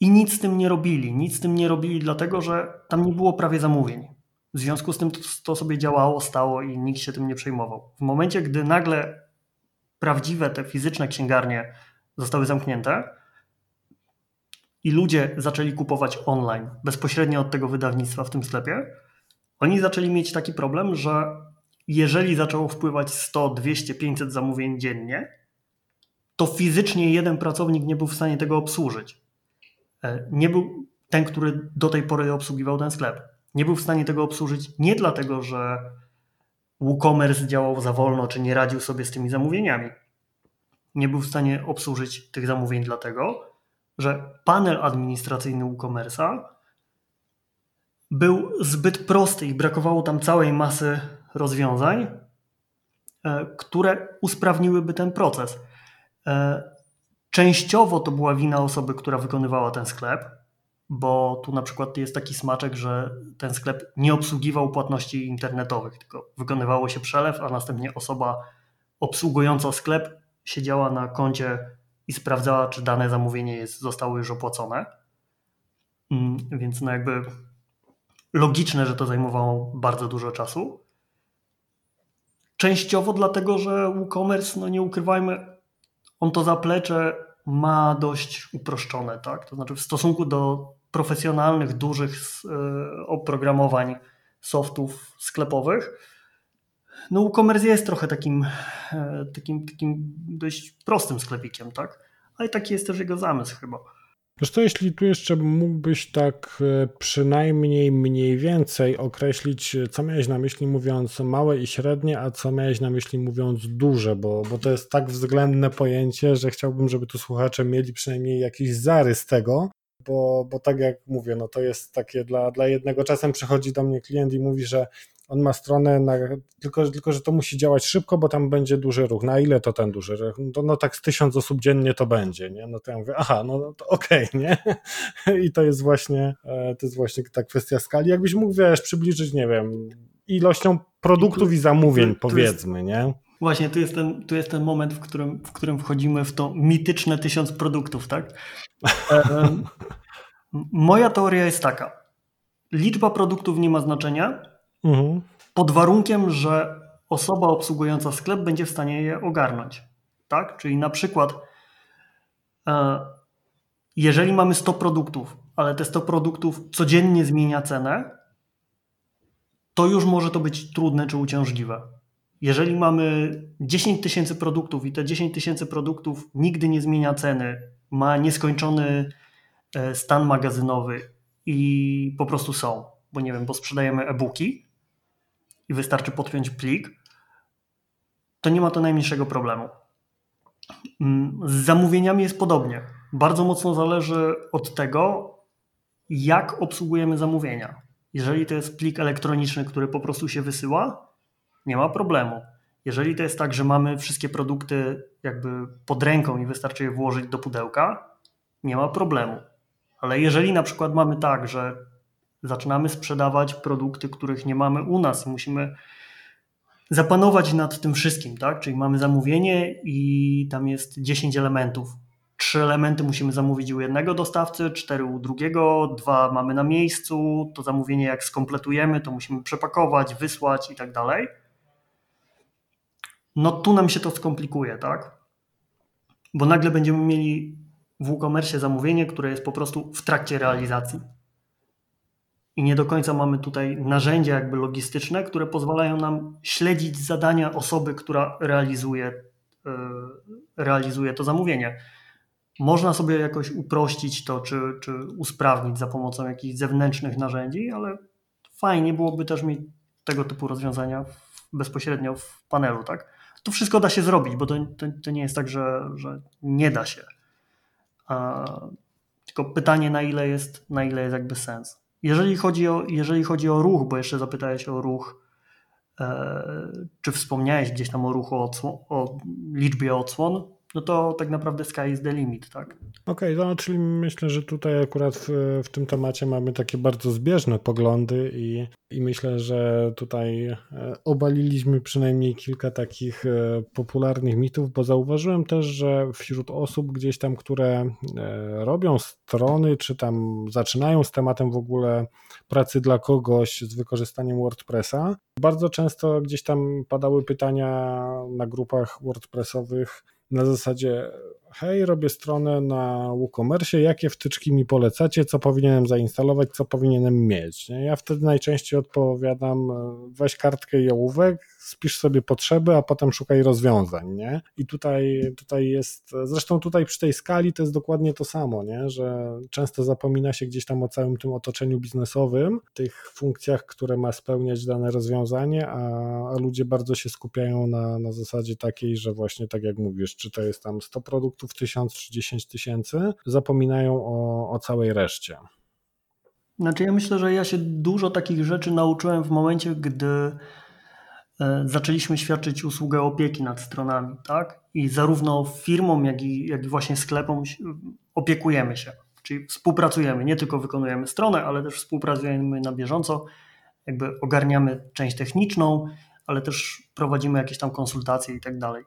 i nic z tym nie robili. Nic z tym nie robili, dlatego że tam nie było prawie zamówień. W związku z tym to, to sobie działało, stało i nikt się tym nie przejmował. W momencie, gdy nagle prawdziwe te fizyczne księgarnie zostały zamknięte i ludzie zaczęli kupować online bezpośrednio od tego wydawnictwa w tym sklepie, oni zaczęli mieć taki problem, że jeżeli zaczęło wpływać 100, 200, 500 zamówień dziennie, to fizycznie jeden pracownik nie był w stanie tego obsłużyć. E, nie był ten, który do tej pory obsługiwał ten sklep. Nie był w stanie tego obsłużyć nie dlatego, że WooCommerce działał za wolno, czy nie radził sobie z tymi zamówieniami. Nie był w stanie obsłużyć tych zamówień dlatego, że panel administracyjny WooCommerce'a był zbyt prosty i brakowało tam całej masy rozwiązań, e, które usprawniłyby ten proces. Częściowo to była wina osoby, która wykonywała ten sklep, bo tu na przykład jest taki smaczek, że ten sklep nie obsługiwał płatności internetowych, tylko wykonywało się przelew, a następnie osoba obsługująca sklep siedziała na koncie i sprawdzała, czy dane zamówienie jest, zostało już opłacone. Mm, więc no jakby logiczne, że to zajmowało bardzo dużo czasu. Częściowo dlatego, że WooCommerce, no nie ukrywajmy, on to zaplecze ma dość uproszczone, tak? To znaczy w stosunku do profesjonalnych, dużych e, oprogramowań softów sklepowych, no WooCommerce jest trochę takim, e, takim, takim dość prostym sklepikiem, tak? Ale taki jest też jego zamysł chyba. Wiesz to jeśli tu jeszcze mógłbyś tak e, przynajmniej mniej więcej określić, co miałeś na myśli mówiąc małe i średnie, a co miałeś na myśli mówiąc duże, bo, bo to jest tak względne pojęcie, że chciałbym, żeby tu słuchacze mieli przynajmniej jakiś zarys tego, bo, bo tak jak mówię, no to jest takie dla, dla jednego. Czasem przychodzi do mnie klient i mówi, że on ma stronę, na, tylko, tylko że to musi działać szybko, bo tam będzie duży ruch. Na ile to ten duży ruch? No, no tak z tysiąc osób dziennie to będzie, nie? No to ja mówię, aha, no to okej, okay, nie? (laughs) I to jest właśnie, e, to jest właśnie ta kwestia skali. Jakbyś mógł, wiesz, przybliżyć, nie wiem, ilością produktów i, zamówień, powiedzmy, jest, nie? Właśnie, tu jest, ten, tu jest ten moment, w którym, w którym wchodzimy w to mityczne tysiąc produktów, tak? (laughs) Moja teoria jest taka. Liczba produktów nie ma znaczenia, mhm. pod warunkiem, że osoba obsługująca sklep będzie w stanie je ogarnąć. Tak? Czyli na przykład, e, jeżeli mamy 100 produktów, ale te 100 produktów codziennie zmienia cenę, to już może to być trudne czy uciążliwe. Jeżeli mamy 10 tysięcy produktów i te 10 tysięcy produktów nigdy nie zmienia ceny, ma nieskończony e, stan magazynowy i po prostu są, bo nie wiem, bo sprzedajemy e-booki i wystarczy podpiąć plik, to nie ma to najmniejszego problemu. Mm, z zamówieniami jest podobnie. Bardzo mocno zależy od tego, jak obsługujemy zamówienia. Jeżeli to jest plik elektroniczny, który po prostu się wysyła, nie ma problemu. Jeżeli to jest tak, że mamy wszystkie produkty jakby pod ręką i wystarczy je włożyć do pudełka, nie ma problemu. Ale jeżeli na przykład mamy tak, że zaczynamy sprzedawać produkty, których nie mamy u nas i musimy zapanować nad tym wszystkim, tak? Czyli mamy zamówienie i tam jest 10 elementów trzy elementy musimy zamówić u jednego dostawcy, cztery u drugiego, dwa mamy na miejscu, to zamówienie jak skompletujemy, to musimy przepakować, wysłać i tak dalej. No tu nam się to skomplikuje, tak? Bo nagle będziemy mieli w WooCommerce zamówienie, które jest po prostu w trakcie realizacji. I nie do końca mamy tutaj narzędzia jakby logistyczne, które pozwalają nam śledzić zadania osoby, która realizuje, yy, realizuje to zamówienie. Można sobie jakoś uprościć to, czy, czy usprawnić za pomocą jakichś zewnętrznych narzędzi, ale fajnie byłoby też mieć tego typu rozwiązania bezpośrednio w panelu, tak? To wszystko da się zrobić, bo to, to, to nie jest tak, że, że nie da się. A, tylko pytanie, na ile jest, na ile jest jakby sens. Jeżeli chodzi o, jeżeli chodzi o ruch, bo jeszcze zapytałeś o ruch, e, czy wspomniałeś gdzieś tam o ruchu, o, o liczbie odsłon, no to tak naprawdę sky is the limit, tak? Okej, okay, no, czyli myślę, że tutaj akurat w, w, tym temacie mamy takie bardzo zbieżne poglądy i, i myślę, że tutaj e, obaliliśmy przynajmniej kilka takich e, popularnych mitów, bo zauważyłem też, że wśród osób gdzieś tam, które e, robią strony, czy tam zaczynają z tematem w ogóle pracy dla kogoś z wykorzystaniem WordPressa, bardzo często gdzieś tam padały pytania na grupach WordPressowych, na zasadzie hej, robię stronę na WooCommerce, jakie wtyczki mi polecacie, co powinienem zainstalować, co powinienem mieć. Ja wtedy najczęściej odpowiadam, weź kartkę i ołówek, spisz sobie potrzeby, a potem szukaj rozwiązań, nie? I tutaj, tutaj jest, zresztą tutaj przy tej skali to jest dokładnie to samo, nie? Że często zapomina się gdzieś tam o całym tym otoczeniu biznesowym, tych funkcjach, które ma spełniać dane rozwiązanie, a, a ludzie bardzo się skupiają na, na zasadzie takiej, że właśnie tak jak mówisz, czy to jest tam 100 produktów, 1000 czy 10 tysięcy, zapominają o, o całej reszcie. Znaczy ja myślę, że ja się dużo takich rzeczy nauczyłem w momencie, gdy zaczęliśmy świadczyć usługę opieki nad stronami, tak? I zarówno firmom, jak i, jak i właśnie sklepom opiekujemy się, czyli współpracujemy, nie tylko wykonujemy stronę, ale też współpracujemy na bieżąco, jakby ogarniamy część techniczną, ale też prowadzimy jakieś tam konsultacje i tak dalej.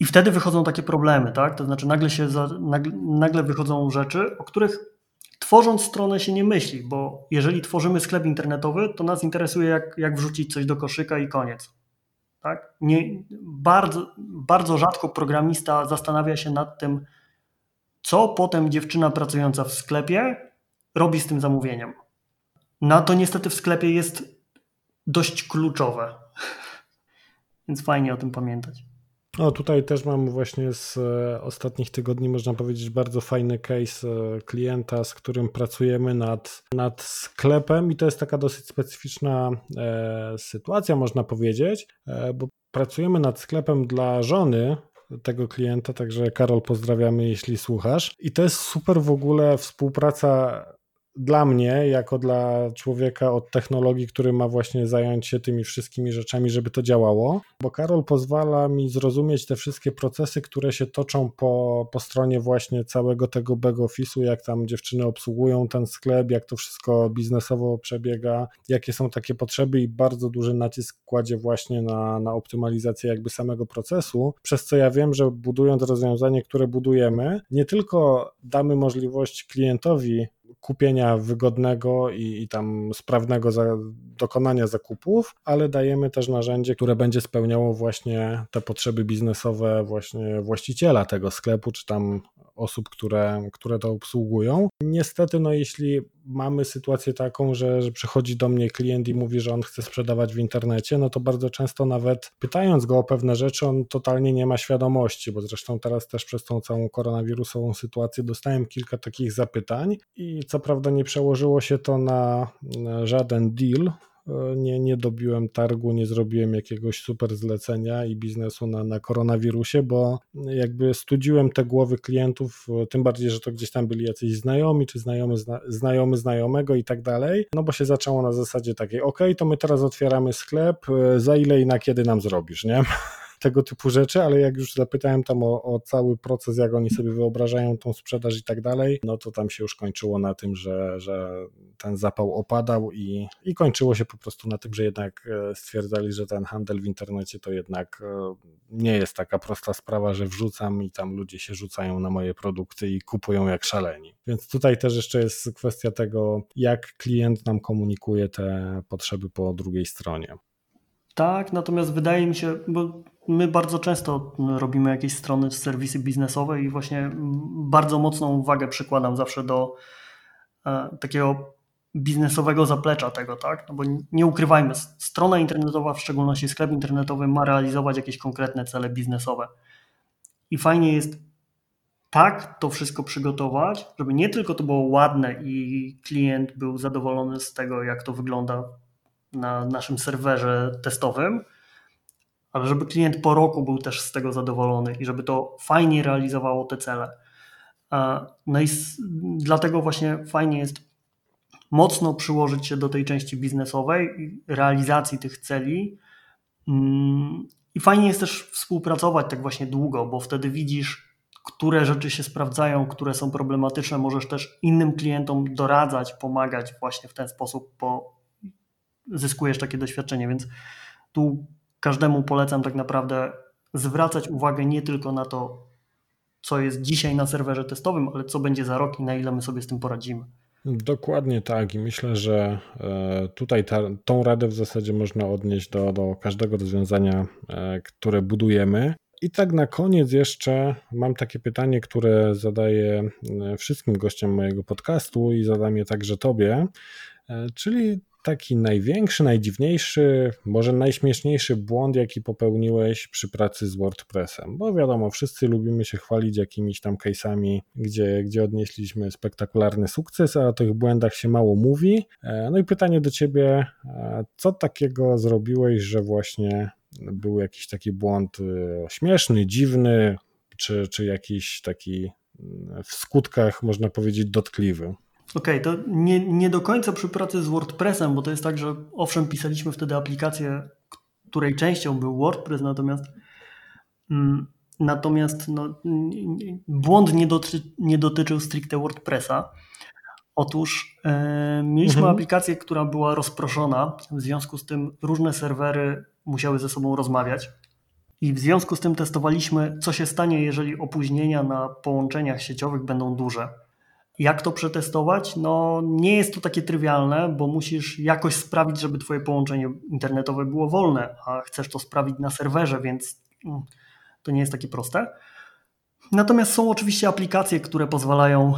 I wtedy wychodzą takie problemy, tak? To znaczy nagle się nagle, nagle wychodzą rzeczy, o których tworząc stronę się nie myśli, bo jeżeli tworzymy sklep internetowy, to nas interesuje, jak, jak wrzucić coś do koszyka i koniec. Tak? Nie, bardzo, bardzo rzadko programista zastanawia się nad tym, co potem dziewczyna pracująca w sklepie robi z tym zamówieniem. Na to niestety w sklepie jest dość kluczowe. (laughs) Więc fajnie o tym pamiętać. No tutaj też mam właśnie z e, ostatnich tygodni, można powiedzieć, bardzo fajny case e, klienta, z którym pracujemy nad, nad sklepem i to jest taka dosyć specyficzna e, sytuacja, można powiedzieć, e, bo pracujemy nad sklepem dla żony tego klienta, także Karol pozdrawiamy, jeśli słuchasz. I to jest super w ogóle współpraca dla mnie, jako dla człowieka od technologii, który ma właśnie zająć się tymi wszystkimi rzeczami, żeby to działało, bo Karol pozwala mi zrozumieć te wszystkie procesy, które się toczą po, po stronie właśnie całego tego back office'u, jak tam dziewczyny obsługują ten sklep, jak to wszystko biznesowo przebiega, jakie są takie potrzeby i bardzo duży nacisk kładzie właśnie na, na optymalizację jakby samego procesu, przez co ja wiem, że budując rozwiązanie, które budujemy, nie tylko damy możliwość klientowi kupienia wygodnego i, i tam sprawnego za, dokonania zakupów, ale dajemy też narzędzie, które będzie spełniało właśnie te potrzeby biznesowe właśnie właściciela tego sklepu, czy tam osób, które, które to obsługują. Niestety, no jeśli mamy sytuację taką, że, że przychodzi do mnie klient i mówi, że on chce sprzedawać w internecie, no to bardzo często nawet pytając go o pewne rzeczy, on totalnie nie ma świadomości, bo zresztą teraz też przez tą całą koronawirusową sytuację dostałem kilka takich zapytań i co prawda nie przełożyło się to na, żaden deal, nie, nie dobiłem targu, nie zrobiłem jakiegoś super zlecenia i biznesu na, na koronawirusie, bo jakby studziłem te głowy klientów, tym bardziej, że to gdzieś tam byli jacyś znajomi, czy znajomy, zna, znajomy znajomego i tak dalej, no bo się zaczęło na zasadzie takiej, ok, to my teraz otwieramy sklep, za ile i na kiedy nam zrobisz, nie? (laughs) tego typu rzeczy, ale jak już zapytałem tam o, o, cały proces, jak oni sobie wyobrażają tą sprzedaż i tak dalej, no to tam się już kończyło na tym, że, że ten zapał opadał i, i kończyło się po prostu na tym, że jednak e, stwierdzali, że ten handel w internecie to jednak e, nie jest taka prosta sprawa, że wrzucam i tam ludzie się rzucają na moje produkty i kupują jak szaleni. Więc tutaj też jeszcze jest kwestia tego, jak klient nam komunikuje te potrzeby po drugiej stronie. Tak, natomiast wydaje mi się, bo my bardzo często robimy jakieś strony, serwisy biznesowe i właśnie bardzo mocną uwagę przykładam zawsze do e, takiego biznesowego zaplecza tego, tak? No bo nie ukrywajmy, strona internetowa, w szczególności sklep internetowy, ma realizować jakieś konkretne cele biznesowe. I fajnie jest tak to wszystko przygotować, żeby nie tylko to było ładne i klient był zadowolony z tego, jak to wygląda na naszym serwerze testowym, ale żeby klient po roku był też z tego zadowolony i żeby to fajnie realizowało te cele. No i dlatego właśnie fajnie jest mocno przyłożyć się do tej części biznesowej, realizacji tych celi. Mm, I fajnie jest też współpracować tak właśnie długo, bo wtedy widzisz, które rzeczy się sprawdzają, które są problematyczne. Możesz też innym klientom doradzać, pomagać właśnie w ten sposób, bo zyskujesz takie doświadczenie. Więc tu każdemu polecam tak naprawdę zwracać uwagę nie tylko na to, co jest dzisiaj na serwerze testowym, ale co będzie za rok i na ile my sobie z tym poradzimy. Dokładnie tak i myślę, że e, tutaj ta, tą radę w zasadzie można odnieść do, do każdego rozwiązania, e, które budujemy. I tak na koniec jeszcze mam takie pytanie, które zadaję e, wszystkim gościom mojego podcastu i zadam je także Tobie, czyli taki największy, najdziwniejszy, może najśmieszniejszy błąd, jaki popełniłeś przy pracy z WordPressem? Bo wiadomo, wszyscy lubimy się chwalić jakimiś tam case'ami, gdzie, gdzie odnieśliśmy spektakularny sukces, a o tych błędach się mało mówi. E, no i pytanie do ciebie, e, co takiego zrobiłeś, że właśnie był jakiś taki błąd e, śmieszny, dziwny, czy, czy jakiś taki mm, w skutkach, można powiedzieć, dotkliwy? Okej, okay, to nie, nie do końca przy pracy z WordPressem, bo to jest tak, że owszem, pisaliśmy wtedy aplikację, której częścią był WordPress, natomiast mm, natomiast no, błąd nie, doty, nie dotyczył stricte WordPressa. Otóż e, mieliśmy mhm. aplikację, która była rozproszona, w związku z tym różne serwery musiały ze sobą rozmawiać. I w związku z tym testowaliśmy, co się stanie, jeżeli opóźnienia na połączeniach sieciowych będą duże. Jak to przetestować? No, nie jest to takie trywialne, bo musisz jakoś sprawić, żeby Twoje połączenie internetowe było wolne, a chcesz to sprawić na serwerze, więc mm, to nie jest takie proste. Natomiast są oczywiście aplikacje, które pozwalają,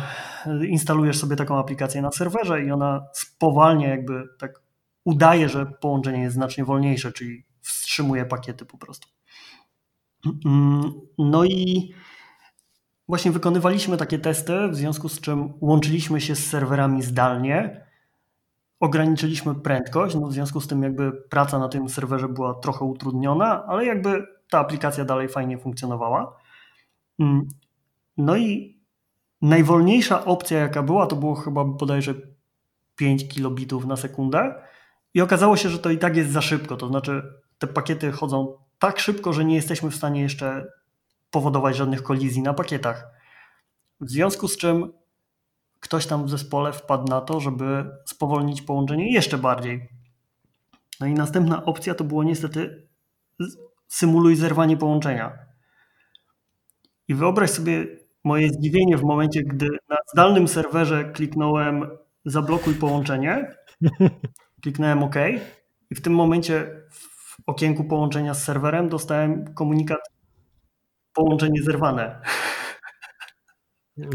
instalujesz sobie taką aplikację na serwerze i ona spowalnia, jakby tak udaje, że połączenie jest znacznie wolniejsze, czyli wstrzymuje pakiety po prostu. Mm, no i Właśnie wykonywaliśmy takie testy, w związku z czym łączyliśmy się z serwerami zdalnie, ograniczyliśmy prędkość, no w związku z tym jakby praca na tym serwerze była trochę utrudniona, ale jakby ta aplikacja dalej fajnie funkcjonowała. Mm, no i najwolniejsza opcja, jaka była, to było chyba bodajże 5 kilobitów na sekundę. I okazało się, że to i tak jest za szybko. To znaczy, te pakiety chodzą tak szybko, że nie jesteśmy w stanie jeszcze powodować żadnych kolizji na pakietach. W związku z czym ktoś tam w zespole wpadł na to, żeby spowolnić połączenie jeszcze bardziej. No i następna opcja to było niestety symuluj zerwanie połączenia. I wyobraź sobie moje zdziwienie w momencie, gdy na zdalnym serwerze kliknąłem zablokuj połączenie, (laughs) kliknąłem OK i w tym momencie w okienku połączenia z serwerem dostałem komunikat połączenie zerwane. (laughs)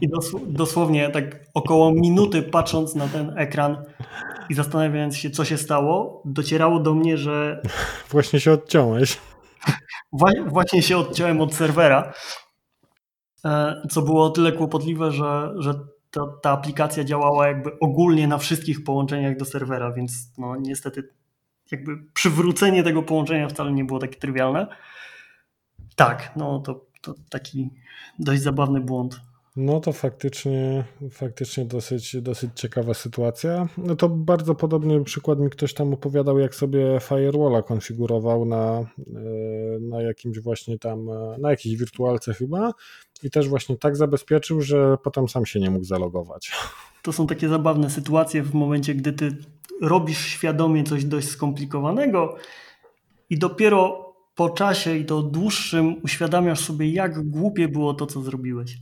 I dosłownie tak około minuty patrząc na ten ekran i zastanawiając się, co się stało, docierało do mnie, że. (laughs) Właśnie się odciąłeś. Właśnie się odciąłem od serwera. E, co było o tyle kłopotliwe, że, że ta, ta aplikacja działała jakby ogólnie na wszystkich połączeniach do serwera, więc no niestety jakby przywrócenie tego połączenia wcale nie było takie trywialne. Tak, no to, to taki dość zabawny błąd. No to faktycznie, faktycznie dosyć, dosyć ciekawa sytuacja. No to bardzo podobny przykład mi ktoś tam opowiadał, jak sobie firewalla konfigurował na, e, na jakimś właśnie tam, e, na jakiejś wirtualce chyba i też właśnie tak zabezpieczył, że potem sam się nie mógł zalogować. To są takie zabawne sytuacje w momencie, gdy ty robisz świadomie coś dość skomplikowanego i dopiero po czasie i to dłuższym uświadamiasz sobie, jak głupie było to, co zrobiłeś.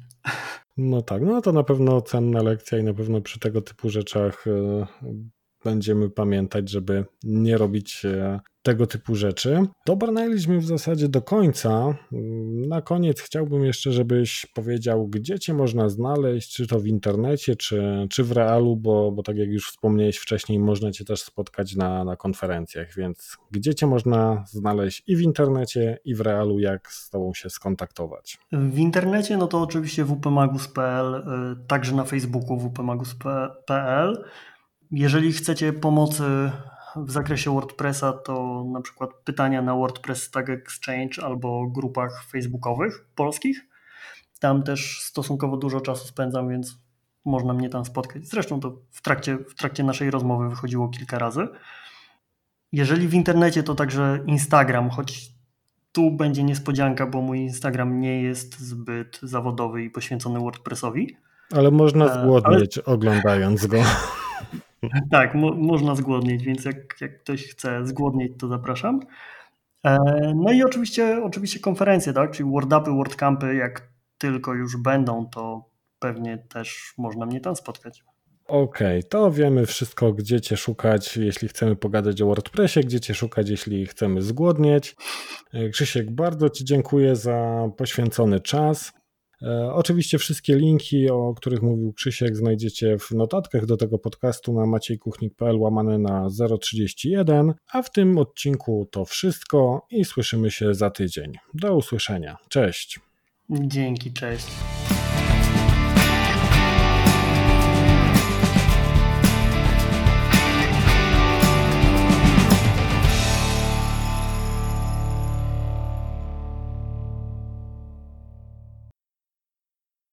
No tak, no to na pewno cenna lekcja i na pewno przy tego typu rzeczach e, będziemy pamiętać, żeby nie robić e, tego typu rzeczy. Dobrnęliśmy w zasadzie do końca. Na koniec chciałbym jeszcze, żebyś powiedział, gdzie cię można znaleźć, czy to w internecie, czy, czy w realu, bo, bo tak jak już wspomniałeś wcześniej, można cię też spotkać na, na konferencjach, więc gdzie cię można znaleźć i w internecie, i w realu, jak z tobą się skontaktować? W internecie, no to oczywiście wpmagus.pl, y, także na Facebooku wpmagus.pl. Jeżeli chcecie pomocy w zakresie WordPressa, to na przykład pytania na WordPress Tag Exchange albo grupach facebookowych polskich. Tam też stosunkowo dużo czasu spędzam, więc można mnie tam spotkać. Zresztą to w trakcie, w trakcie naszej rozmowy wychodziło kilka razy. Jeżeli w internecie, to także Instagram, choć tu będzie niespodzianka, bo mój Instagram nie jest zbyt zawodowy i poświęcony WordPressowi. Ale można e, zgłodnieć Ale... oglądając go. (laughs) (laughs) Tak, mo można zgłodnieć, więc jak, jak ktoś chce zgłodnieć, to zapraszam. E, no i oczywiście, oczywiście konferencje, tak? czyli WordUpy, WordCampy, jak tylko już będą, to pewnie też można mnie tam spotkać. Okej, okay, to wiemy wszystko, gdzie Cię szukać, jeśli chcemy pogadać o WordPressie, gdzie Cię szukać, jeśli chcemy zgłodnieć. E, Krzysiek, bardzo Ci dziękuję za poświęcony czas. E, oczywiście wszystkie linki, o których mówił Krzysiek, znajdziecie w notatkach do tego podcastu na maciejkuchnik.pl łamane na 031, a w tym odcinku to wszystko i słyszymy się za tydzień. Do usłyszenia. Cześć. Dzięki, cześć.